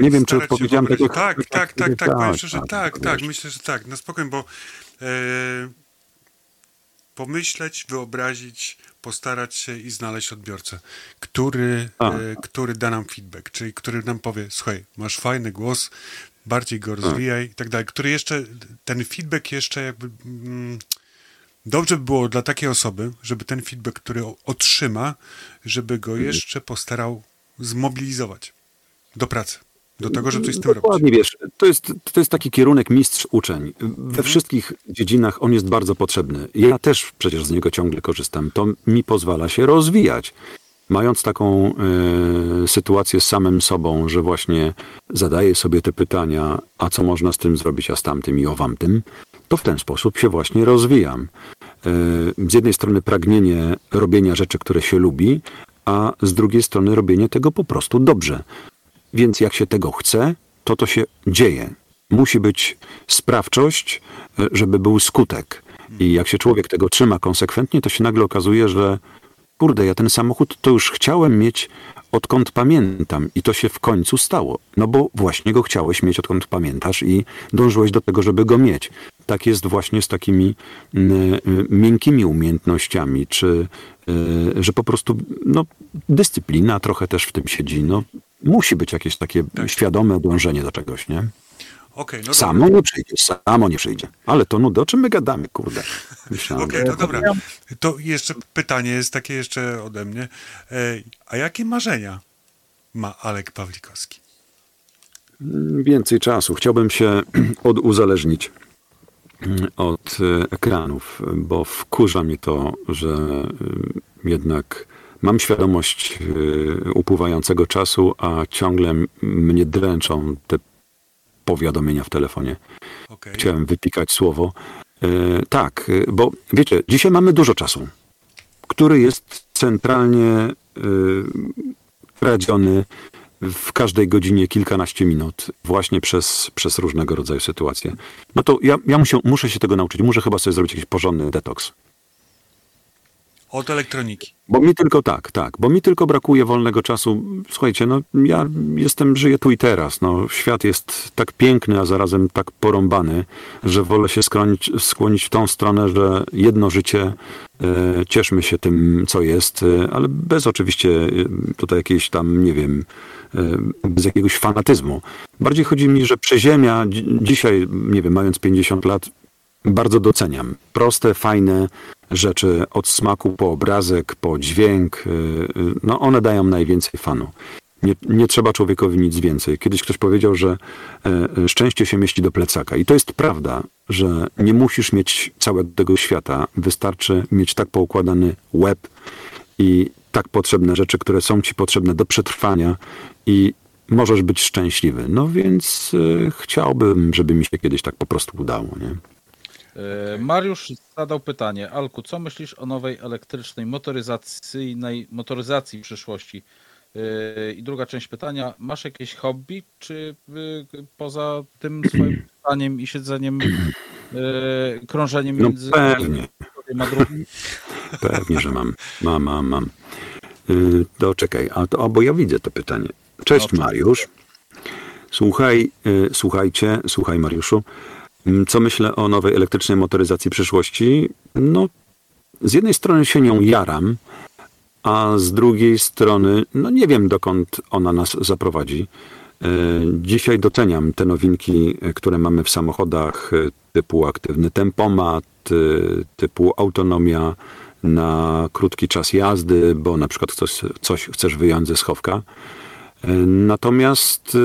Nie wiem, czy odpowiedziałem tego- Tak, tak, tak, tak, tak, powiem szczerze, tak, tak, tak, tak, wiesz. myślę, że tak, na spokojnie, bo e, pomyśleć, wyobrazić, postarać się i znaleźć odbiorcę, który, A. e, który da nam feedback, czyli który nam powie, słuchaj, masz fajny głos, bardziej go rozwijaj i tak dalej, który jeszcze, ten feedback jeszcze jakby... Mm, Dobrze by było dla takiej osoby, żeby ten feedback, który otrzyma, żeby go Mhm. jeszcze postarał zmobilizować do pracy, do tego, żeby coś z tym robić. Dokładnie, wiesz, to jest, to jest taki kierunek mistrz-uczeń. We wszystkich dziedzinach on jest bardzo potrzebny. Ja też przecież z niego ciągle korzystam. To mi pozwala się rozwijać. Mając taką e, sytuację z samym sobą, że właśnie zadaję sobie te pytania, a co można z tym zrobić, a z tamtym i owam tym, to w ten sposób się właśnie rozwijam. E, z jednej strony pragnienie robienia rzeczy, które się lubi, a z drugiej strony robienie tego po prostu dobrze. Więc jak się tego chce, to to się dzieje. Musi być sprawczość, e, żeby był skutek. I jak się człowiek tego trzyma konsekwentnie, to się nagle okazuje, że kurde, ja ten samochód to już chciałem mieć odkąd pamiętam i to się w końcu stało. No bo właśnie go chciałeś mieć odkąd pamiętasz i dążyłeś do tego, żeby go mieć. Tak jest właśnie z takimi mm, y, miękkimi umiejętnościami, czy y, że po prostu no, dyscyplina trochę też w tym siedzi. No, musi być jakieś takie świadome dążenie do czegoś, nie? Okej, no Samo dobra. nie przyjdzie, samo nie przyjdzie. Ale to nuda, o czym my gadamy, kurde. Okej, to dobra. To jeszcze pytanie jest takie jeszcze ode mnie. E, A jakie marzenia ma Alek Pawlikowski? Więcej czasu. Chciałbym się oduzależnić od e, ekranów, bo wkurza mnie to, że e, jednak mam świadomość e, upływającego czasu, a ciągle mnie dręczą te powiadomienia w telefonie. Okej. Chciałem wypikać słowo. tak, bo wiecie, dzisiaj mamy dużo czasu, który jest centralnie kradziony w każdej godzinie kilkanaście minut właśnie przez, przez różnego rodzaju sytuacje. No to ja, ja muszę, muszę się tego nauczyć. Muszę chyba sobie zrobić jakiś porządny detoks. Od elektroniki. Bo mi tylko tak, tak, bo mi tylko brakuje wolnego czasu. Słuchajcie, no ja jestem, żyję tu i teraz. No, świat jest tak piękny, a zarazem tak porąbany, że wolę się skłonić, skłonić w tą stronę, że jedno życie, e, cieszmy się tym, co jest, e, ale bez oczywiście e, tutaj jakiejś tam, nie wiem, bez jakiegoś fanatyzmu. Bardziej chodzi mi, że przeziemia dzi- dzisiaj, nie wiem, mając 50 lat, bardzo doceniam. Proste, fajne rzeczy od smaku po obrazek, po dźwięk. y, y, No one dają najwięcej fanu. Nie, nie trzeba człowiekowi nic więcej. Kiedyś ktoś powiedział, że szczęście się mieści do plecaka. I to jest prawda, że nie musisz mieć całego tego świata. Wystarczy mieć tak poukładany łeb i tak potrzebne rzeczy, które są ci potrzebne do przetrwania i możesz być szczęśliwy. No więc e, chciałbym, żeby mi się kiedyś tak po prostu udało. Nie? E, Mariusz zadał pytanie. Alku, co myślisz o nowej elektrycznej motoryzacyjnej motoryzacji przyszłości? E, I druga część pytania. Masz jakieś hobby, czy poza tym swoim pytaniem i siedzeniem, krążeniem No między pewnie. Jednym a drugim? Pewnie, że mam. Mam, mam, mam. Yy, to czekaj, a to, a bo ja widzę to pytanie. Cześć Mariusz. Słuchaj, yy, słuchajcie, słuchaj Mariuszu. Mm, Co myślę o nowej elektrycznej motoryzacji przyszłości? No, z jednej strony się nią jaram, a z drugiej strony, no nie wiem dokąd ona nas zaprowadzi. E, Dzisiaj doceniam te nowinki, które mamy w samochodach e, typu aktywny tempomat, e, typu autonomia na krótki czas jazdy, bo na przykład coś, coś chcesz wyjąć ze schowka. Natomiast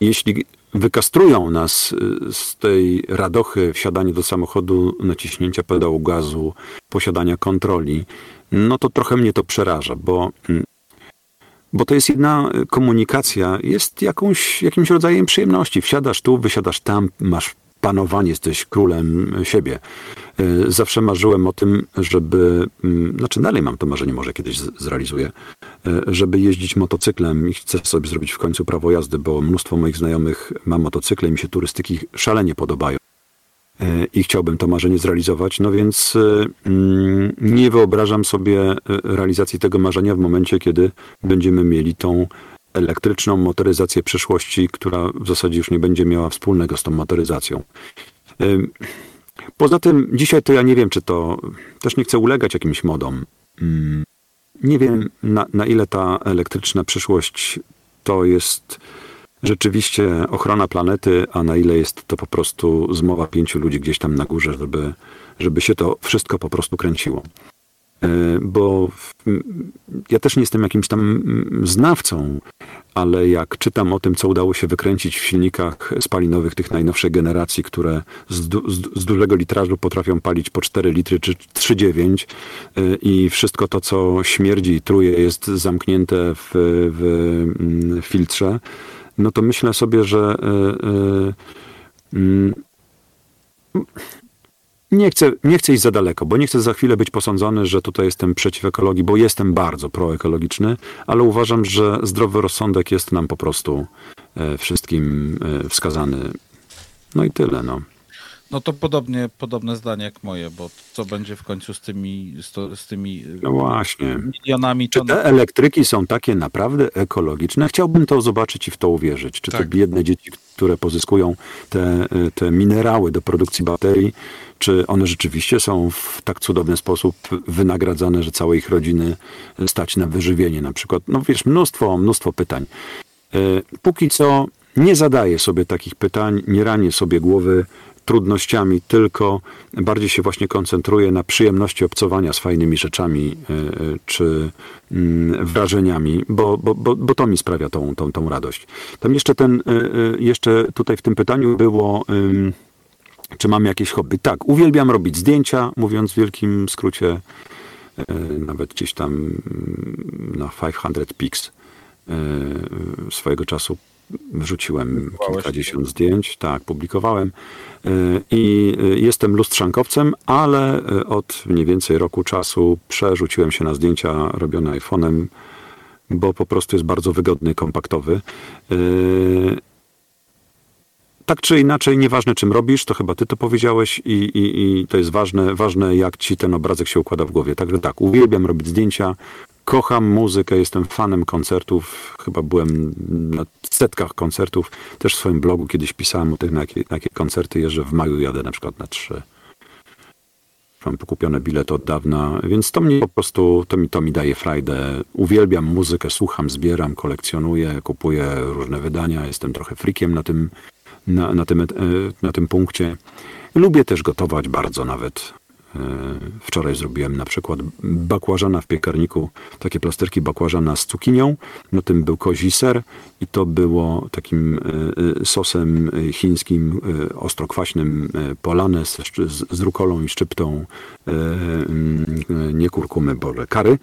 jeśli wykastrują nas z tej radochy wsiadania do samochodu, naciśnięcia pedału gazu, posiadania kontroli, no to trochę mnie to przeraża, bo, mm, bo to jest jedna y, komunikacja, jest jakąś, jakimś rodzajem przyjemności. Wsiadasz tu, wysiadasz tam, masz panowanie, jesteś królem siebie. Y, Zawsze marzyłem o tym, żeby, mm, znaczy dalej mam to marzenie, może kiedyś zrealizuję, y, żeby jeździć motocyklem i chcę sobie zrobić w końcu prawo jazdy, bo mnóstwo moich znajomych ma motocykle i mi się turystyki szalenie podobają. I chciałbym to marzenie zrealizować, no więc y, mm, nie wyobrażam sobie y, realizacji tego marzenia w momencie, kiedy będziemy mieli tą elektryczną motoryzację przyszłości, która w zasadzie już nie będzie miała wspólnego z tą motoryzacją. Poza tym dzisiaj to ja nie wiem, czy to też nie chcę ulegać jakimś modom. Mm, Nie wiem, na, na ile ta elektryczna przyszłość to jest rzeczywiście ochrona planety, a na ile jest to po prostu zmowa pięciu ludzi gdzieś tam na górze, żeby, żeby się to wszystko po prostu kręciło. E, Bo ja też nie jestem jakimś tam znawcą, ale jak czytam o tym, co udało się wykręcić w silnikach spalinowych tych najnowszej generacji, które z, du, z, dużego litrażu potrafią palić po 4 litry czy 3,9 y, i wszystko to, co śmierdzi i truje, jest zamknięte w, w filtrze, no to myślę sobie, że y, y, mm, nie chcę, nie chcę iść za daleko, bo nie chcę za chwilę być posądzony, że tutaj jestem przeciw ekologii, bo jestem bardzo proekologiczny, ale uważam, że zdrowy rozsądek jest nam po prostu e, wszystkim e, wskazany. No i tyle, no. No to podobnie, podobne zdanie jak moje, bo co będzie w końcu z tymi, z, to, z tymi No właśnie. milionami Czy te elektryki są takie naprawdę ekologiczne? Chciałbym to zobaczyć i w to uwierzyć. Czy te Tak. biedne dzieci, które pozyskują te, te minerały do produkcji baterii, czy one rzeczywiście są w tak cudowny sposób wynagradzane, że całe ich rodziny stać na wyżywienie na przykład? No wiesz, mnóstwo, mnóstwo pytań. E, Póki co nie zadaję sobie takich pytań, nie ranię sobie głowy trudnościami, tylko bardziej się właśnie koncentruję na przyjemności obcowania z fajnymi rzeczami e, e, czy mm, wrażeniami, bo, bo, bo, bo to mi sprawia tą, tą, tą radość. Tam jeszcze ten, e, jeszcze tutaj w tym pytaniu było, czy mam jakieś hobby. Tak, uwielbiam robić zdjęcia, mówiąc w wielkim skrócie, nawet gdzieś tam mm, na 500 pics swojego czasu wrzuciłem kilkadziesiąt zdjęć, tak, publikowałem. E, I e, jestem lustrzankowcem, ale e, od mniej więcej roku czasu przerzuciłem się na zdjęcia robione iPhone'em, bo po prostu jest bardzo wygodny, kompaktowy. Tak czy inaczej, nieważne czym robisz, to chyba ty to powiedziałeś i, i, i to jest ważne, ważne, jak ci ten obrazek się układa w głowie. Także tak, uwielbiam robić zdjęcia, kocham muzykę, jestem fanem koncertów, chyba byłem na setkach koncertów, też w swoim blogu kiedyś pisałem o tych, na jakie, na jakie koncerty jeżdżę, w maju jadę na przykład na trzy. Mam pokupione bilety od dawna, więc to mnie po prostu, to mi, to mi daje frajdę. Uwielbiam muzykę, słucham, zbieram, kolekcjonuję, kupuję różne wydania, jestem trochę frikiem na tym, na, na, tym, e, na tym punkcie. Lubię też gotować bardzo nawet. E, Wczoraj zrobiłem na przykład bakłażana w piekarniku, takie plasterki bakłażana z cukinią, na tym był kozi ser i to było takim e, e, sosem chińskim, ostrokwaśnym, polane z, z, z rukolą i szczyptą mm, nie kurkumy, boże, kary.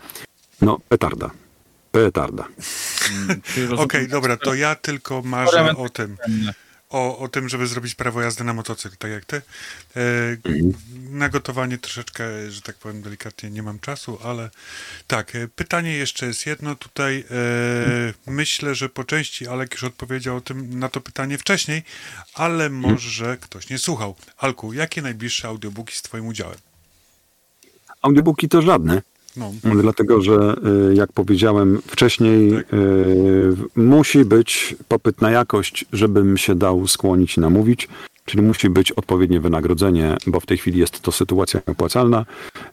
No, petarda. Petarda. Okej, dobra, to ja tylko marzę o tym. O, o tym, żeby zrobić prawo jazdy na motocykl, tak jak ty. E, na gotowanie troszeczkę, że tak powiem delikatnie, nie mam czasu, ale tak, e, pytanie jeszcze jest jedno tutaj. E, myślę, że po części Alek już odpowiedział o tym, na to pytanie wcześniej, ale może ktoś nie słuchał. Alku, jakie najbliższe audiobooki z twoim udziałem? Audiobooki to żadne. No. Dlatego, że y, jak powiedziałem wcześniej, Tak. y, musi być popyt na jakość, żebym się dał skłonić i namówić. Czyli musi być odpowiednie wynagrodzenie, bo w tej chwili jest to sytuacja opłacalna,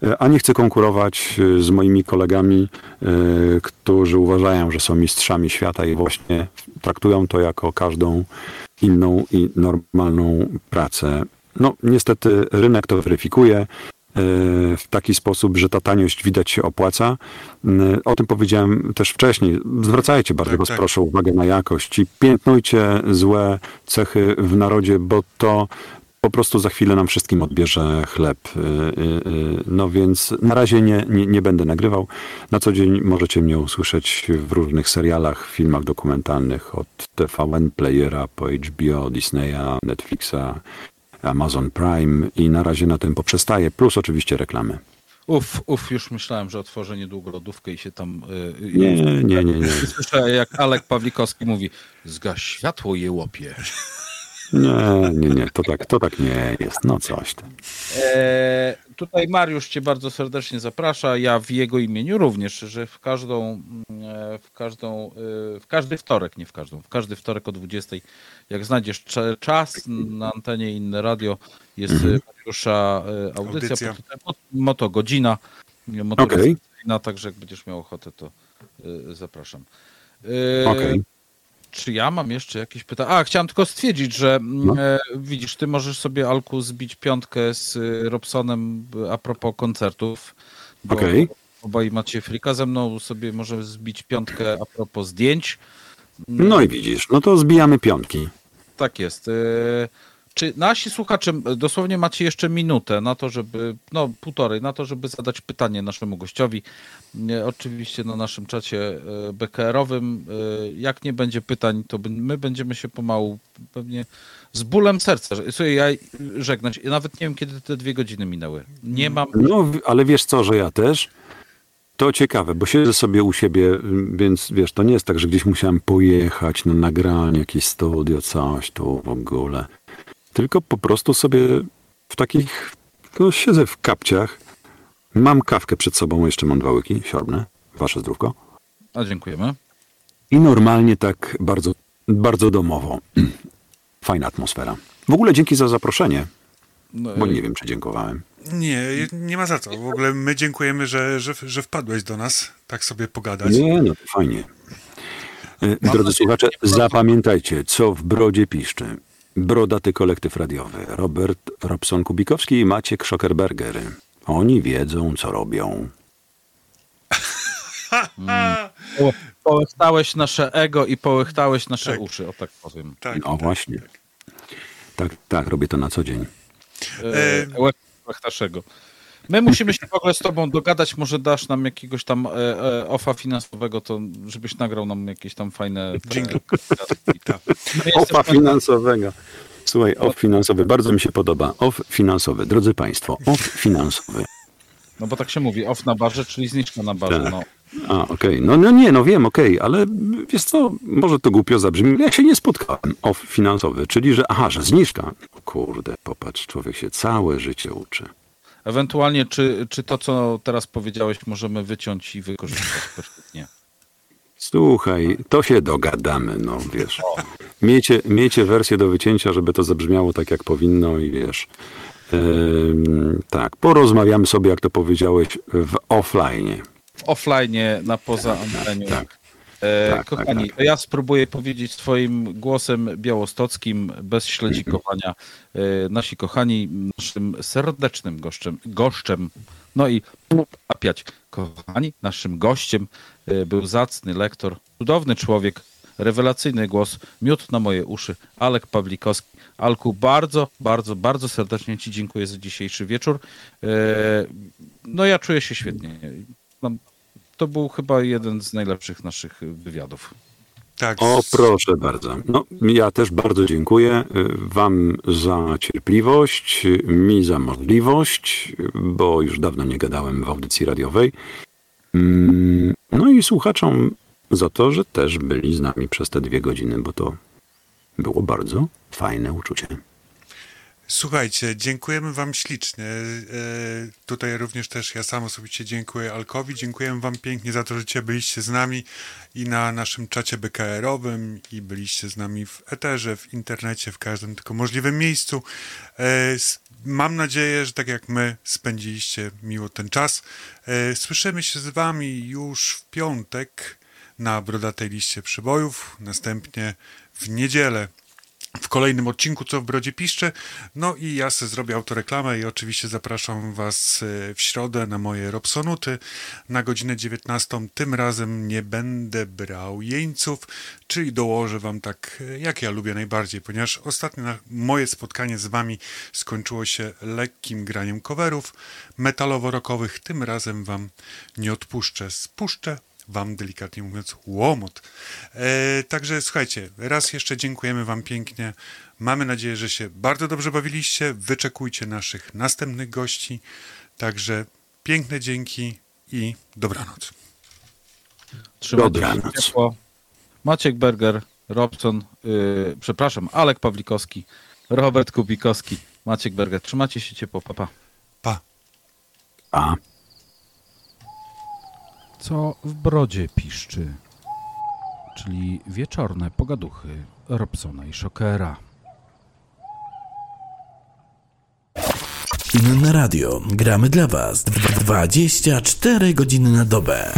y, a nie chcę konkurować y, z moimi kolegami, y, którzy uważają, że są mistrzami świata i właśnie traktują to jako każdą inną i normalną pracę. No, niestety rynek to weryfikuje w taki sposób, że ta taniość widać się opłaca. O tym powiedziałem też wcześniej. Zwracajcie bardzo Tak, was tak. proszę uwagę na jakość i piętnujcie złe cechy w narodzie, bo to po prostu za chwilę nam wszystkim odbierze chleb. Y, y, y, No więc na razie nie, nie, nie będę nagrywał. Na co dzień możecie mnie usłyszeć w różnych serialach, filmach dokumentalnych od TVN Playera po HBO, Disneya, Netflixa, Amazon Prime i na razie na tym poprzestaję, plus oczywiście reklamy. Uf, uf, już myślałem, że otworzę niedługo lodówkę i się tam... y, y, Nie, nie, nie, nie. nie. Słyszę, jak Alek Pawlikowski mówi, zgaś światło je łopie. Nie, nie, nie, to tak, to tak nie jest. No coś tam. E, tutaj Mariusz Cię bardzo serdecznie zaprasza. Ja w jego imieniu również, że w każdą, e, w każdą, e, w każdy wtorek, nie w każdą, w każdy wtorek o 20, jak znajdziesz czas na antenie inne radio, jest Mhm. mhm. Mariusza e, audycja, Audycja. Moto Godzina, motoryzacyjna, także jak będziesz miał ochotę, to e, zapraszam. E, Okej. Czy ja mam jeszcze jakieś pytania? A, chciałem tylko stwierdzić, że mm, No. e, widzisz, ty możesz sobie, Alku, zbić piątkę z Robsonem a propos koncertów. bo Okej. Obaj macie frika ze mną, sobie może zbić piątkę a propos zdjęć. No i widzisz, no to zbijamy piątki. Tak jest. E, Czy nasi słuchacze dosłownie macie jeszcze minutę na to, żeby, no półtorej, na to, żeby zadać pytanie naszemu gościowi. Nie, Oczywiście na naszym czacie e, BKR-owym. E, Jak nie będzie pytań, to my będziemy się pomału pewnie z bólem serca. że- Słuchaj, ja żegnać. Nawet nie wiem, kiedy te dwie godziny minęły. Nie mam. No, ale wiesz co, że ja też? To ciekawe, bo siedzę sobie u siebie, więc wiesz, to nie jest tak, że gdzieś musiałem pojechać na nagranie, jakieś studio, coś tu w ogóle. Tylko po prostu sobie w takich, no, siedzę w kapciach, mam kawkę przed sobą, jeszcze mam dwa łyki, siorbne, wasze zdrówko. A dziękujemy. I normalnie tak bardzo, bardzo domowo. Fajna atmosfera. W ogóle dzięki za zaproszenie, bo nie wiem, czy dziękowałem. Nie, nie ma za co. W ogóle my dziękujemy, że, że, że wpadłeś do nas, tak sobie pogadać. Nie, no to fajnie. E, Drodzy słuchacze, zapamiętajcie, co w brodzie piszczy. Brodaty kolektyw radiowy. Robert Robson-Kubikowski i Maciek Schockerberger. Oni wiedzą, co robią. Po- Połechtałeś nasze ego i połechtałeś nasze Tak. uszy, o tak powiem. Tak, No właśnie. Tak, tak, robię to na co dzień. E, E, ego. My musimy się w ogóle z tobą dogadać, może dasz nam jakiegoś tam e, e, ofa finansowego, to żebyś nagrał nam jakieś tam fajne... Jingle. Ofa finansowego. Słuchaj, off finansowy, bardzo mi się podoba. Off finansowy, drodzy Państwo, off finansowy. No bo tak się mówi, off na barze, czyli zniżka na barze, Tak. no. A, okej. No, no nie, no wiem, okej, ale wiesz co, może to głupio zabrzmi, ja się nie spotkałem. Off finansowy, czyli że, aha, że zniżka. O kurde, popatrz, człowiek się całe życie uczy. Ewentualnie, czy, czy to, co teraz powiedziałeś, możemy wyciąć i wykorzystać perfektnie. Słuchaj, to się dogadamy, no wiesz. Miejcie, miejcie wersję do wycięcia, żeby to zabrzmiało tak, jak powinno i wiesz. Ym, tak, porozmawiamy sobie, jak to powiedziałeś, w offline. Offline, na poza anteniu. Tak. E, Tak, kochani, to ja spróbuję powiedzieć swoim głosem białostockim, bez śledzikowania. E, nasi kochani, naszym serdecznym goszczem, goszczem, no i apiać, kochani, naszym gościem e, był zacny lektor, cudowny człowiek, rewelacyjny głos, miód na moje uszy, Alek Pawlikowski. Alku, bardzo, bardzo, bardzo serdecznie Ci dziękuję za dzisiejszy wieczór. E, No ja czuję się świetnie. Mam- To był chyba jeden z najlepszych naszych wywiadów. Tak. O, proszę bardzo. No, ja też bardzo dziękuję y, Wam za cierpliwość, mi za możliwość, bo już dawno nie gadałem w audycji radiowej. Mm, No i słuchaczom za to, że też byli z nami przez te dwie godziny, bo to było bardzo fajne uczucie. Słuchajcie, dziękujemy Wam ślicznie. E, Tutaj również też ja sam osobiście dziękuję Alkowi. Dziękujemy Wam pięknie za to, że byliście z nami i na naszym czacie BKR-owym i byliście z nami w eterze, w internecie, w każdym tylko możliwym miejscu. E, Mam nadzieję, że tak jak my spędziliście miło ten czas. E, Słyszymy się z Wami już w piątek na Brodatej Liście Przybojów, następnie w niedzielę w kolejnym odcinku Co w Brodzie Piszczy. No i ja sobie zrobię autoreklamę i oczywiście zapraszam Was e, w środę na moje Robsonuty na godzinę 19. Tym razem nie będę brał jeńców, czyli dołożę Wam tak, e, jak ja lubię najbardziej, ponieważ ostatnie moje spotkanie z Wami skończyło się lekkim graniem coverów metalowo-rockowych. Tym razem Wam nie odpuszczę. Spuszczę Wam delikatnie mówiąc łomot. E, także słuchajcie, raz jeszcze dziękujemy Wam pięknie. Mamy nadzieję, że się bardzo dobrze bawiliście. Wyczekujcie naszych następnych gości. Także piękne dzięki i dobranoc. Trzymajcie Dobranoc. się ciepło. Maciek Berger, Robson, yy, przepraszam, Alek Pawlikowski, Robert Kubikowski, Maciek Berger. Trzymajcie się ciepło, papa. Pa. A. Co w brodzie piszczy, czyli wieczorne pogaduchy Robsona i Szokera. Inne radio. Gramy dla Was 24 godziny na dobę.